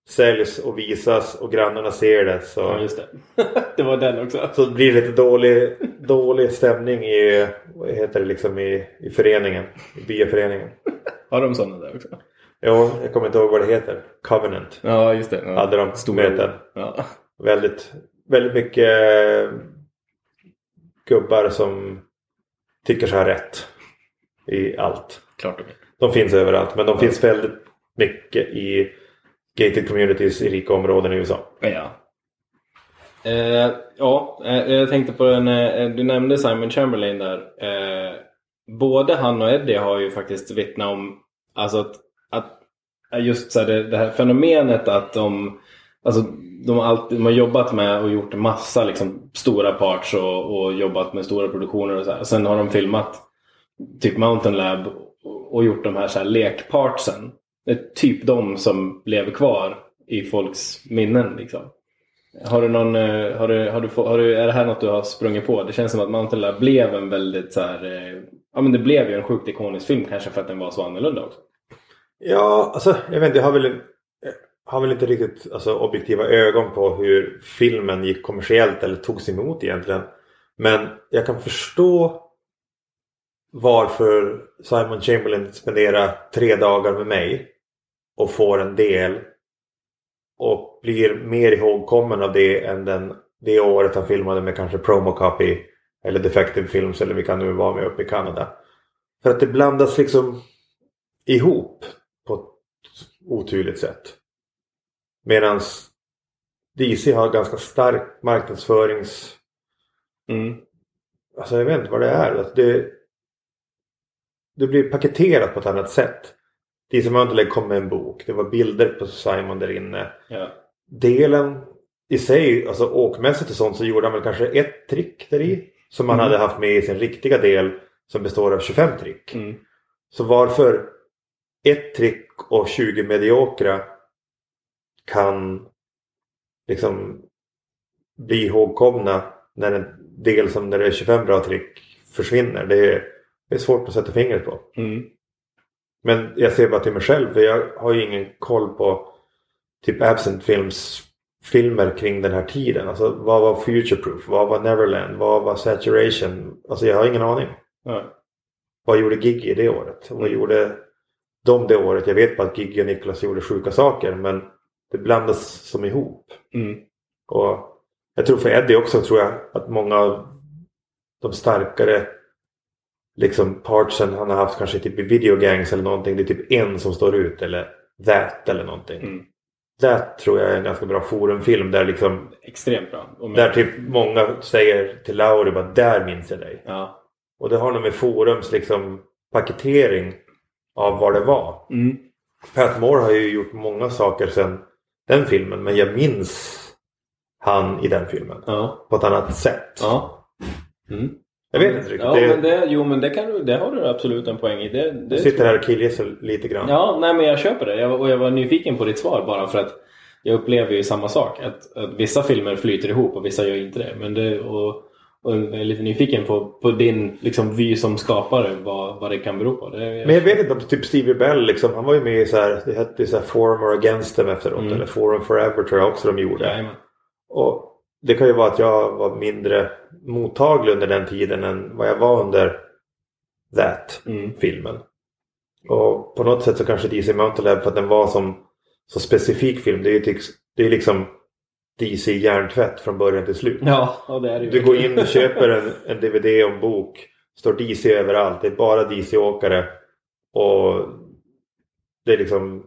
säljs och visas och grannarna ser det så, Ja, just det. det var den också. så blir det lite dålig, dålig stämning i, vad heter det, liksom i, i föreningen. I byaföreningen. Har de sådana där också? Jo, jag kommer inte ihåg vad det heter. Covenant. Ja, just det. Ja. Hade de Stora möten. Ja. Väldigt, väldigt mycket eh, gubbar som tycker sig ha rätt i allt. Klart de. De finns överallt men de finns väldigt mycket i gated communities i rika områden i USA. Ja. Eh, ja, eh, jag tänkte på den, eh, du nämnde Simon Chamberlain där. Eh, både han och Eddie har ju faktiskt vittnat om alltså att, att just så här, det, det här fenomenet att de Alltså, de, har alltid, de har jobbat med och gjort massa liksom, stora parts och, och jobbat med stora produktioner och så här. Sen har de filmat typ Mountain Lab och, gjort de här, så här lekpartsen. det är typ de som lever kvar i folks minnen. Liksom. Har du någon, eh, har du, har du, har du, är det här något du har sprungit på? Det känns som att Mountain Lab blev en väldigt så här, eh, ja men det blev ju en sjukt ikonisk film kanske för att den var så annorlunda också. Ja, alltså jag vet inte, jag har väl, jag har väl inte riktigt alltså, objektiva ögon på hur filmen gick kommersiellt eller togs emot egentligen. Men jag kan förstå varför Simon Chamberlain spenderar tre dagar med mig och får en del och blir mer ihågkommen av det än den, det året han filmade med kanske Promo Copy eller Defective Films eller vilka nu var med uppe i Kanada. För att det blandas liksom ihop på ett oturligt sätt. Medan DC har ganska stark marknadsförings... Mm. Alltså jag vet inte vad det är. Alltså det, det blir paketerat på ett annat sätt. DC Mountain kom med en bok. Det var bilder på Simon där inne. Ja. Delen i sig, alltså åkmässigt och sånt så gjorde han väl kanske ett trick där i. Som han Mm. hade haft med i sin riktiga del som består av 25 trick. Mm. Så varför ett trick och 20 mediokra kan liksom bli ihågkomna när en del som när det är 25 bra trick försvinner. Det är, det är svårt att sätta fingret på. Mm. Men jag ser bara till mig själv för jag har ju ingen koll på typ Absent Films filmer kring den här tiden. Alltså vad var Future Proof? Vad var Neverland? Vad var Saturation? Alltså jag har ingen aning. Ja. Vad gjorde Giggy det året? Vad gjorde de det året? Jag vet bara att Giggy och Niklas gjorde sjuka saker men det blandas som ihop. Mm. Och jag tror för Eddie också tror jag att många av de starkare liksom partsen han har haft kanske typ i videogangs eller någonting. Det är typ en som står ut eller That eller någonting. Mm. That tror jag är en ganska bra forumfilm där liksom Extremt bra. Och med- där typ många säger till Lauri bara där minns jag dig. Ja. Och det har nog med forums liksom paketering av vad det var. Mm. Pat Moore har ju gjort många saker sedan den filmen men jag minns han i den filmen Ja. på ett annat sätt. Ja. Mm. Jag vet inte riktigt. Ja, det, men det, jo men det, kan du, det har du absolut en poäng i. Det, det jag sitter här och killgissar lite grann. Ja, nej men jag köper det. Jag, och jag var nyfiken på ditt svar bara för att jag upplever ju samma sak. Att, att vissa filmer flyter ihop och vissa gör inte det. Men det och, och jag är lite nyfiken på, på din liksom, vy som skapare, vad, vad det kan bero på. Det, Men jag vet inte om typ Stevie Bell liksom, han var ju med i så här, det hette så här Forum or Against Them efteråt. Mm. Eller Forum Forever tror jag också de gjorde. Jajamän. Och det kan ju vara att jag var mindre mottaglig under den tiden än vad jag var under That Mm. filmen. Och på något sätt så kanske DC Mountain för att den var som så specifik film. Det är ju det är liksom DC hjärntvätt från början till slut. Ja, det är det ju. Du går in och köper en, en DVD och en bok. Står DC överallt. Det är bara DC-åkare. Och det är liksom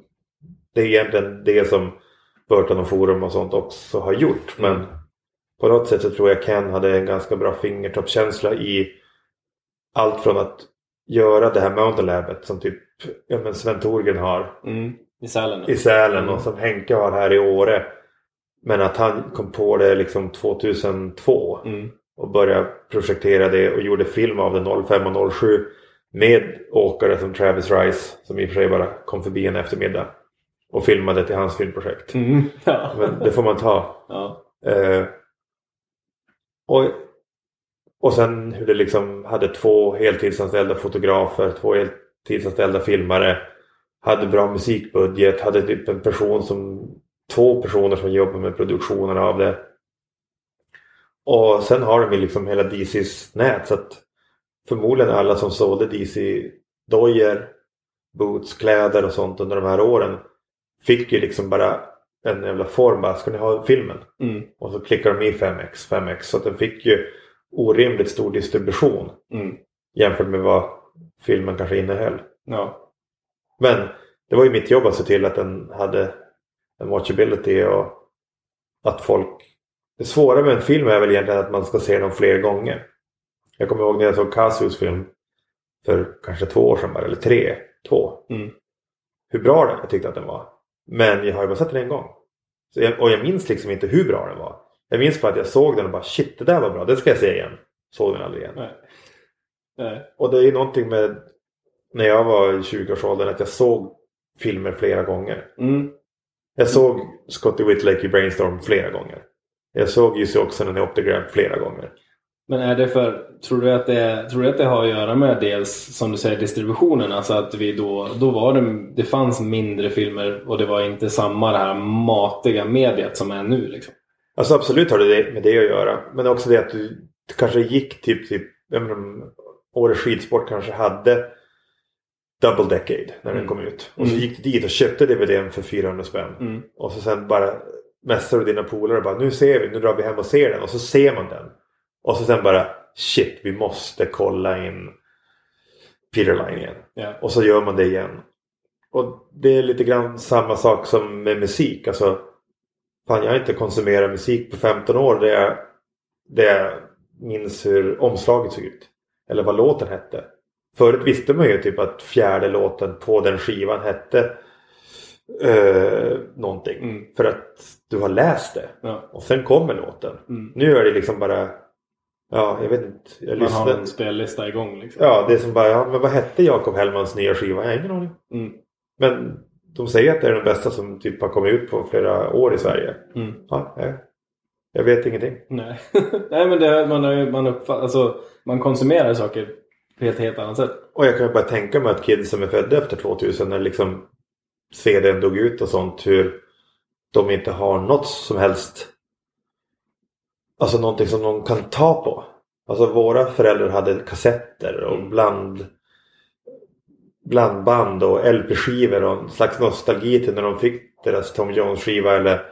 Det är egentligen det som Burton och Forum och sånt också har gjort. Mm. Men på något sätt så tror jag Ken hade en ganska bra fingertoppskänsla i allt från att göra det här Mountain Labet som typ ja, men Sven Thorgren har Mm. I Sälen. i Sälen Mm. och som Henke har här i Åre. Men att han kom på det liksom 2002 Mm. och började projektera det och gjorde film av det 05 och 07 med åkare som Travis Rice som i och för sig bara kom förbi en eftermiddag och filmade till hans filmprojekt. Mm. Ja. Men det får man ta. ja. Eh, och, och sen hur det liksom hade två heltidsanställda fotografer, två heltidsanställda filmare. Hade bra musikbudget, hade typ en person som två personer som jobbar med produktionen av det. Och sen har de ju liksom hela DCs nät så att förmodligen alla som sålde DC dojor, boots, kläder och sånt under de här åren fick ju liksom bara en jävla form bara, ska ni ha filmen? Mm. Och så klickar de i 5x, 5x. Så att den fick ju orimligt stor distribution Mm. jämfört med vad filmen kanske innehöll. Ja. Men det var ju mitt jobb att se till att den hade en watchability och att folk... Det svåra med en film är väl egentligen att man ska se den fler gånger. Jag kommer ihåg när jag såg Casios film för kanske två år sedan bara, eller tre, två. Mm. Hur bra den jag tyckte att den var. Men jag har ju bara sett den en gång. Jag, och jag minns liksom inte hur bra den var. Jag minns bara att jag såg den och bara shit det där var bra, det ska jag se igen. Såg den aldrig igen. Nej. Nej. Och det är ju någonting med när jag var i 20-årsåldern att jag såg filmer flera gånger. Mm. Jag såg Scotty Whitlake i Brainstorm flera gånger. Jag såg Jussi Oksanen i Optigram flera gånger. Men är det för, tror du, att det, tror du att det har att göra med dels som du säger distributionen? Alltså att vi då, då var det, det fanns mindre filmer och det var inte samma det här matiga mediet som är nu liksom. Alltså absolut har det med det att göra. Men också det att du, kanske gick typ, typ jag menar, Årets skidsport kanske hade Double Decade när den Mm. kom ut. Och så Mm. gick du dit och köpte DVDn för 400 spänn. Mm. Och så sen bara mässar du dina polare och bara nu ser vi, nu drar vi hem och ser den. Och så ser man den. Och så sen bara shit, vi måste kolla in Peter Line igen. Ja. Och så gör man det igen. Och det är lite grann samma sak som med musik. Alltså, fan, jag har inte konsumerat musik på 15 år där jag, där jag minns hur omslaget såg ut. Eller vad låten hette. Förut visste man ju typ att fjärde låten på den skivan hette eh, någonting. Mm. För att du har läst det. Ja. Och sen kommer låten. Mm. Nu är det liksom bara... Ja, jag vet inte. Jag Man har lyssnar. en spellista igång liksom. Ja, det är som bara, ja, men vad hette Jakob Hellmans nya skiva? Jag har ingen aning. Mm. Men de säger att det är den bästa som typ har kommit ut på flera år i Sverige. Mm. Ja, jag, jag vet ingenting. Nej. Nej men det, man, har ju- man, uppfatt, alltså, man konsumerar saker på ett helt annat sätt. Och jag kan bara tänka mig att kids som är födda efter 2000 när liksom CDn dog ut och sånt hur de inte har något som helst Alltså någonting som de kan ta på. Alltså våra föräldrar hade kassetter och Mm. bland blandband och LP-skivor och en slags nostalgi till när de fick deras Tom Jones-skiva eller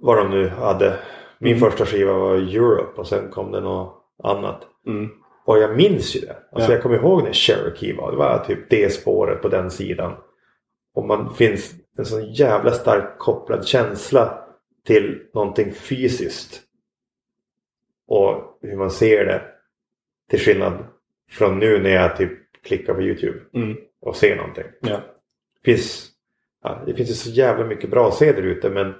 vad de nu hade. Min Mm. första skiva var Europe och sen kom det något annat. Mm. Och jag minns ju det. Alltså Ja. jag kommer ihåg när Cherokee var. Det var typ det spåret på den sidan. Och man finns en sån jävla stark kopplad känsla till någonting fysiskt. Och hur man ser det. Till skillnad från nu när jag typ klickar på YouTube Mm. och ser någonting. Ja. finns, ja, det finns ju så jävla mycket bra att se där ute men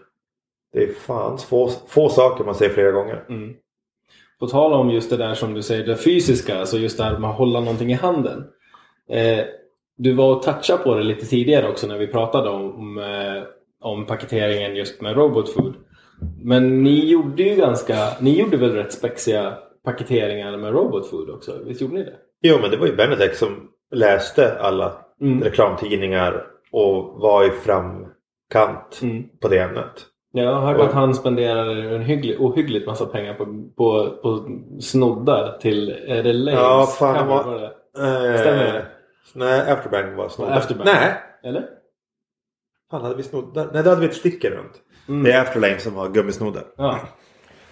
det är fan få, få saker man ser flera gånger. Mm. På tal om just det där som du säger, det fysiska, alltså just det här med att hålla någonting i handen. Eh, du var och touchade på det lite tidigare också när vi pratade om, om, eh, om paketeringen just med Robot Food. Men ni gjorde ju ganska, ni gjorde väl rätt spexiga paketeringar med Robot Food också? Visst gjorde ni det? Jo men det var ju Benedek som läste alla Mm. reklamtidningar och var i framkant Mm. på det ämnet. Ja, jag har hört att han spenderar en hygglig, ohyggligt massa pengar på, på, på snoddar till, är det Lays Ja, fan, vad- var det? Eh, Stämmer det? Nej, Afterbang var snodda. Afterbang. Nej! Eller? Fan, hade vi snoddar? Nej, då hade vi ett sticker runt. Mm. Det är Afterlane som har gummisnoddar. Ja,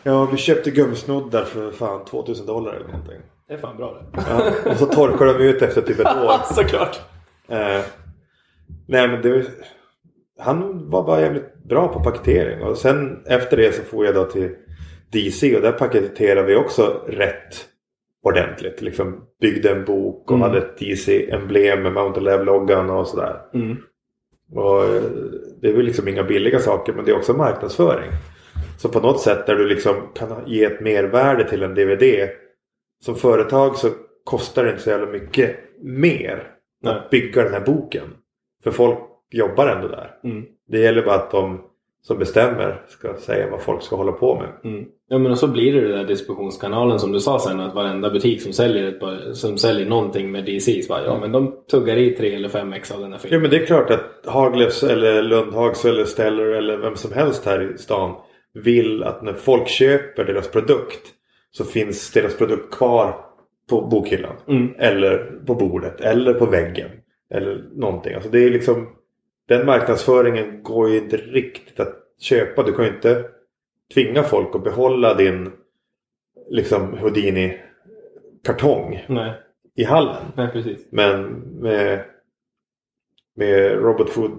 Ja, vi köpte gummisnoddar för fan 2000 dollar eller någonting. det är fan bra det. Ja, och så torkar de ut efter typ ett år. Såklart. Eh, nej men det, han var bara jävligt bra på paketering. Och sen efter det så får jag då till DC och där paketerade vi också rätt ordentligt. Liksom byggde en bok och Mm. hade ett DC-emblem med Mountain Lev-loggan och sådär. Mm. Och eh, det är väl liksom inga billiga saker men det är också marknadsföring. Så på något sätt där du liksom kan ge ett mervärde till en DVD. Som företag så kostar det inte så jävla mycket mer Nej. att bygga den här boken. För folk jobbar ändå där. Mm. Det gäller bara att de som bestämmer ska säga vad folk ska hålla på med. Mm. Ja men och så blir det den där distributionskanalen som du sa sen att varenda butik som säljer, ett, som säljer någonting med DC så bara, ja men de tuggar i 3 eller 5 ex av den här Ja filmen. men det är klart att Haglöfs eller Lundhags eller Stellar eller vem som helst här i stan vill att när folk köper deras produkt så finns deras produkt kvar på bokhyllan. Mm. Eller på bordet eller på väggen. Eller någonting. Alltså det är liksom Den marknadsföringen går ju inte riktigt att köpa. Du kan ju inte tvinga folk att behålla din liksom Houdini-kartong i hallen. nej precis. Men med, med Robot Food,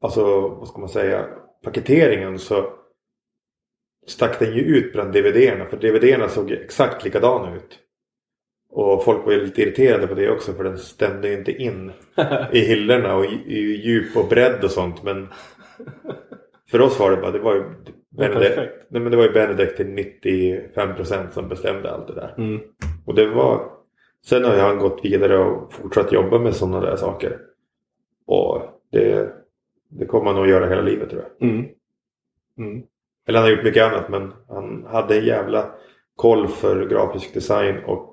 alltså vad ska man säga, paketeringen så stack den ju ut bland DVD-erna. För DVD-erna såg ju exakt likadana ut. Och folk var ju lite irriterade på det också för den stämde ju inte in i hyllorna och i, djup och bredd och sånt. Men för oss var det bara, det var ju Benedict, nej, men det var ju Benedict till 95% som bestämde allt det där. Mm. Och det var... Sen har han gått vidare och fortsatt jobba med sådana där saker. Och Det, det kommer han nog göra hela livet tror jag. Mm. Mm. Eller han har gjort mycket annat men han hade en jävla koll för grafisk design och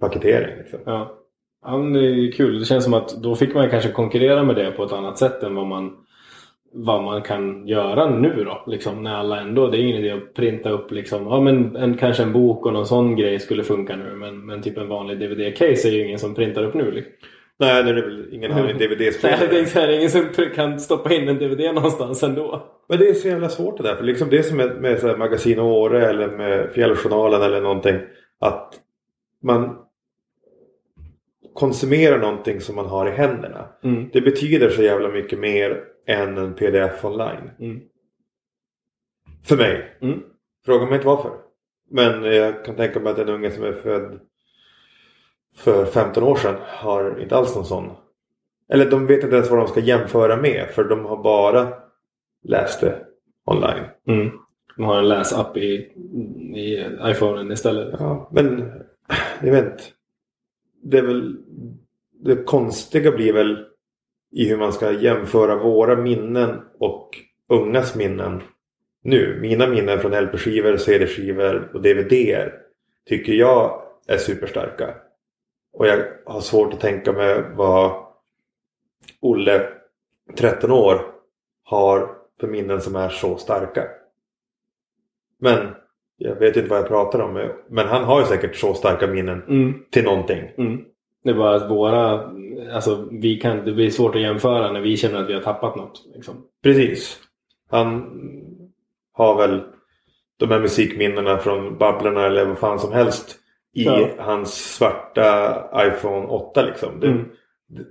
paketering. Liksom. Ja. ja men det är kul. Det känns som att då fick man kanske konkurrera med det på ett annat sätt än vad man, vad man kan göra nu då. Liksom, när alla ändå, det är ingen idé att printa upp liksom, ja, men en, kanske en bok och någon sån grej skulle funka nu. Men, men typ en vanlig DVD-case är ju ingen som printar upp nu. Liksom. Nej, det är väl ingen Nej, DVD-spelare. säga, det är ingen som kan stoppa in en DVD någonstans ändå. Men det är så jävla svårt det där. För liksom det som är med så här Magasin Åre eller med Fjälljournalen eller någonting. Att man konsumerar någonting som man har i händerna. Mm. Det betyder så jävla mycket mer än en pdf online. Mm. För mig. Mm. Fråga mig inte varför. Men jag kan tänka mig att en unge som är född för 15 år sedan har inte alls någon sån. Eller de vet inte ens vad de ska jämföra med för de har bara läst det online. Mm. De har en läsapp i, i iPhonen istället. Ja, men jag vet inte. Det är väl det konstiga blir väl i hur man ska jämföra våra minnen och ungas minnen nu. Mina minnen från LP-skivor, CD-skivor och DVDer tycker jag är superstarka. Och jag har svårt att tänka mig vad Olle, 13 år, har för minnen som är så starka. Men jag vet inte vad jag pratar om. Men han har ju säkert så starka minnen Mm. till någonting. Mm. Det är bara att våra, alltså vi kan, det blir svårt att jämföra när vi känner att vi har tappat något. Liksom. Precis. Han har väl de här musikminnena från Babblarna eller vad fan som helst i Ja. hans svarta iPhone 8 liksom. Det, Mm.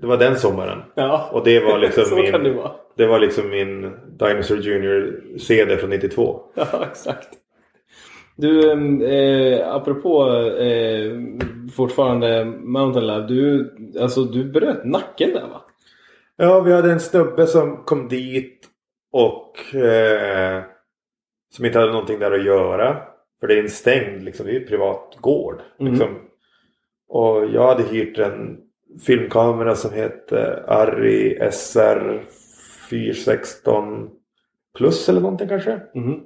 det var den sommaren. Ja, Och det var liksom min- det. Det var liksom min Dinosaur Junior CD från 92. Ja, exakt. Du, eh, apropå eh, fortfarande Mountain Lab. Du, alltså, du bröt nacken där va? Ja, vi hade en snubbe som kom dit och eh, som inte hade någonting där att göra. För det är en stängd, liksom, det är en privat gård. Mm. Liksom. Och jag hade hyrt en filmkamera som heter Arri SR 416 plus eller någonting kanske. Mhm.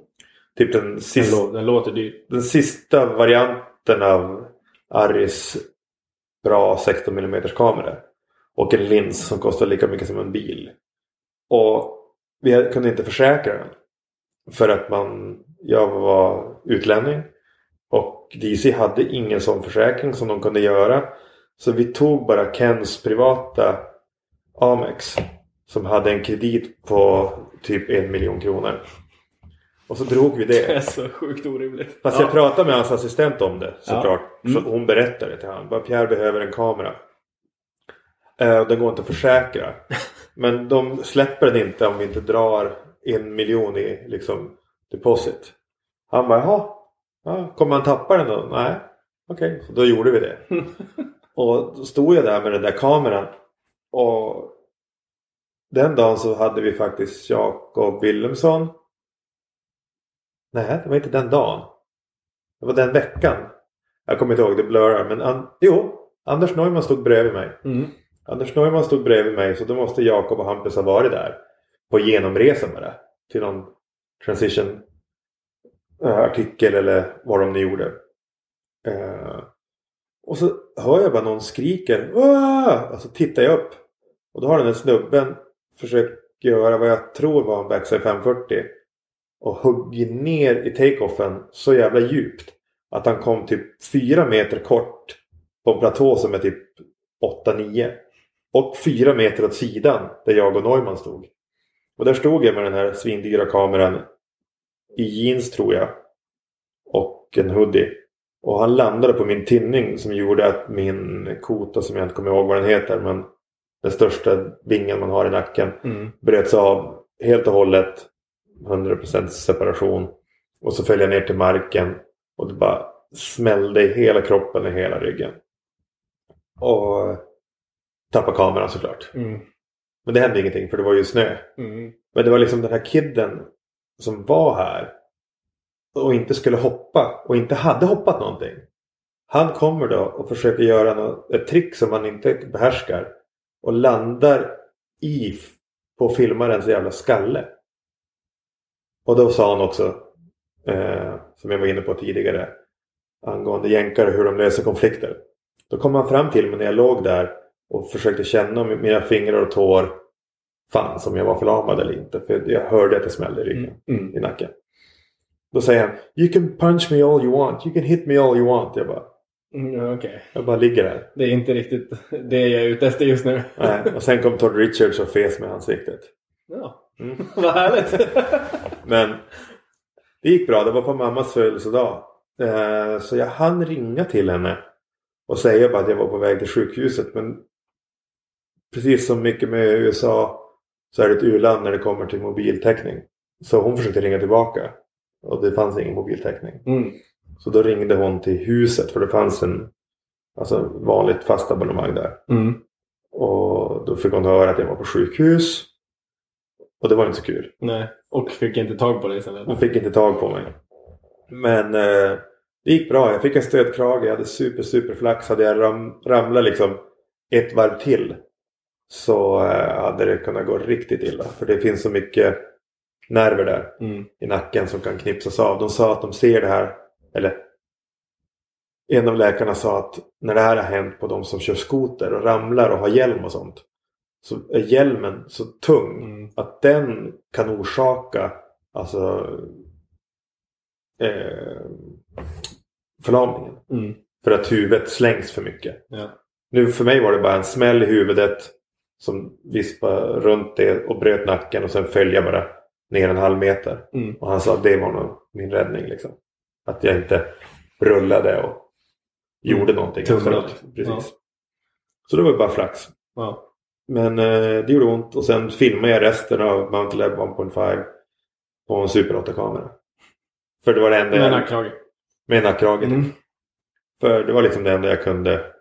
Typ den, Den, sista, lå- den låter dyr. den sista varianten av Arris bra 16 mm kamera. Och en lins som kostar lika mycket som en bil. Och vi kunde inte försäkra den. För att man, jag var utlänning. Och DC hade ingen sån försäkring som de kunde göra. Så vi tog bara Kens privata Amex. Som hade en kredit på typ en miljon kronor. Och så drog vi Det det. är så sjukt orimligt. Fast jag pratade med hans assistent om det såklart. Ja. Mm. Så hon berättade till honom. Pierre behöver en kamera. Eh, den går inte att försäkra. Men de släpper den inte om vi inte drar en miljon i liksom, deposit. Han bara jaha. Ja, kommer han tappa den då? Nej. Okej, så då gjorde vi det. och då stod jag där med den där kameran. Och den dagen så hade vi faktiskt Jakob Wilhelmsson. Nej, det var inte den dagen. Det var den veckan. Jag kommer inte ihåg, det blurrar. Men an- jo, Anders Neumann stod bredvid mig. Mm. Anders Neumann stod bredvid mig så då måste Jakob och Hampus ha varit där. På genomresan bara. Till någon transition eh, artikel eller vad de nu gjorde. Eh, och så hör jag bara någon skriker. Wah! Och så tittar jag upp. Och då har den här snubben försökt göra vad jag tror var en backside 540. Och huggit ner i take-offen så jävla djupt. Att han kom typ fyra meter kort på en platå som är typ 8-9. Och fyra meter åt sidan där jag och Neumann stod. Och där stod jag med den här svindyra kameran i jeans tror jag. Och en hoodie. Och han landade på min tinning som gjorde att min kota som jag inte kommer ihåg vad den heter. Men den största vingen man har i nacken Mm. bröts av helt och hållet. 100% separation. Och så föll jag ner till marken. Och det bara smällde i hela kroppen och hela ryggen. Och tappade kameran såklart. Mm. Men det hände ingenting för det var ju snö. Mm. Men det var liksom den här kidden som var här. Och inte skulle hoppa. Och inte hade hoppat någonting. Han kommer då och försöker göra något, ett trick som han inte behärskar. Och landar i på filmarens jävla skalle. Och då sa han också, eh, som jag var inne på tidigare, angående jänkare hur de löser konflikter. Då kom han fram till mig när jag låg där och försökte känna om mina fingrar och tår fanns, om jag var förlamad eller inte. För jag hörde att det smällde i ryggen, Mm. i nacken. Då säger han, You can punch me all you want, you can hit me all you want. Jag bara, Mm, Okej. jag bara ligger där. Det är inte riktigt det jag är ute efter just nu. Nej. Och sen kom Todd Richards och fes med ansiktet. Ja. Mm. Vad härligt. Men det gick bra. Det var på mammas födelsedag. Eh, Så jag hann ringa till henne och säga bara att jag var på väg till sjukhuset. Men precis som mycket med USA så är det ett u-land när det kommer till mobiltäckning. Så hon försökte ringa tillbaka och det fanns ingen mobiltäckning. Mm. Så då ringde hon till huset för det fanns en alltså, vanligt fast abonnemang där. Mm. Och då fick hon höra att jag var på sjukhus. Och det var inte så kul. Nej. Och fick inte tag på dig sen? Hon fick inte tag på mig. Men eh, det gick bra. Jag fick en stödkrage. Jag hade super, super flax. Hade jag ram, ramlat liksom ett varv till så eh, hade det kunnat gå riktigt illa. För det finns så mycket nerver där Mm. i nacken som kan knipsas av. De sa att de ser det här. Eller en av läkarna sa att när det här har hänt på de som kör skoter och ramlar och har hjälm och sånt. Så är hjälmen så tung Mm. att den kan orsaka alltså eh, förlamningen. Mm. För att huvudet slängs för mycket. Ja. Nu för mig var det bara en smäll i huvudet som vispade runt det och bröt nacken och sen föll jag bara ner en halv meter. Mm. Och han sa att det var nog min räddning. Liksom. Att jag inte rullade och gjorde någonting Tumlade. Precis. Ja. Så det var bara flax. Ja. Men eh, det gjorde ont och sen filmade jag resten av Mount Lab 1.5 på en Super 8-kamera. För det var det enda Med jag... nackkrage. Med nackkrage. Mm. För det var liksom det enda jag kunde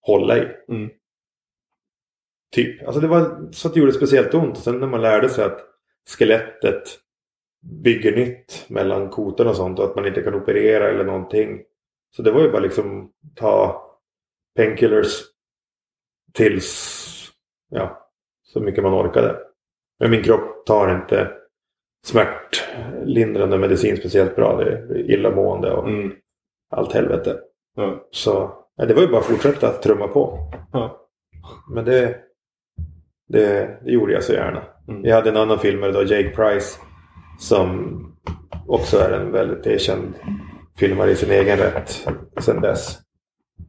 hålla i. Mm. Typ. Alltså det var så att det gjorde speciellt ont. Och sen när man lärde sig att skelettet bygger nytt mellan kotorna och sånt och att man inte kan operera eller någonting. Så det var ju bara liksom ta painkillers tills ja, så mycket man orkade. Men min kropp tar inte smärtlindrande medicin speciellt bra. Det är illamående och Mm. allt helvete. Ja. Så ja, det var ju bara att fortsätta trumma på. Ja. Men det, det, det gjorde jag så gärna. Mm. Jag hade en annan filmare då, Jake Price. Som också är en väldigt erkänd filmare i sin egen rätt sen dess.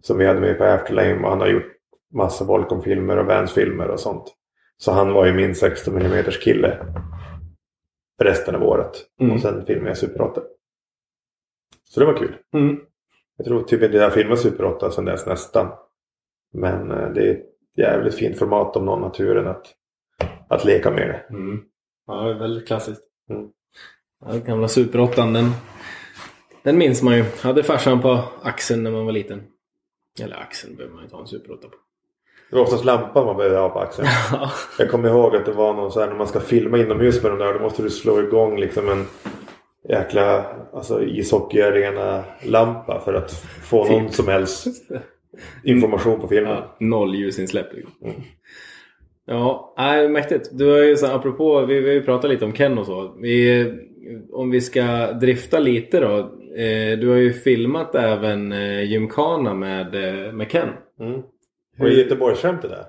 Som vi hade med på Afterlame och han har gjort massa Volcom-filmer och Vans-filmer och sånt. Så han var ju min 16 mm kille resten av året. Mm. Och sen filmade jag Super 8. Så det var kul. Mm. Jag tror typ inte jag filmat Super 8 sedan dess nästan. Men eh, det är ett jävligt fint format om någon har turen att, att leka med det. Mm. Ja, det är väldigt klassiskt. Mm. Ja, gamla Super 8 den, den minns man ju. Hade farsan på axeln när man var liten. Eller axeln behöver man inte ha en Super 8 på. Det var oftast lampan man behövde ha på axeln. Ja. Jag kommer ihåg att det var någon så här när man ska filma inomhus med de där. Då måste du slå igång liksom en jäkla alltså, ishockeyarena lampa för att få någon som helst information på filmen. Ja, noll ljusinsläpp. liksom. Mm. Ja, nej, mäktigt. Du har ju så här, apropå, vi, vi har ju pratat lite om Ken och så. Vi, om vi ska drifta lite då. Eh, du har ju filmat även eh, Gymkhana med, eh, med Ken. Mm. Och i Göteborgsskämtet där.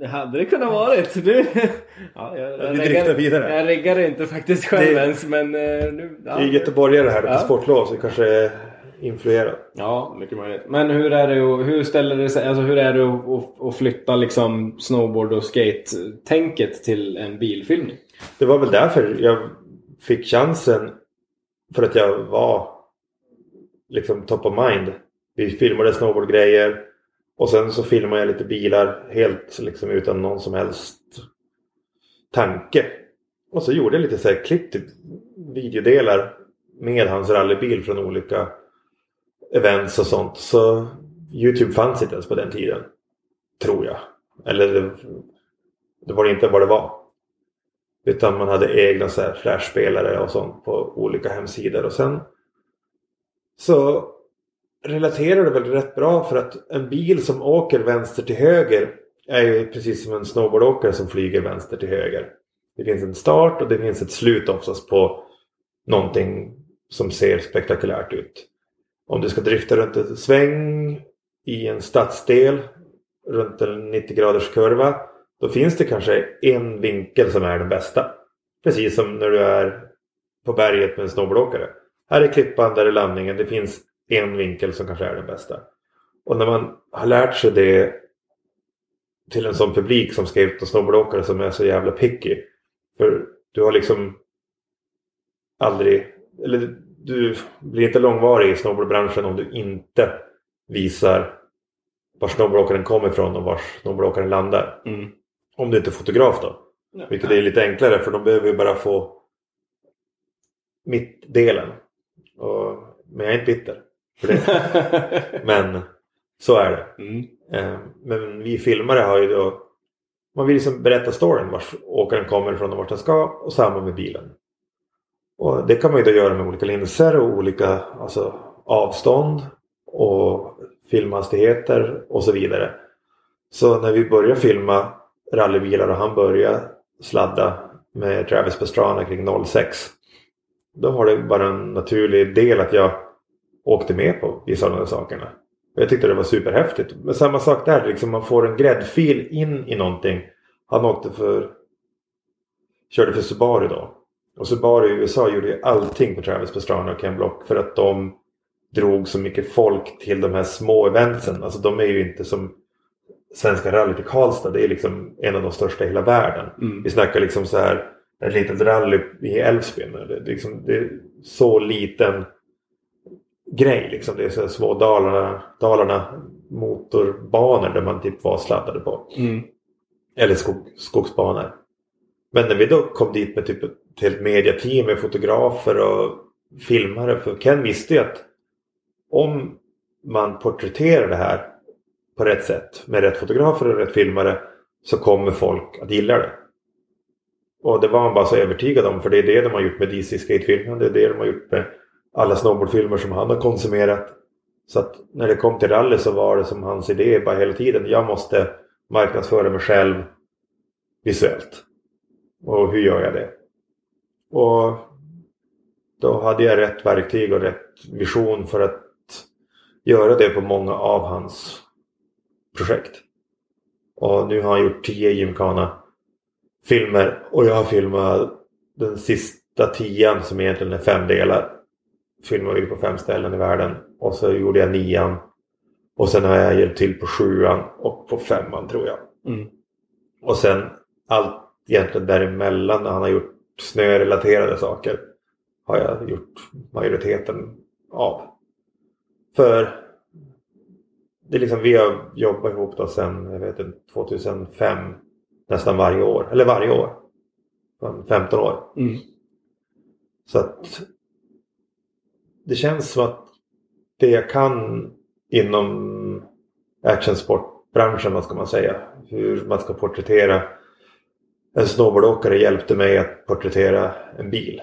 Det hade det kunnat varit. Du, ja, jag, jag, driftar vidare. jag riggar inte faktiskt själv Det- ens men eh, nu... Ja, I göteborgare här på Ja. sportlov så kanske är influerad. ja, mycket möjligt. Men hur är det hur ställer det sig, alltså hur är det att, att, att flytta liksom snowboard och skate-tänket till en bilfilmning? Det var väl därför jag fick chansen. För att jag var liksom top of mind. Vi filmade snowboardgrejer. Och sen så filmade jag lite bilar helt liksom utan någon som helst tanke. Och så gjorde jag lite så här klipp till videodelar med hans rallybil från olika events och sånt. Så Youtube fanns inte ens på den tiden. Tror jag. Eller det, det var inte vad det var. Utan man hade egna så här flashspelare och sånt på olika hemsidor. Och sen så relaterar det väl rätt bra för att en bil som åker vänster till höger är ju precis som en snowboardåkare som flyger vänster till höger. Det finns en start och det finns ett slut oftast på någonting som ser spektakulärt ut. Om du ska drifta runt en sväng i en stadsdel runt en 90 graders kurva då finns det kanske en vinkel som är den bästa. Precis som när du är på berget med en snowboardåkare. Här är klippan, där är landningen. Det finns en vinkel som kanske är den bästa. Och när man har lärt sig det till en sån publik som ska ut och snowboardåkare som är så jävla picky. För du har liksom aldrig, eller du blir inte långvarig i snowboardbranschen om du inte visar var snowboardåkaren kommer ifrån och var snowboardåkaren landar. Mm. Om du inte är fotograf då. Ja. Vilket är lite enklare för de behöver ju bara få mittdelen. Och, men jag är inte bitter för det. men så är det. mm. Eh, Men vi filmare har ju då Man vill liksom berätta storyn vart åkaren kommer ifrån och vart den ska och samma med bilen. Och det kan man ju då göra med olika linser och olika alltså, avstånd och filmhastigheter och så vidare. Så när vi börjar filma rallybilar och han börjar sladda med Travis Pastrana kring 06 då var det bara en naturlig del att jag åkte med på vissa av de här sakerna. Jag tyckte det var superhäftigt. Men samma sak där, liksom man får en gräddfil in i någonting. Han åkte för... Körde för Subaru då. Och Subaru i USA gjorde ju allting på Travis Pastrana och Ken Block för att de drog så mycket folk till de här små eventsen. Alltså de är ju inte som Svenska rallyt i Karlstad. Det är liksom en av de största i hela världen. Mm. Vi snackar liksom så här ett litet rally i Älvsbyn. Det, liksom, det är så liten grej. Liksom. Det är så små Dalarna, Dalarna motorbanor där man typ var sladdade på. Mm. Eller skog, skogsbanor. Men när vi då kom dit med typ ett helt mediateam med fotografer och filmare. För Ken visste ju att om man porträtterar det här på rätt sätt med rätt fotografer och rätt filmare så kommer folk att gilla det. Och det var han bara så övertygad om för det är det de har gjort med DC Skate-filmen. Det är det de har gjort med alla snowboardfilmer som han har konsumerat. Så att när det kom till rally så var det som hans idé bara hela tiden. Jag måste marknadsföra mig själv visuellt. Och hur gör jag det? Och då hade jag rätt verktyg och rätt vision för att göra det på många av hans projekt. Och nu har han gjort tio Gymkhana filmer och jag har filmat den sista tian som egentligen är fem delar. Filmade vi på fem ställen i världen och så gjorde jag nian. Och sen har jag hjälpt till på sjuan och på femman tror jag. Mm. Och sen allt egentligen däremellan när han har gjort snörelaterade saker har jag gjort majoriteten av. För det är liksom, vi har jobbat ihop då sedan jag vet, inte, 2005 nästan varje år. Eller varje år. Från 15 år. Mm. Så att det känns som att det jag kan inom actionsportbranschen, vad ska man säga, hur man ska porträttera en snowboardåkare hjälpte mig att porträttera en bil.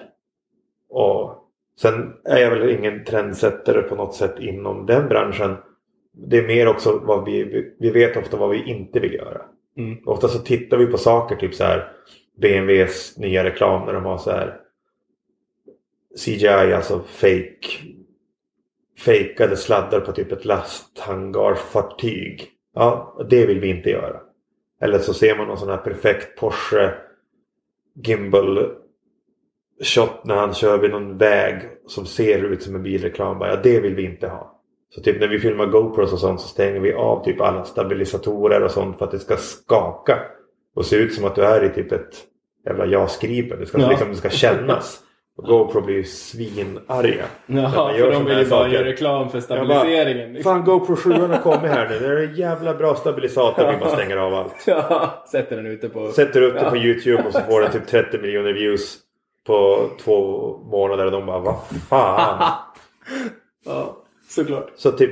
Och sen är jag väl ingen trendsättare på något sätt inom den branschen. Det är mer också vad vi, vi vet ofta vad vi inte vill göra. Mm. Ofta så tittar vi på saker, typ så här BMWs nya reklam när de har så här CGI, alltså fake fejkade sladdar på typ ett lasthangarfartyg. Ja, det vill vi inte göra. Eller så ser man någon sån här perfekt Porsche gimbal shot när han kör vid någon väg som ser ut som en bilreklam. Ja, det vill vi inte ha. Så typ när vi filmar GoPros och sånt så stänger vi av typ alla stabilisatorer och sånt för att det ska skaka. Och se ut som att du är i typ ett jävla JAS-Gripen. Det ska, Ja. liksom, det ska kännas. GoPro blir ju svinarga. Ja, för de vill ju bara göra reklam för stabiliseringen. liksom. Fan GoPro 7 har kommit här nu. Det är en jävla bra stabilisator. Vi bara stänger av allt. Ja, sätter den ute på... Sätter upp det Ja. på YouTube och så får den typ 30 miljoner views på två månader. Och de bara vad fan. ja, såklart. Så typ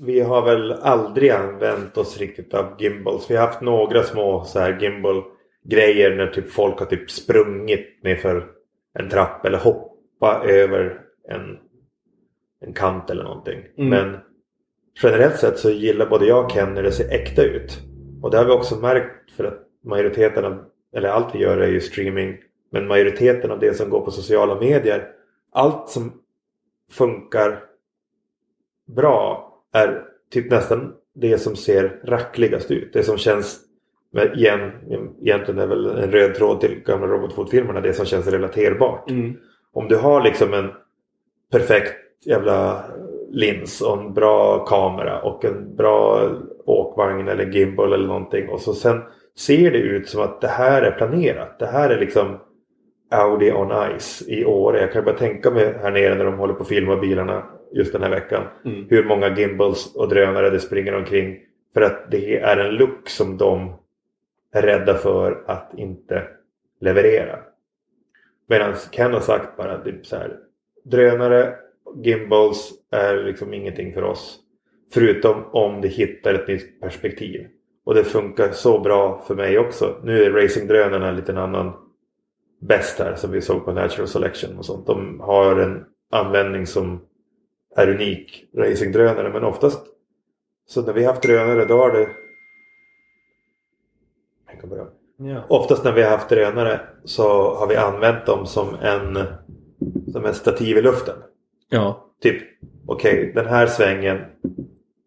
vi har väl aldrig använt oss riktigt av gimbals. Vi har haft några små så här gimbal grejer när typ folk har typ sprungit nerför en trapp eller hoppa över en, en kant eller någonting. Mm. Men generellt sett så gillar både jag och Ken när det ser äkta ut. Och det har vi också märkt för att majoriteten av, eller allt vi gör är ju streaming. Men majoriteten av det som går på sociala medier, allt som funkar bra är typ nästan det som ser rackligast ut. Det som känns, med, igen, egentligen är väl en röd tråd till gamla robotfotfilmerna, det som känns relaterbart. Mm. Om du har liksom en perfekt jävla lins och en bra kamera och en bra åkvagn eller gimbal eller någonting och så sen ser det ut som att det här är planerat. Det här är liksom Audi on Ice i Åre. Jag kan bara tänka mig här nere när de håller på att filma bilarna just den här veckan. Mm. Hur många gimbals och drönare det springer omkring. För att det är en look som de är rädda för att inte leverera. Medan Ken har sagt bara typ så här. Drönare, gimbals är liksom ingenting för oss. Förutom om det hittar ett nytt perspektiv. Och det funkar så bra för mig också. Nu är racingdrönarna en liten annan bäst här som vi såg på Natural Selection och sånt. De har en användning som är unik, racingdrönare. Men oftast så när vi haft drönare då har det... Jag kan börja. Ja. Oftast när vi har haft drönare så har vi använt dem som en, som en stativ i luften. Ja. Typ, okej, den här svängen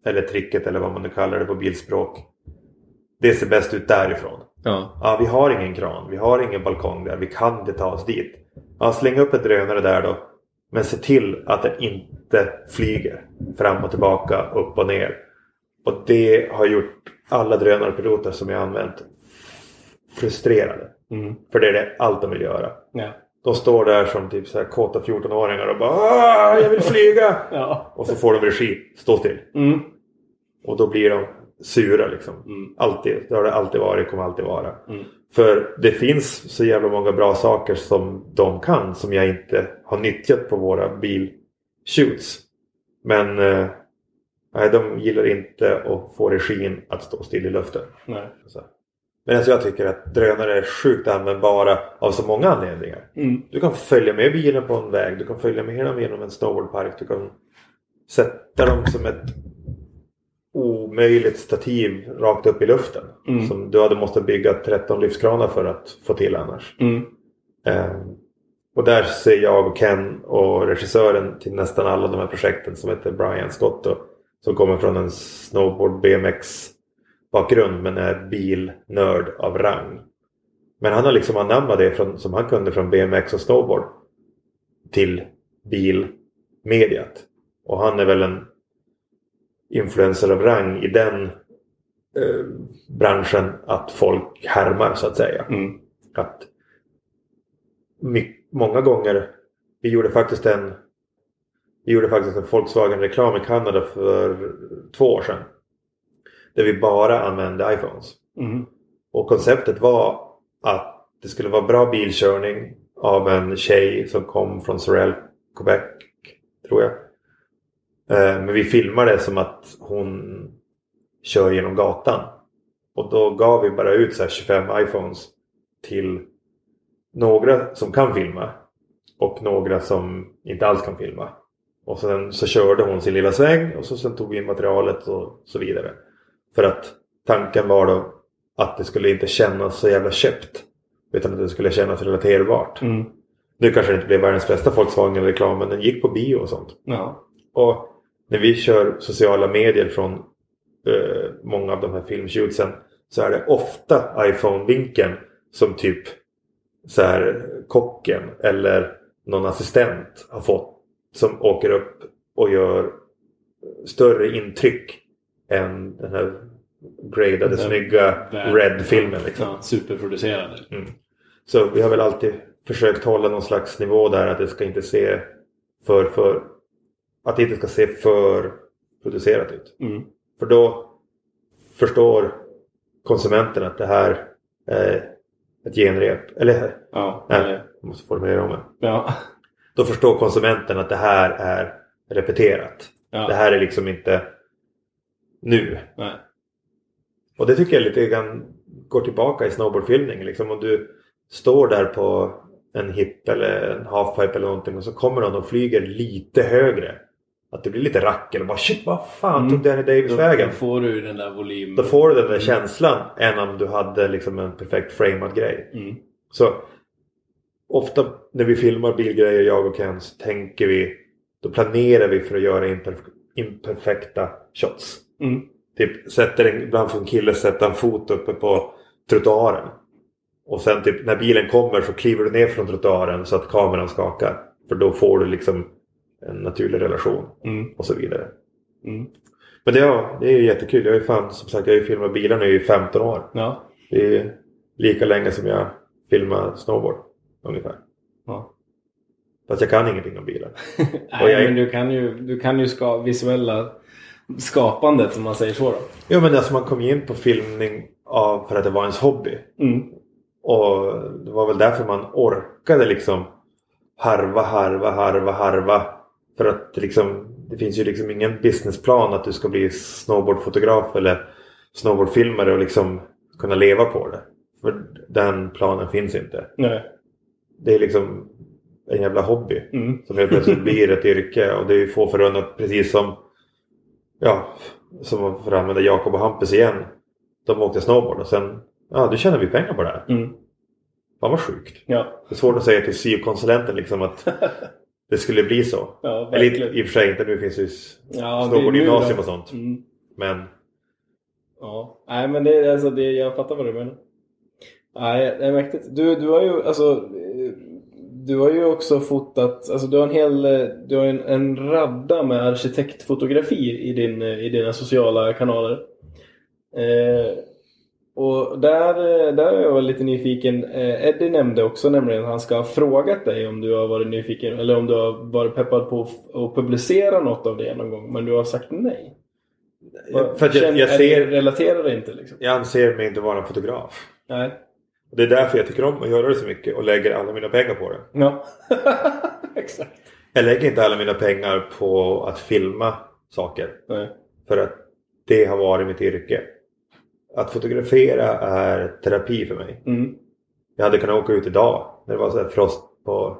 eller tricket eller vad man nu kallar det på bilspråk. Det ser bäst ut därifrån. Ja. Ja, vi har ingen kran, vi har ingen balkong där, vi kan inte ta oss dit. Ja, släng upp en drönare där då. Men se till att den inte flyger fram och tillbaka, upp och ner. Och det har gjort alla drönarpiloter som jag använt frustrerade. Mm. För det är det allt de vill göra. Ja. De står där som typ så här kåta 14-åringar och bara "Ah, jag vill flyga! Ja. Och så får de regi, stå still. Mm. Och då blir de sura liksom. Mm. Alltid. Det har det alltid varit, kommer alltid vara. Mm. För det finns så jävla många bra saker som de kan som jag inte har nyttjat på våra bilshoots. Men eh, nej, de gillar inte att få regin att stå still i luften. Nej. Så. Men alltså jag tycker att drönare är sjukt användbara av så många anledningar. Mm. Du kan följa med bilen på en väg, du kan följa med dem genom en snowboardpark, du kan sätta dem som ett omöjligt stativ rakt upp i luften. Mm. Som du hade måste bygga 13 lyftkranar för att få till annars. Mm. Eh, och där ser jag och Ken och regissören till nästan alla de här projekten som heter Brian Scott då, som kommer från en snowboard BMX bakgrund men är bilnörd av rang. Men han har liksom anammat det från, som han kunde från BMX och snowboard till bilmediet. Och han är väl en influencer av rang i den eh, branschen att folk härmar så att säga. Mm. Att många gånger, vi gjorde faktiskt en vi gjorde faktiskt en Volkswagen-reklam i Kanada för två år sedan. Där vi bara använde iPhones. Mm. Och konceptet var att det skulle vara bra bilkörning av en tjej som kom från Sorel, Quebec, tror jag. Eh, Men vi filmade som att hon kör genom gatan. Och då gav vi bara ut så här 25 iPhones till några som kan filma och några som inte alls kan filma. Och sen så körde hon sin lilla sväng och så sen tog vi in materialet och så vidare. För att tanken var då att det skulle inte kännas så jävla köpt. Utan att det skulle kännas relaterbart. Mm. Nu kanske det inte blev världens bästa Volkswagen-reklam men den gick på bio och sånt. Ja. Och när vi kör sociala medier från eh, många av de här filmshootsen så är det ofta iPhone-vinkeln som typ så här kocken eller någon assistent har fått som åker upp och gör större intryck än den här gradade Den snygga Red-filmen. Liksom. Ja, superproducerade. Mm. Så vi har väl alltid försökt hålla någon slags nivå där att det ska inte se för, för att det inte ska se för producerat ut. Mm. För då förstår konsumenten att det här är ett genrep. Eller, Ja. nej, eller- jag måste formulera om det. Ja. Då förstår konsumenten att det här är repeterat. ja. Det här är liksom inte nu. Nej. Och det tycker jag lite grann går tillbaka i snowboardfilmning. Liksom om du står där på en hip eller en halfpipe eller någonting och så kommer någon och flyger lite högre Att det blir lite rack eller bara shit vad fan Mm. tog Danny Davis Då, vägen? då får du den där volymen. Då får du den där känslan än om du hade liksom en perfekt framad grej. Mm. Så ofta när vi filmar bilgrejer, jag och Ken, så tänker vi, då planerar vi för att göra imperf- imperfekta shots. Mm. Typ sätter en, ibland får en kille sätta en fot uppe på trottoaren. Och sen typ när bilen kommer så kliver du ner från trottoaren så att kameran skakar. För då får du liksom en naturlig relation Mm. och så vidare. Mm. Men det, ja, det är ju jättekul. Jag är fan, som sagt, jag har ju filmat bilar nu i 15 år. Ja. Det är lika länge som jag filmar snowboard. Ungefär. ja. Fast jag kan ingenting om bilar. Nej, jag- men du kan ju, du kan ju ska, visuella skapandet om man säger så då. Ja men alltså man kom ju in på filmning av, för att det var ens hobby. Mm. Och det var väl därför man orkade liksom harva, harva, harva, harva. För att det liksom, det finns ju liksom ingen businessplan att du ska bli snowboardfotograf eller snowboardfilmare och liksom kunna leva på det. För den planen finns inte. Nej. Det är liksom en jävla hobby. Mm. Som helt plötsligt blir ett yrke och det är ju få förunnat precis som Ja, som för att använda Jakob och Hampus igen. De åkte snowboard och sen Ja, du tjänar vi pengar på det här. Mm. Fan vad sjukt. Ja. Det är svårt att säga till syokonsulenten liksom att det skulle bli så. Ja, Eller i och för sig inte, nu finns ju Ja, snowboardgymnasium och då. sånt. Mm. Men Ja, nej men det, är- alltså, det, jag fattar vad du menar. Nej, det är mäktigt. Du, du har ju alltså du har ju också fotat, alltså du har en hel, eh, du har en, en radda med arkitektfotografier i, din, eh, i dina sociala kanaler. Eh, och där, eh, där är jag var lite nyfiken. Eh, Eddie nämnde också nämligen att han ska ha frågat dig om du har varit nyfiken eller om du har varit peppad på att- publicera något av det någon gång. Men du har sagt nej. för jag, Känner- jag ser Relaterar det inte liksom? Jag anser mig inte vara en fotograf. Nej. Och det är därför jag tycker om att göra det så mycket och lägger alla mina pengar på det. Ja. Exakt. Jag lägger inte alla mina pengar på att filma saker. Nej. För att det har varit mitt yrke. Att fotografera är terapi för mig. Mm. Jag hade kunnat åka ut idag när det var så frost på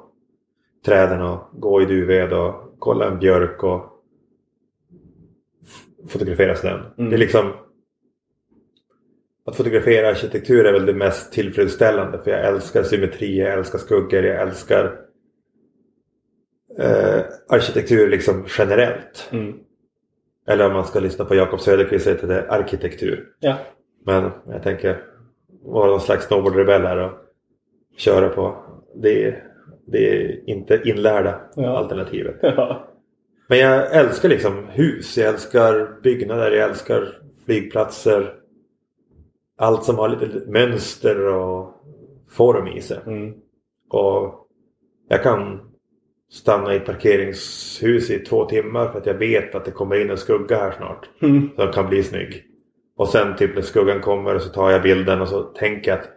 träden och gå i duved och kolla en björk och fotografera snön. Mm. Det är liksom att fotografera arkitektur är väl det mest tillfredsställande för jag älskar symmetri, jag älskar skuggor, jag älskar eh, arkitektur liksom generellt. Mm. Eller om man ska lyssna på Jakob Söderqvist så heter det arkitektur. Ja. Men jag tänker vara någon slags snowboardrebell här och köra på det, det är inte inlärda Ja. alternativet. Ja. Men jag älskar liksom hus, jag älskar byggnader, jag älskar flygplatser. Allt som har lite mönster och form i sig. Mm. Och jag kan stanna i ett parkeringshus i två timmar för att jag vet att det kommer in en skugga här snart. Mm. Som kan bli snygg. Och sen typ när skuggan kommer så tar jag bilden och så tänker jag att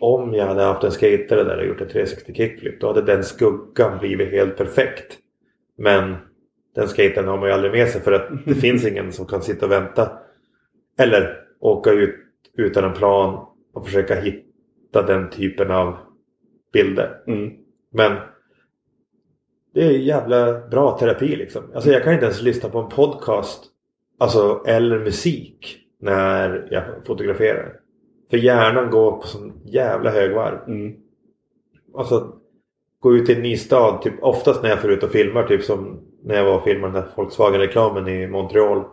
om jag hade haft en skater där och gjort en 360 kickflip då hade den skuggan blivit helt perfekt. Men den skatern har man ju aldrig med sig för att det finns ingen som kan sitta och vänta. Eller åka ut utan en plan och försöka hitta den typen av bilder. Mm. Men det är jävla bra terapi liksom. Alltså jag kan inte ens lyssna på en podcast alltså, eller musik när jag fotograferar. För hjärnan går på sån jävla högvarv. Mm. Alltså gå ut i en ny stad, typ oftast när jag får ut och filmar, typ som när jag var och filmade den där Volkswagen-reklamen i Montreal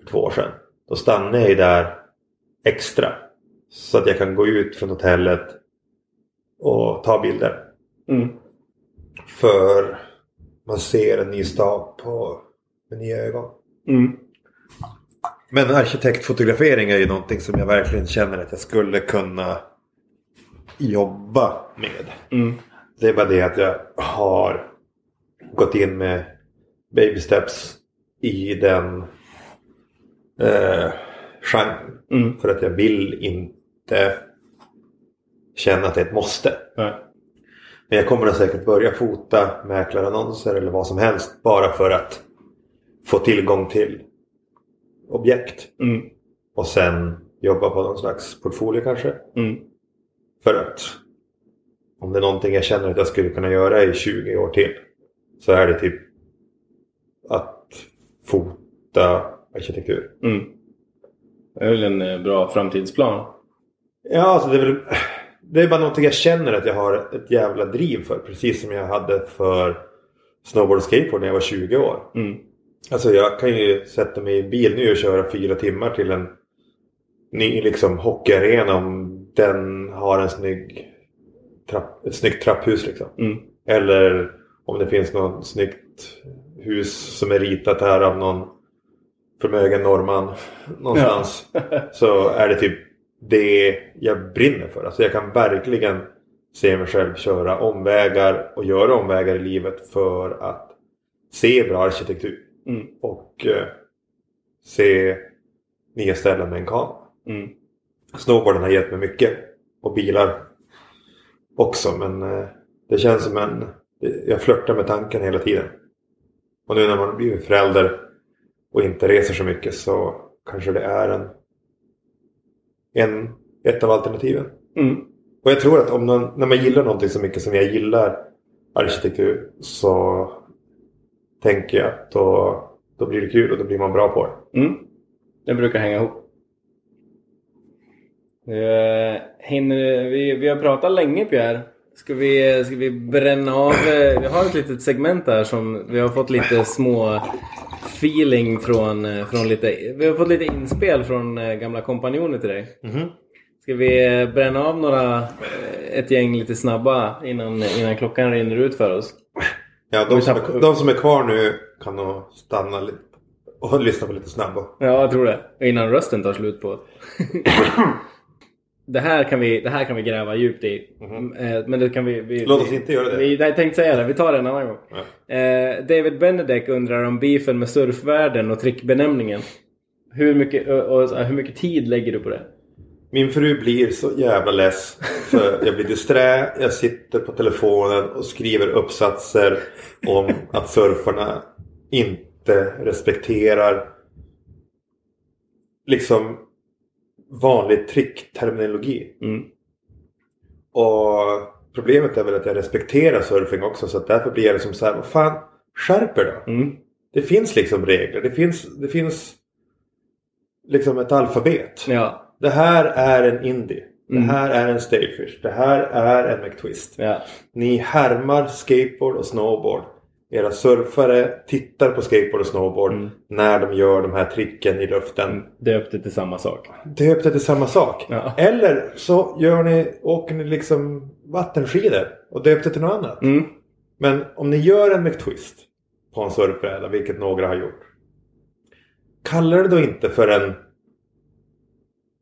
för två år sedan. Då stannar jag ju där extra. Så att jag kan gå ut från hotellet och ta bilder. Mm. För man ser en ny stad på med nya ögon. Mm. Men arkitektfotografering är ju någonting som jag verkligen känner att jag skulle kunna jobba med. Mm. Det är bara det att jag har gått in med baby steps i den eh, genren. Mm. För att jag vill inte känna att det är ett måste. Nej. Men jag kommer säkert börja fota mäklarannonser eller vad som helst bara för att få tillgång till objekt. Mm. Och sen jobba på någon slags portfolio kanske. Mm. För att om det är någonting jag känner att jag skulle kunna göra i 20 år till så är det typ att fota arkitektur. Mm. Det är väl en eh, bra framtidsplan. Ja, alltså det är väl... Det är bara någonting jag känner att jag har ett jävla driv för. Precis som jag hade för snowboard och skateboard när jag var 20 år. Mm. Alltså jag kan ju sätta mig i en bil nu och köra fyra timmar till en ny liksom hockeyarena om den har en snygg trapp, ett snyggt trapphus liksom. Mm. Eller om det finns något snyggt hus som är ritat här av någon förmögen norrman någonstans. Så är det typ det jag brinner för. Alltså jag kan verkligen se mig själv köra omvägar och göra omvägar i livet för att se bra arkitektur. Mm. Och eh, se nya ställen med en kamera. Mm. Snowboarden har gett mig mycket. Och bilar också. Men eh, det känns som en... Jag flörtar med tanken hela tiden. Och nu när man blir förälder och inte reser så mycket så kanske det är en, en ett av alternativen. Mm. Och jag tror att om man, när man gillar någonting så mycket som jag gillar arkitektur så tänker jag att då, då blir det kul och då blir man bra på det. Mm. Det brukar hänga ihop. Eh, hinner, vi, vi har pratat länge Pierre. Ska vi, ska vi bränna av? eh, Vi har ett litet segment där som vi har fått lite små feeling från, eh, från lite... Vi har fått lite inspel från eh, gamla kompanjoner till dig. Ska vi eh, bränna av några, ett gäng lite snabba innan, innan klockan rinner ut för oss? Ja, de som, är, de som är kvar nu kan nog stanna lite och lyssna på lite snabba. Ja, jag tror det. Innan rösten tar slut på. det, här kan vi, det här kan vi gräva djupt i. Eh, Men det kan vi... vi Mhm. Låt oss vi- inte göra det. Vi, nej, jag tänkte säga det. Vi tar det en annan gång. Ja. Eh, David Benedek undrar om beefen med surfvärlden och trickbenämningen. Hur mycket, och, och, hur mycket tid lägger du på det? Min fru blir så jävla less. För jag blir disträ, jag sitter på telefonen och skriver uppsatser om att surfarna inte respekterar liksom vanlig trickterminologi. Mm. Och problemet är väl att jag respekterar surfing också så att därför blir det som så här, vad fan, skärp er då. Mm. Det finns liksom regler, det finns, det finns liksom ett alfabet. Ja. Det här är en indie. Mm. Det här är en stagefish. Det här är en McTwist. ja. Ni härmar skateboard och snowboard. Era surfare tittar på skateboard och snowboard Mm. när de gör de här tricken i luften. Döpte till samma sak. Döp det till samma sak. Ja. Eller så gör ni, åker ni liksom vattenskidor och döp det till något annat. Mm. Men om ni gör en McTwist på en surfbräda, vilket några har gjort. Kalla det då inte för en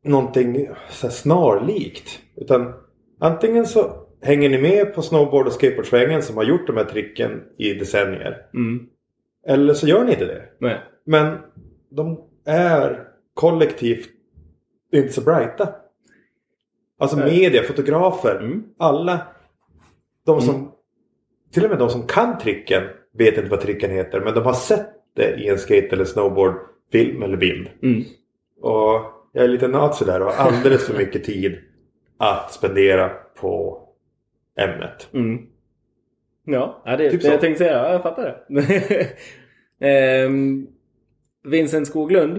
någonting så snarlikt. Utan antingen så hänger ni med på snowboard och skateboardsvängen som har gjort de här tricken i decennier. Mm. Eller så gör ni inte det. Nej. Men de är kollektivt inte så brighta. Alltså Nej. media, fotografer, Mm. alla. De som, till och med de som kan tricken vet inte vad tricken heter. Men de har sett det i en skate eller snowboardfilm eller bild. Mm. Och jag är lite nazi där och har alldeles för mycket tid att spendera på ämnet. Mm. Ja, det, Typ det så. jag tänkte säga. Ja, jag fattar det. Ehm, Vincent Skoglund.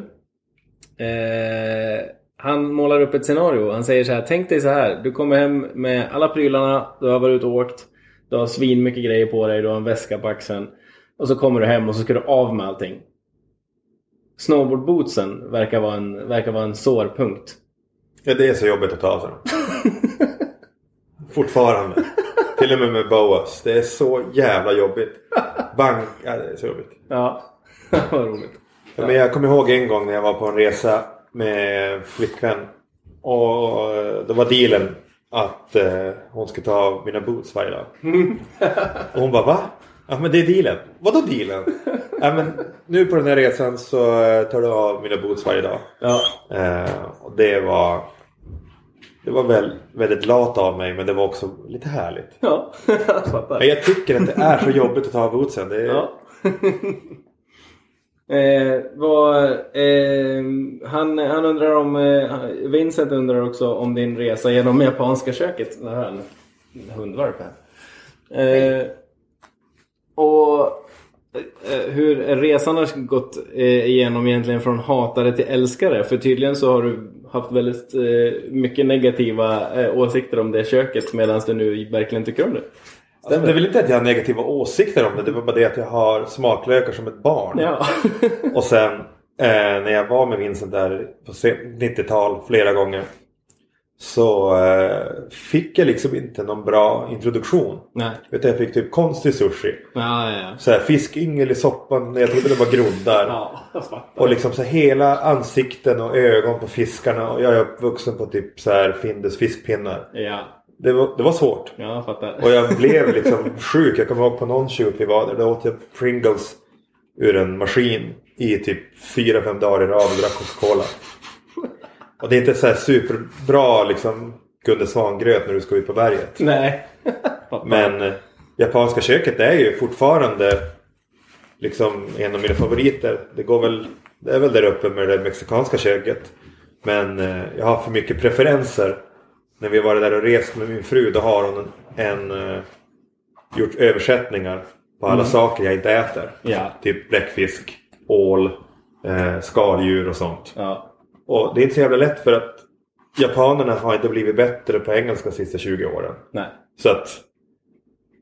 Eh, han målar upp ett scenario. Han säger så här. Tänk dig så här. Du kommer hem med alla prylarna. Du har varit ute och åkt. Du har svin mycket grejer på dig. Du har en väska på axeln. Och så kommer du hem och så ska du av med allting. Snowboardbootsen verkar vara en, verkar vara en sårpunkt. Ja, det är så jobbigt att ta av sig. Fortfarande. Till och med med boas. Det är så jävla jobbigt. Bang! Ja, det är så jobbigt. Ja, vad roligt. Ja. Men jag kommer ihåg en gång när jag var på en resa med flickvän. Och eh, då var dealen att eh, hon skulle ta av mina boots varje dag. Och hon bara va? Ja men det är dealen. Vadå dealen? ja men nu på den här resan så eh, tar du av mina boots varje dag. Ja. Eh, och det var Det var väl, väldigt lat av mig men det var också lite härligt. Ja, jag fattar. Men jag tycker att det är så jobbigt att ta av bootsen. Det Ja. eh, vad, eh, han, han undrar om, eh, Vincent undrar också om din resa genom japanska köket. Det här är en hundvalp här. Eh, och eh, hur resan har gått eh, igenom egentligen från hatare till älskare. För tydligen så har du haft väldigt eh, mycket negativa eh, åsikter om det köket medan du nu verkligen tycker om det. Alltså, det är väl inte att jag har negativa åsikter om det. Det var bara det att jag har smaklökar som ett barn. Ja. Och sen eh, när jag var med Vincent där på 90-tal flera gånger. Så eh, fick jag liksom inte någon bra introduktion. Nej. Du, jag fick typ konstig sushi. Ja, ja, ja. Så här, fiskyngel i soppan. Jag trodde det var groddar. Ja. Och liksom så här, hela ansikten och ögon på fiskarna. Och jag är uppvuxen på typ så här Findus fiskpinnar. Ja, Det var, det var svårt. ja, jag fattar. Och jag blev liksom sjuk. Jag kommer ihåg på någon shoot vi var där. Då åt jag Pringles ur en maskin i typ 4-5 dagar i rad och drack Coca-Cola. Och det är inte så här superbra liksom Gunde Svan-gröt när du ska ut på berget. Nej. Men eh, japanska köket är ju fortfarande liksom en av mina favoriter. Det går väl, det är väl där uppe med det mexikanska köket. Men eh, jag har för mycket preferenser. När vi varit där och rest med min fru då har hon en, en eh, gjort översättningar på alla saker jag inte äter. Ja. Typ bläckfisk, ål, eh, skaldjur och sånt. Ja. Och det är inte så jävla lätt för att japanerna har inte blivit bättre på engelska de sista 20 åren. Nej. Så att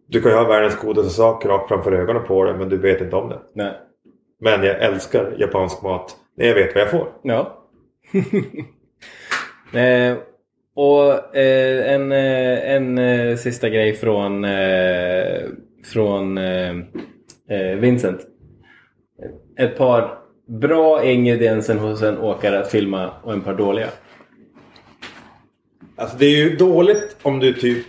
du kan ju ha världens godaste sak rakt framför ögonen på dig men du vet inte om det. Nej. Men jag älskar japansk mat när jag vet vad jag får. Ja. eh, och eh, en, eh, en eh, sista grej från, eh, från eh, Vincent. Ett par bra ingredienser hos en åkare att filma och en par dåliga. Alltså det är ju dåligt om du typ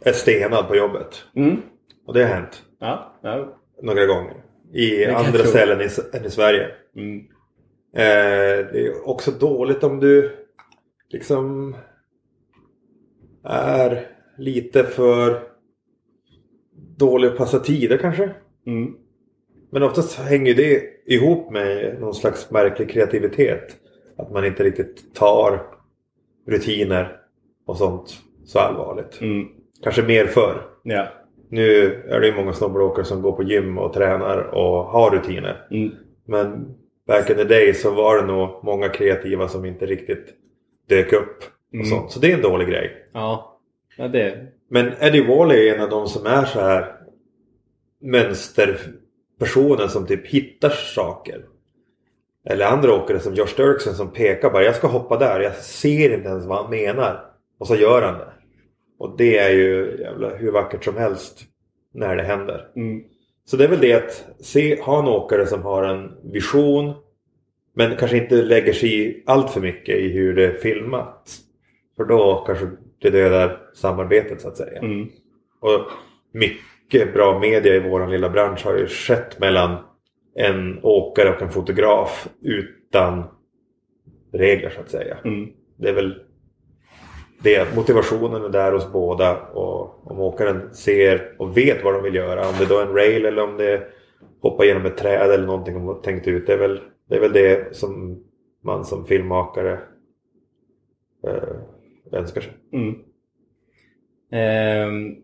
är stenad på jobbet. Mm. Och det har hänt Ja, ja. några gånger. I andra ställen i, än i Sverige. Mm. Eh, det är också dåligt om du liksom är lite för dålig att passa tider kanske. Mm. Men oftast hänger det ihop med någon slags märklig kreativitet. Att man inte riktigt tar rutiner och sånt så allvarligt. Mm. Kanske mer förr. Ja. Nu är det ju många snowboardåkare som går på gym och tränar och har rutiner. Mm. Men back in the day så var det nog många kreativa som inte riktigt dök upp. Och Mm. sånt. Så det är en dålig grej. Ja. ja, det... Men Eddie Wally är en av de som är så här mönsterpersonen som typ hittar saker. Eller andra åkare som Josh Dirksen som pekar bara jag ska hoppa där. Jag ser inte ens vad han menar. Och så gör han det. Och det är ju jävla hur vackert som helst när det händer. Mm. Så det är väl det att se, ha en åkare som har en vision men kanske inte lägger sig i allt för mycket i hur det filmas. För då kanske det dödar samarbetet så att säga. Mm. Och mycket bra media i våran lilla bransch har ju skett mellan en åkare och en fotograf utan regler så att säga. Mm. Det är väl det. Motivationen är där hos båda och om åkaren ser och vet vad de vill göra. Om det då är en rail eller om det är hoppa genom ett träd eller någonting de har tänkt ut. Det är väl det, är väl det som man som filmmakare eh, önskar sig. Mm. Ehm,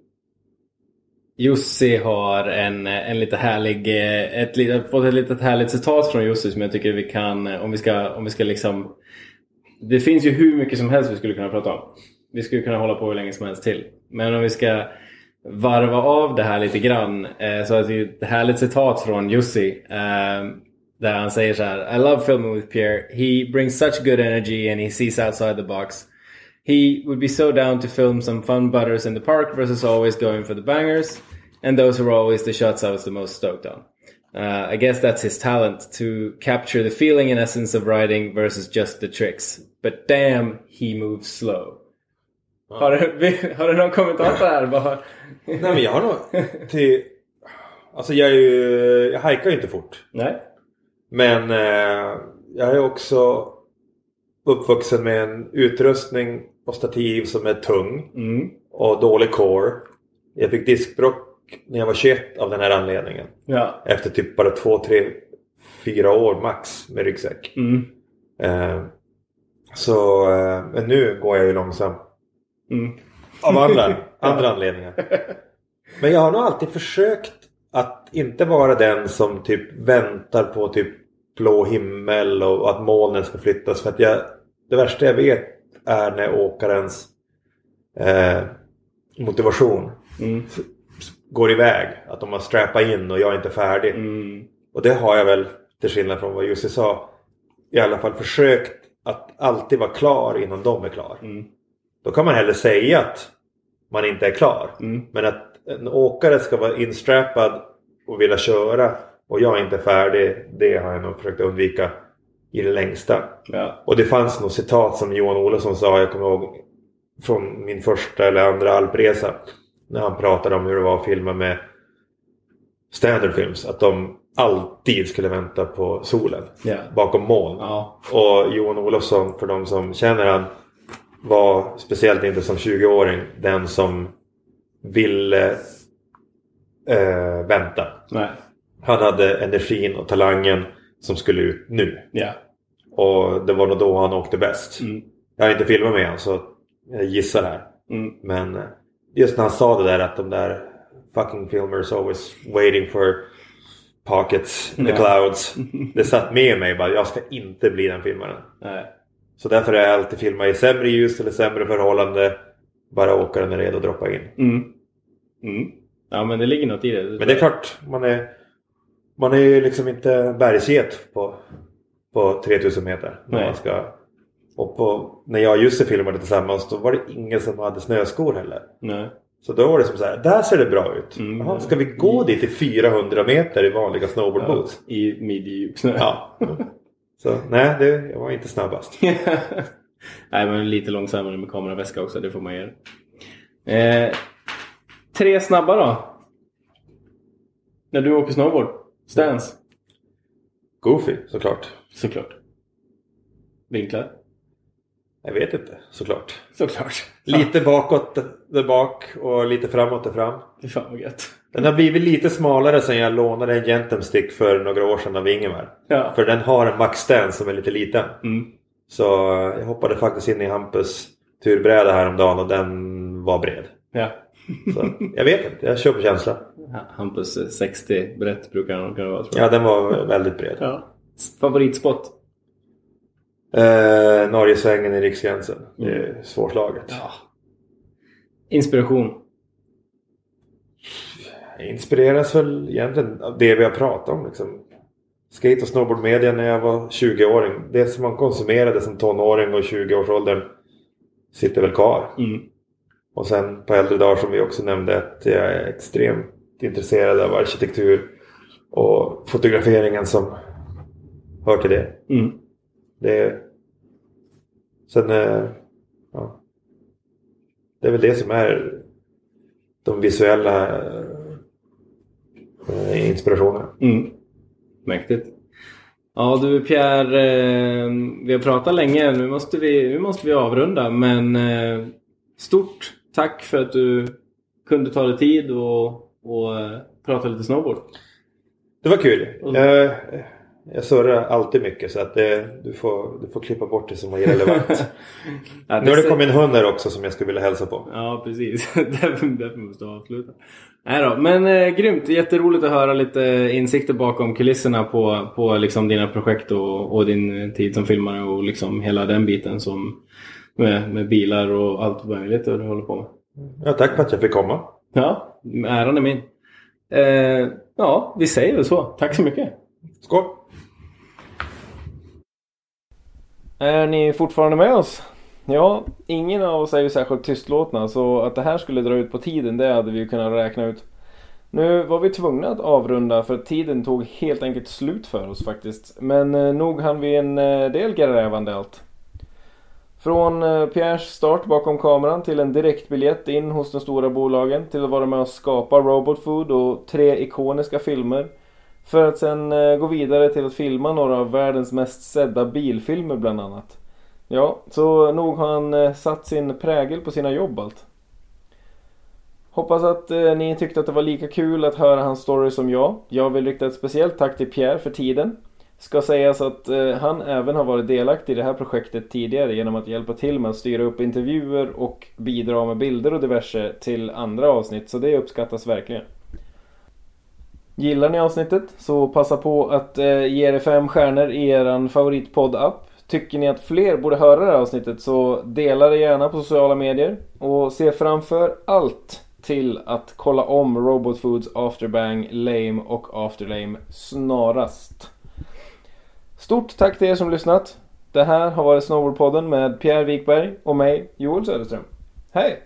Jussi har en, en lite härlig, eh, ett, ett, fått ett litet härligt citat från Jussi som jag tycker vi kan, eh, om vi ska, om vi ska liksom Det finns ju hur mycket som helst vi skulle kunna prata om. Vi skulle kunna hålla på hur länge som helst till. Men om vi ska varva av det här lite grann eh, så är det ett härligt citat från Jussi. Där han säger så här I love filming with Pierre. He brings such good energy and he sees outside the box. He would be so down to film some fun butters in the park versus always going for the bangers. And those were always the shots I was the most stoked on. Uh, I guess that's his talent to capture the feeling and essence of riding versus just the tricks. But damn, he moves slow. Har, du, har du någon kommentar på det här? Bara- Nej men jag har nog till... Alltså jag är ju... Jag hajkar ju inte fort. Nej? Men eh, jag är också uppvuxen med en utrustning och stativ som är tung Mm. och dålig core. Jag fick diskbråck när jag var 21 av den här anledningen. Ja. Efter typ bara två, tre, fyra år max med ryggsäck. Mm. Eh, så, eh, men nu går jag ju långsamt. Mm. Av andra, andra anledningar. Men jag har nog alltid försökt att inte vara den som typ väntar på typ blå himmel och att molnen ska flyttas. För att jag, det värsta jag vet är när åkarens eh, motivation Mm. går iväg. Att de har strappat in och jag är inte färdig. Mm. Och det har jag väl, till skillnad från vad Jussi sa, i alla fall försökt att alltid vara klar innan de är klar. Mm. Då kan man hellre säga att man inte är klar. Mm. Men att en åkare ska vara instrappad och vilja köra och jag är inte färdig, det har jag nog försökt undvika i det längsta. Ja. Och det fanns något citat som Johan Olsson sa, jag kommer ihåg från min första eller andra alpresa. När han pratade om hur det var att filma med Standard Films. Att de alltid skulle vänta på solen Ja. bakom moln. Ja. Och Johan Olofsson, för de som känner han, var speciellt inte som 20-åring den som ville eh, vänta. Nej. Han hade energin och talangen som skulle ut nu. Ja. Och det var nog då han åkte bäst. Mm. Jag har inte filmat med honom så jag gissar här. Mm. Men eh, just när han sa det där att de där fucking filmers always waiting for pockets in the clouds. Det satt med mig bara, jag ska inte bli den filmaren. Nej. Så därför har jag alltid filmat i sämre ljus eller sämre förhållande. Bara åkaren är redo att droppa in. Mm. Mm. Ja men det ligger något i det. Men det är klart, man är, man är ju liksom inte bergsget på, på 3000 meter. När Nej. man ska, och på, när jag och Jussi filmade tillsammans då var det ingen som hade snöskor heller. Nej. Så då var det som så här, där ser det bra ut. Mm. Jaha, ska vi gå dit i 400 meter i vanliga snowboardboots? Ja, I midjedjup snö. Ja. Så nej, det, jag var inte snabbast. Nej men lite långsammare med kameraväska också, det får man göra. Eh, tre snabba då? När du åker snowboard? Stance? Goofy såklart. Såklart. Vinklar? Jag vet inte, såklart. Såklart. Lite bakåt där bak och lite framåt där fram. Fy fan vad gött. Den har blivit lite smalare sen jag lånade en Gentem Stick för några år sedan av Ingemar. Ja. För den har en max stance som är lite liten. Mm. Så jag hoppade faktiskt in i Hampus turbräda häromdagen och den var bred. Ja. Så jag vet inte, jag kör på känsla. Hampus eh, 60 brett brukar han kunna vara tror jag. Ja, den var väldigt bred. Ja. Favoritspot? Eh, Norgesvängen i Riksgränsen. Det är svårslaget. Ja. Inspiration? Jag inspireras väl egentligen av det vi har pratat om. Liksom. Skate och snowboardmedia när jag var 20-åring. Det som man konsumerade som tonåring och 20-årsåldern sitter väl kvar. Mm. Och sen på äldre dagar som vi också nämnde att jag är extremt intresserad av arkitektur och fotograferingen som hör till det. Mm. det är... Sen... eh, Ja, det är väl det som är de visuella eh, inspirationerna. Mm. Mäktigt. Ja du Pierre, eh, vi har pratat länge. Nu måste vi, nu måste vi avrunda. Men stort tack för att du kunde ta dig tid och, och eh, prata lite snowboard. Det var kul. Jag, jag surrar alltid mycket så att det, du, får, du får klippa bort det som var irrelevant. Ja, nu har det kommit en hund här också som jag skulle vilja hälsa på. Ja precis, därför, därför måste jag avsluta. Nej då, men eh, grymt, jätteroligt att höra lite insikter bakom kulisserna på, på liksom dina projekt och, och din tid som filmare och liksom hela den biten som med, med bilar och allt möjligt du håller på med. Ja, tack för att jag fick komma. Ja, äran är min. Eh, ja, vi säger väl så. Tack så mycket. Skål! Är ni fortfarande med oss? Ja, ingen av oss är ju särskilt tystlåtna så att det här skulle dra ut på tiden det hade vi ju kunnat räkna ut. Nu var vi tvungna att avrunda för att tiden tog helt enkelt slut för oss faktiskt. Men eh, nog hann vi en eh, del grävande allt. Från eh, Pierres start bakom kameran till en direktbiljett in hos de stora bolagen till att vara med och skapa Robot Food och tre ikoniska filmer. För att sen eh, gå vidare till att filma några av världens mest sedda bilfilmer bland annat. Ja, så nog har han eh, satt sin prägel på sina jobb allt. Hoppas att ni tyckte att det var lika kul att höra hans story som jag. Jag vill rikta ett speciellt tack till Pierre för tiden. Ska sägas att eh, han även har varit delaktig i det här projektet tidigare genom att hjälpa till med att styra upp intervjuer och bidra med bilder och diverse till andra avsnitt. Så det uppskattas verkligen. Gillar ni avsnittet så passa på att eh, ge det fem stjärnor i er favoritpodd-app. Tycker ni att fler borde höra det här avsnittet så dela det gärna på sociala medier. Och se framför allt till att kolla om Robot Foods Afterbang, Lame och Afterlame snarast. Stort tack till er som lyssnat. Det här har varit Snowboardpodden med Pierre Wikberg och mig, Joel Söderström. Hej!